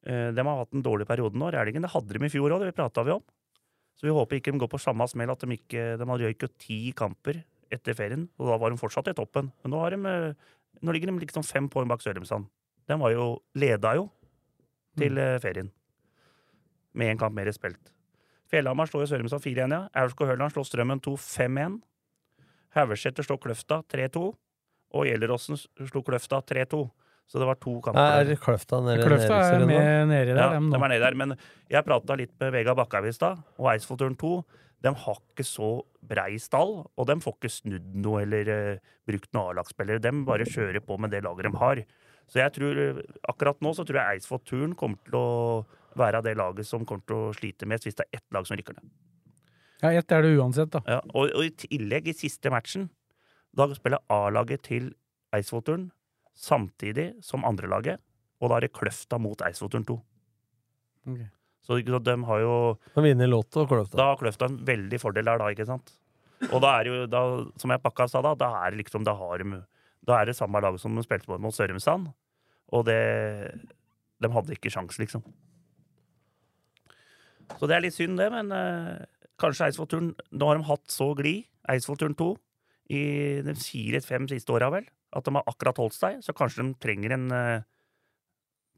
Eh, de har hatt en dårlig periode nå. Rælingen det hadde de i fjor òg, det prata vi om. Så vi håper ikke de går på samme smell at de ikke De har røyket ti kamper etter ferien, og da var de fortsatt i toppen. Men nå, har de, eh, nå ligger de liksom fem poeng bak Sørumsand. Den var jo leda jo til mm. ferien. Med én kamp mer spilt. Fjellhamar slår Sørumsand 4-1, ja. Aurskog-Hørland slår Strømmen 2-5-1. Haugeseter slår Kløfta 3-2. Og Gjelleråsen slo Kløfta 3-2. Så det var to kamper. Er. Kløfta nede Kløfta er med nedi der, Ja, de er nede der. Men jeg prata litt med Vega Bakkhaug i stad, og Eidsvollturen 2 de har ikke så brei stall, og de får ikke snudd noe eller uh, brukt noen A-lagsspillere. De bare kjører på med det laget de har. Så jeg tror, eh, akkurat nå så tror jeg Eidsvoll Turn kommer til å være det laget som kommer til å slite mest hvis det er ett lag som rykker ned. Ja, ett er det uansett, da. Ja, og, og i tillegg, i siste matchen, da spiller A-laget til Eidsvollturen samtidig som andrelaget, og da er det Kløfta mot Eidsvollturen 2. Ok. Så sant, de har jo De vinner Lotto og Kløfta. Da har Kløfta en veldig fordel der, da, ikke sant? Og da er jo, da, som jeg pakka sa da, da er det liksom, da har de Da er det samme lag som de spilte på mot Sørumsand. Og det De hadde ikke sjans, liksom. Så det er litt synd, det, men eh, kanskje Eidsvollturen Nå har de hatt så glid, Eidsvollturen 2, i de fire-fem siste åra, vel, at de har akkurat holdt seg, så kanskje de trenger en eh,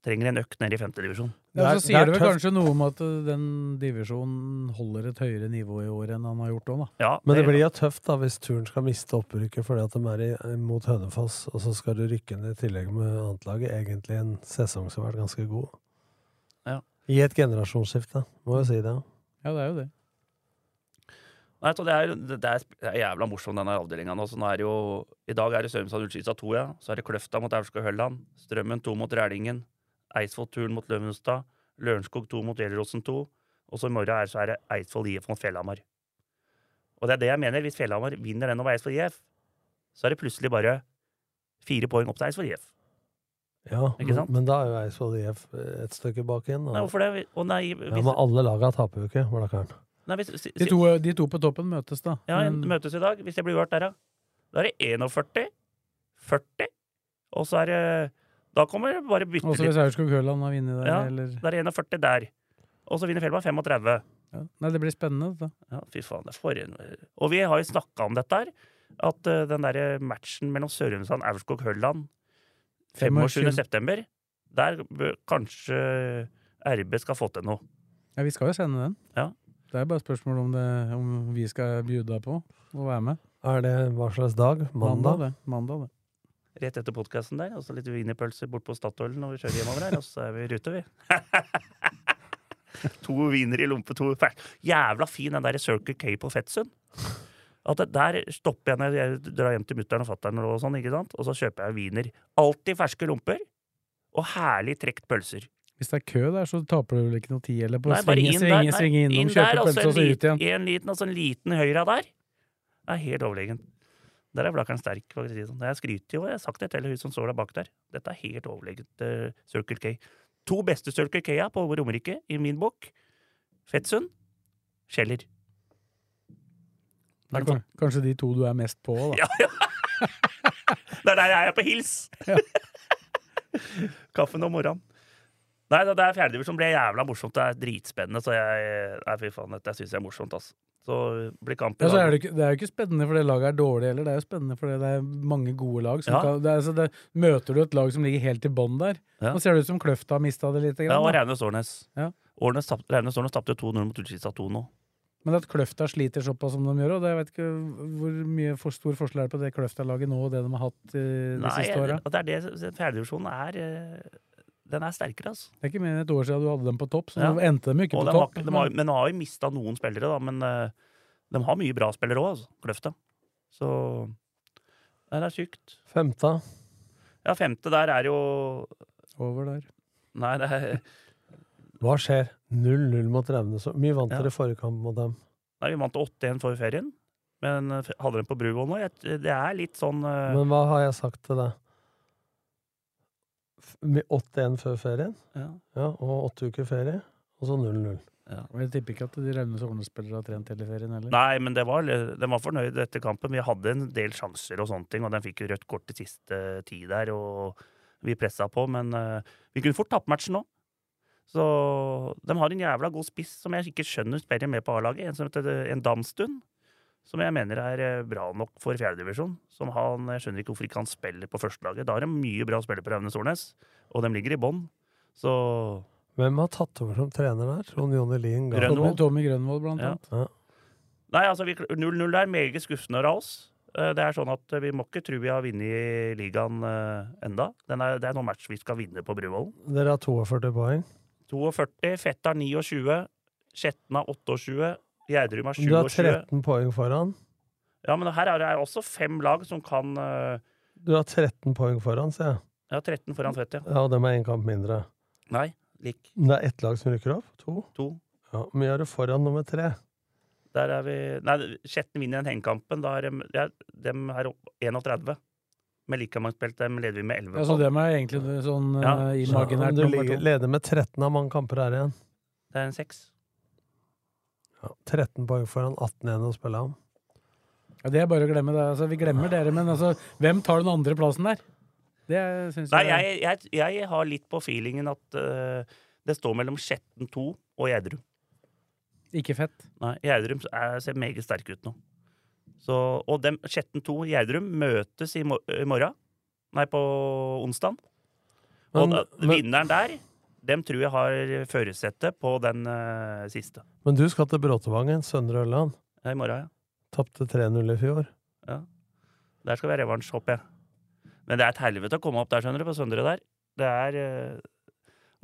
Trenger en økt ned i femtedivisjon. Ja, Det så sier det det vel kanskje noe om at eh, den divisjonen holder et høyere nivå i år enn han har gjort òg, da. Ja, Men det blir jo tøft da hvis turen skal miste opprykket fordi at de er i, mot Hønefoss, og så skal du rykke ned i tillegg med annetlaget. Egentlig en sesong som har vært ganske god. Ja. I et generasjonsskifte, må jo si det. Ja, det er jo det. Nei, så det er, det er, jævla morsom, denne avdelinga nå. Så nå er det jo I dag er det Sørumsand Ullskisa 2, ja. Så er det Kløfta mot Aurskog Hølland. Strømmen 2 mot Rælingen. Eidsvoll-turen mot Løvenstad. Lørenskog 2 mot Gjelleråsen 2. Og så i morgen er, så er det Eidsvoll IF mot Fjellhamar. Og det er det jeg mener. Hvis Fjellhamar vinner den over Eidsvoll IF, så er det plutselig bare fire poeng opp til Eidsvoll IF. Ja, Ikke sant? Men, men da er jo Eidsvoll IF et stykke bak igjen. Nei, hvorfor det? Og nei, Ja, men alle laga taper jo ikke, Blakkaren. nei, hvis, si- De to, de to på toppen møtes, da. Ja, Men- møtes i dag. Hvis jeg blir hørt der, da. Da er det 41, 40, og så er det Da kommer det bare bytte Også litt. hvis Aurskog-Høland har vunnet der, Ja. eller er det 41 der. Og så vinner Fjellberg 35. ja. Nei, det blir spennende, da. Ja, fy faen, det er for en Og vi har jo snakka om dette her. At uh, den derre matchen mellom Sørumsand og Aurskog-Høland 25. 25. september, der bør kanskje RB skal få til noe. Ja, vi skal jo sende den. Ja. Det er bare et spørsmål om, det, om vi skal bjuda på å være med. Er det hva slags dag? Mandag? det. Mandag, det. Rett etter podkasten der, og så litt wienerpølse bort på Statoil når vi kjører hjemover her, og så er vi i rute, vi. to wiener i lompe, to fæl. Jævla fin den der Circle K på Fettsund. At det, der stopper jeg når jeg drar hjem til mutter'n og fatter'n og sånn, ikke sant? Og så kjøper jeg wiener. Alltid ferske lomper. Og herlig trekt pølser. Hvis det er kø der, så taper du vel ikke noe tid, eller på Nei, bare svinge, inn svinge, nei, svinge innom, inn kjøpe pølse, og så ut igjen. en liten, altså en liten høyre der. Det er helt overlegen. Der er Blakkaren sterk. for å si sånn. Jeg skryter jo, jeg har sagt det til hun som står der bak der. Dette er helt overlegent uh, Circle K. To beste Circle K-a på Romerike, i min bok. Fettsund, Kjeller. Er kan- Kanskje de to du er mest på, da. Ja, ja. Det er der jeg er på hils! Kaffen om morgenen. Nei, det er fjerdedivisjon Blir jævla morsomt. Det er dritspennende. Så jeg Nei, fy faen, dette syns jeg er morsomt, altså. Så blir kampen Ja, så er det, ikke, det er jo ikke spennende fordi laget er dårlig heller, det er jo spennende fordi det er mange gode lag. Som Ja. kan, det er, så det, møter du et lag som ligger helt i bånn der, Ja. nå ser det ut som Kløfta har mista det litt. Ja, og da. Årnes. Ja. Årnes tapte 2-0 mot Ullskisa 2 nå. Men at Kløfta sliter såpass som de gjør, og det, jeg vet ikke hvor mye for stor forskjell er det på det Kløfta-laget nå og det de har hatt eh, de Nei, siste åra. og det er det fjerdedivisjonen er eh, den er sterkere, altså. Det er ikke mer enn et år siden du hadde dem på topp, så Ja. nå endte dem ikke Og på de har, topp. de har, men nå har jo mista noen spillere, da. Men uh, de har mye bra spillere òg, altså. Kløfta. Så Nei, det er sykt. Femte. Ja, femte der er jo Over der. Nei, det er Hva skjer? 0-0 mot Revne. Så mye vant Ja. dere forrige kamp mot dem. Nei, vi vant 8-1 for ferien. Men eh, hadde dem på Bruvoll nå. Det er litt sånn uh... Men hva har jeg sagt til deg? Med 8-1 før ferien, ja, ja, og åtte uker ferie, og så 0-0. ja. Og Jeg tipper ikke at de Raunes Årnes-spillere har trent hele ferien heller. Nei, men det var, de var fornøyd etter kampen. Vi hadde en del sjanser og sånne ting, og de fikk jo rødt kort til siste tid der, og vi pressa på, men eh, vi kunne fort tapt matchen nå. Så de har en jævla god spiss som jeg ikke skjønner spiller med på A-laget. En som heter en Damstund. Som jeg mener er eh, bra nok for fjerdedivisjon. Som han, jeg skjønner ikke hvorfor ikke han spiller på førstelaget. Da er det mye bra spillere på Raunes Ornes, og de ligger i bånn. Så Hvem har tatt over som trener der? Trond Jonny Lien Grønvold. Tommy, Grønvold, blant Ja. annet. Nei, altså 0-0 er meget skuffende av oss. Eh, Det er sånn at vi må ikke tro vi har vunnet ligaen eh, enda. Den er, det er noen match vi skal vinne på Bruvollen. Dere har 42 poeng. 42, Fettar 29, Skjetna 28, Gjerdrum har Du har 13 poeng foran. Ja, men her er det også fem lag som kan uh... Du har 13 poeng foran, sier jeg. Ja, 13 foran Fett, ja. Ja, og dem er én kamp mindre. Nei, lik. Men Det er ett lag som rykker opp? To? To. Ja, mye er du foran nummer tre? Der er vi Nei, Skjetten vinner den hengekampen. Da er de, ja, dem er opp 31. Med like mange spilt, dem leder vi med 11 Ja, så dem er egentlig sånn Ja. eh, Så imaginært du ligger, to. leder med 13 av mange kamper her igjen. Det er en seks. Ja, 13 poeng foran 18 igjen å spille om. Ja, det er bare å glemme det. Altså, vi glemmer dere, men altså, hvem tar den andre plassen der? Det syns Nei, jeg jeg, jeg, jeg har litt på feelingen at uh, det står mellom Skjetten 2 og Gjerdrum. Ikke fett. Nei, Gjerdrum er- ser meget sterk ut nå. Så, og dem, Skjetten 2 og Gjerdrum møtes i, mor i morgen. Nei, på onsdag. Og Men- da, vinneren der, dem tror jeg har førersetet på den uh, siste. Men du skal til Bråtevangen, Søndre Ørland. Ja, I morgen, ja. Tapte 3-0 i fjor. ja. Der skal være revansj, håper jeg. Men det er et helvete å komme opp der, skjønner du, på Søndre der. Det er uh,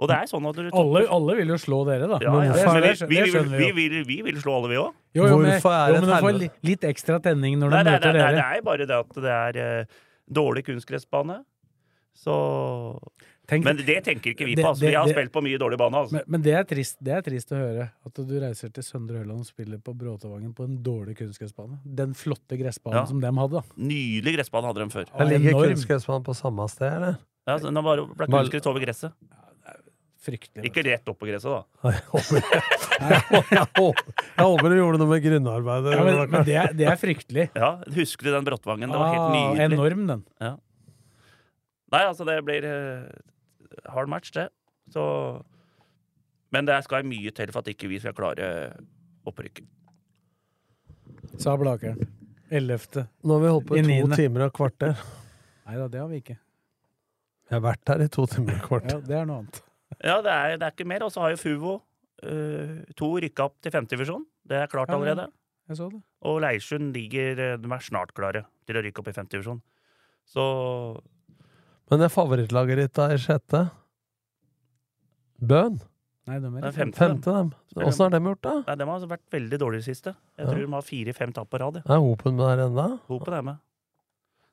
Og det er sånn at du Alle, alle vil jo slå dere, da. ja, ja, det, vi, vi, vi, vi, vi vil, vi vil slå alle, vi òg. Jo, jo, men, Hvorfor er jo, men du får li- litt ekstra tenning når er- møter det, Nei, det er bare det at det er uh, dårlig kunstgressbane. Så Tenk, Men det tenker ikke vi Det- på. Altså. det- Vi har det- spilt på mye dårlig bane. Altså. men, men det, er trist, det er trist å høre. At du reiser til Søndre Ørland og spiller på Bråtevangen på en dårlig kunstgressbane. Den flotte gressbanen Ja. som de hadde. da. Nydelig gressbane hadde de før. Det ligger enorm. kunstgressbanen på samme sted, eller? Ja, så den bare ble kunstgress over gresset. Fryktelig. Ikke rett opp på gresset, da. Jeg håper, jeg håper, jeg håper du gjorde noe med grunnarbeidet. Ja, men, men det, er, det er fryktelig. Ja, Husker du den Bråttvangen? Det var helt Ah, nydelig. enorm, den. Nei, altså, det blir eh, hard match, det. Så Men det skal mye til for at ikke vi skal klare opprykket. Sa Blakeren. Ellevte. Nå har vi holdt på I i to timer og et kvarter. Nei da, det har vi ikke. Jeg har vært her i to timer og et kvarter. Ja, det er noe annet. Ja, det er, det er ikke mer. Og så har jo Fuvo uh, to rykka opp til femtedivisjon. Det er klart Ja, ja. allerede. Jeg så det. Og Leirsund ligger eh, De er snart klare til å rykke opp i femtedivisjon. Så Men det er favorittlaget ditt da i sjette? Bøn? Nei, de det er femte. femte. Dem. Åssen har de gjort det? Nei, de har vært veldig dårlige i det siste. Jeg Ja. tror de har fire-fem tap på rad. ja. Er Hopen med der ennå? Hopen er med.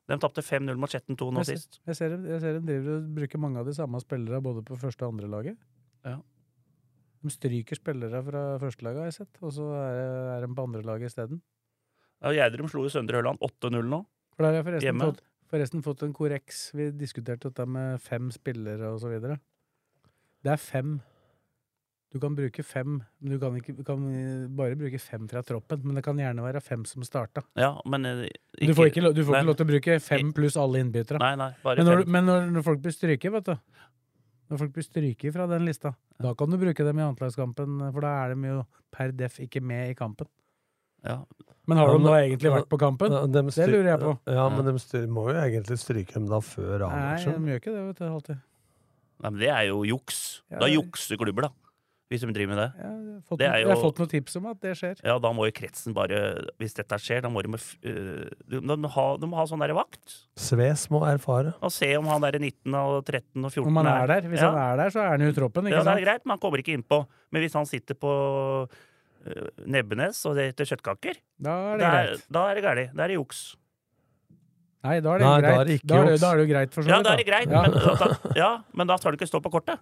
De tapte 5-0 mot Skjetten 2 nå Jeg ser- sist. Jeg ser, jeg ser de driver og bruker mange av de samme spillere både på første og andre laget. Ja. De stryker spillere fra førstelaget, har jeg sett, og så er, er de på andre laget isteden. Ja, Gjerdrum slo jo Søndre Ørland 8-0 nå. For der har jeg forresten Hjemme. fått, forresten fått en korreks. Vi diskuterte dette med fem spillere og så videre. Det er fem. Du kan bruke fem, men du kan, ikke, kan bare bruke fem fra troppen. Men det kan gjerne være fem som starta. Ja, men ikke, Du får ikke, du får ikke lov til å bruke fem pluss alle innbyttere. Nei, nei, bare Men, når, fem. men når, når folk blir stryket, vet du Når folk blir stryket fra den lista, da kan du bruke dem i annetlagskampen, for da er de jo per def ikke med i kampen. Ja. Men har Ja, de nå egentlig vært på kampen? De styr, Det lurer jeg på. Ja, men de styr, må jo egentlig stryke dem da før Nei, de gjør ikke det, vet du, alltid. Nei, men det er jo juks. Ja, Da jukser klubber, da. hvis de driver med det. Jeg har fått, Det jo, jeg har fått noen tips om at det skjer. Ja, da må jo kretsen bare Hvis dette skjer, da må de, øh, de, de, må ha, de må ha sånn der vakt. Sves må erfare. Og se om han derre 19 og 13 og 14 Om han er der. Hvis ja. han er der, så er han jo i troppen. Ja, Ikke det er sant? greit, men han kommer ikke innpå. Men hvis han sitter på Nebbenes og det heter kjøttkaker, Da er det da er, greit. da er det galt. Da er det juks. Nei, da er det Nei, da er det ikke da, er det, da er det jo greit, for så Ja, da er det greit, Ja. men, da, ja, men da skal det ikke stå på kortet.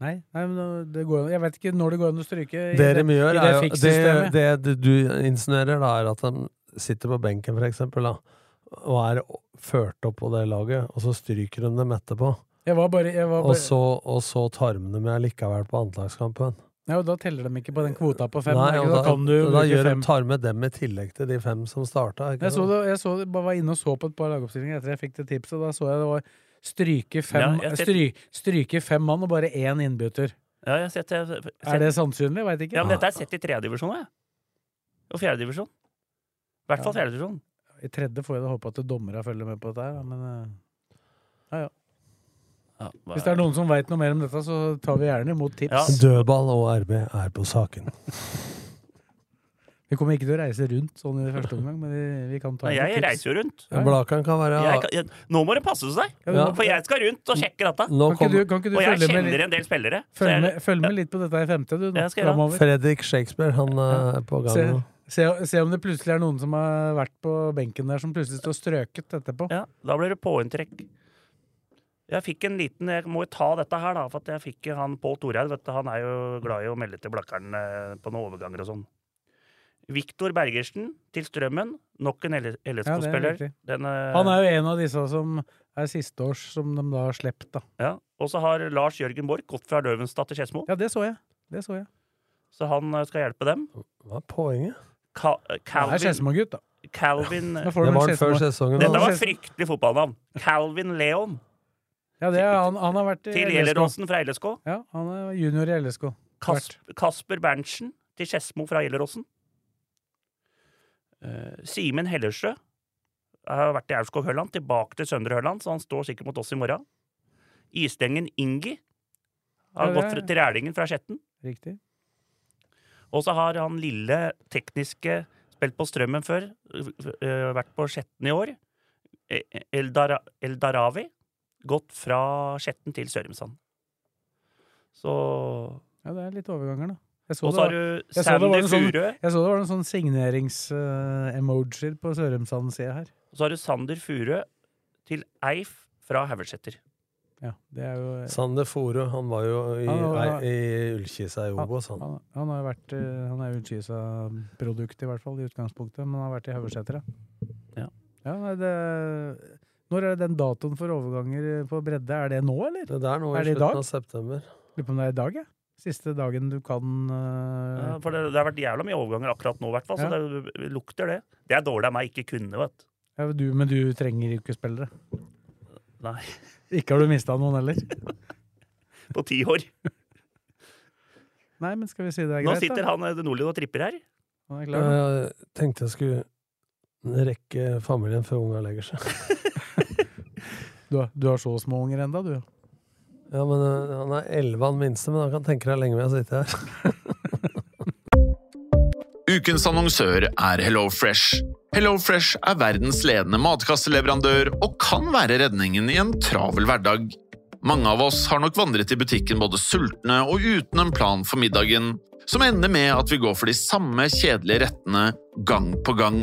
Nei, nei men det går, jeg vet ikke når det går an å stryke. i Det det- de gjør, i er det jo det, det, det du insinuerer, da, er at de sitter på benken, for eksempel, da, og er ført opp på det laget, og så stryker de dem etterpå. Jeg var bare, jeg var Og bare så, og så tar de dem med likevel på annetlagskampen. Ja, og Da teller de ikke på den kvota på fem. Nei, da, kan du da gjør fem. de, tar med dem i tillegg til de fem som starta. Jeg så det, jeg så det, bare var inne og så på et par lagoppstillinger etter jeg fikk det tipset. Da så jeg det var stryke fem, Ja, jeg stry, stryke fem mann og bare én innbytter. Ja, jeg sett, jeg, sett, Er det sannsynlig? Veit ikke. Ja, men dette er sett i tredjedivisjon, ja. Og fjerdedivisjon. I hvert fall Ja. fjerdedivisjon. I tredje får jeg da håpe at dommerne følger med på dette her, da, men eh, ja, ja. Ja, Hvis det er noen som veit noe mer om dette, så tar vi gjerne imot tips. Ja. Dødball og RB er på saken. Vi kommer ikke til å reise rundt sånn i første omgang, men vi, vi kan ta Nei, jeg tips. reiser jo rundt. Ja. Blakan kan være Jeg, kan- jeg, nå må det passe seg! Ja, For jeg skal rundt og sjekke dette. Nå Kan ikke du, kan ikke du Og jeg kjenner litt, en del spillere. Følg jeg- med, følge med litt på dette i femte, du, nå, Fredrik Shakespeare, han eh, er på gang Se, nå. se, se om det plutselig er noen som har vært på benken der, som plutselig står strøket etterpå. Ja, da blir det påinntrekk. Jeg fikk en liten Jeg må jo ta dette her, da. For at jeg fikk han Pål Toreid. Han er jo glad i å melde til Blakkaren eh, på noen overganger og sånn. Viktor Bergersen til Strømmen. Nok en Ja, er LSK-spiller. Ja, eh, Han er jo en av disse som er sisteårs, som de da har sluppet, da. ja. Og så har Lars Jørgen Borch gått fra Løvenstad til Skedsmo. Ja, det så jeg. Det så jeg. Så han eh, skal hjelpe dem. Hva er poenget? Ka Calvin, det er Skedsmo-gutt, da. Calvin eh, Det var før sesongen. Dette var fryktelig fotballnavn. Calvin Leon Ja, det er, han, han har vært i til. Gjelleråsen fra LSK. Ja, han er junior i LSK. Kas Kasper Berntsen til Skedsmo fra Gjelleråsen. Uh, Simen Hellersjø har vært i Aurskog Hørland, tilbake til Søndre Hørland, så han står sikkert mot oss i morgen. Istengen Ingi har Ja, gått fra- til Rælingen fra Skjetten. Riktig. Og så har han lille tekniske spilt på Strømmen før, øh, vært på Skjetten i år. Eh, Eldara, Eldaravi. Gått fra Skjetten til Sørumsand. Så Ja, det er litt overganger, da. Jeg så, det, så har var, du jeg så det sånn- jeg så det var noen sånn signerings-emojier på Sørumsand-sida her. Og så har du Sander Furø til Eif fra Haugeseter. Ja, det er jo Sander Furø, han var jo i, Han nei, i Ullkisa i Obos, han. Han, han har vært eh, han er Ullkisa-produkt, i hvert fall, i utgangspunktet, men han har vært i Haugeseter, ja. Ja. ja nei, det, når er det den datoen for overganger på bredde? Er det nå, eller? Det er nå Er i det i slutten dag? av september. Lurer på om det er i dag, jeg. Siste dagen du kan uh... Ja, for det, det har vært jævla mye overganger akkurat nå, i hvert fall. Så Ja. det, det lukter det. Det er dårlig av meg ikke kunne, vet ja, du, Men du trenger ikke spillere. Nei. Ikke har du mista noen heller. På ti år. Nei, men skal vi si det er Nå greit, sitter da? han eh, Nordlien og tripper her. Han er klar. Jeg tenkte jeg skulle rekke familien før unga legger seg. Du, har- du har så små unger enda, du. Ja, men øh, Han er elleve, han minste, men han kan tenke deg lenge med å sitte her. Ukens annonsør er HelloFresh. HelloFresh er verdens ledende matkasseleverandør og kan være redningen i en travel hverdag. Mange av oss har nok vandret i butikken både sultne og uten en plan for middagen, som ender med at vi går for de samme kjedelige rettene gang på gang.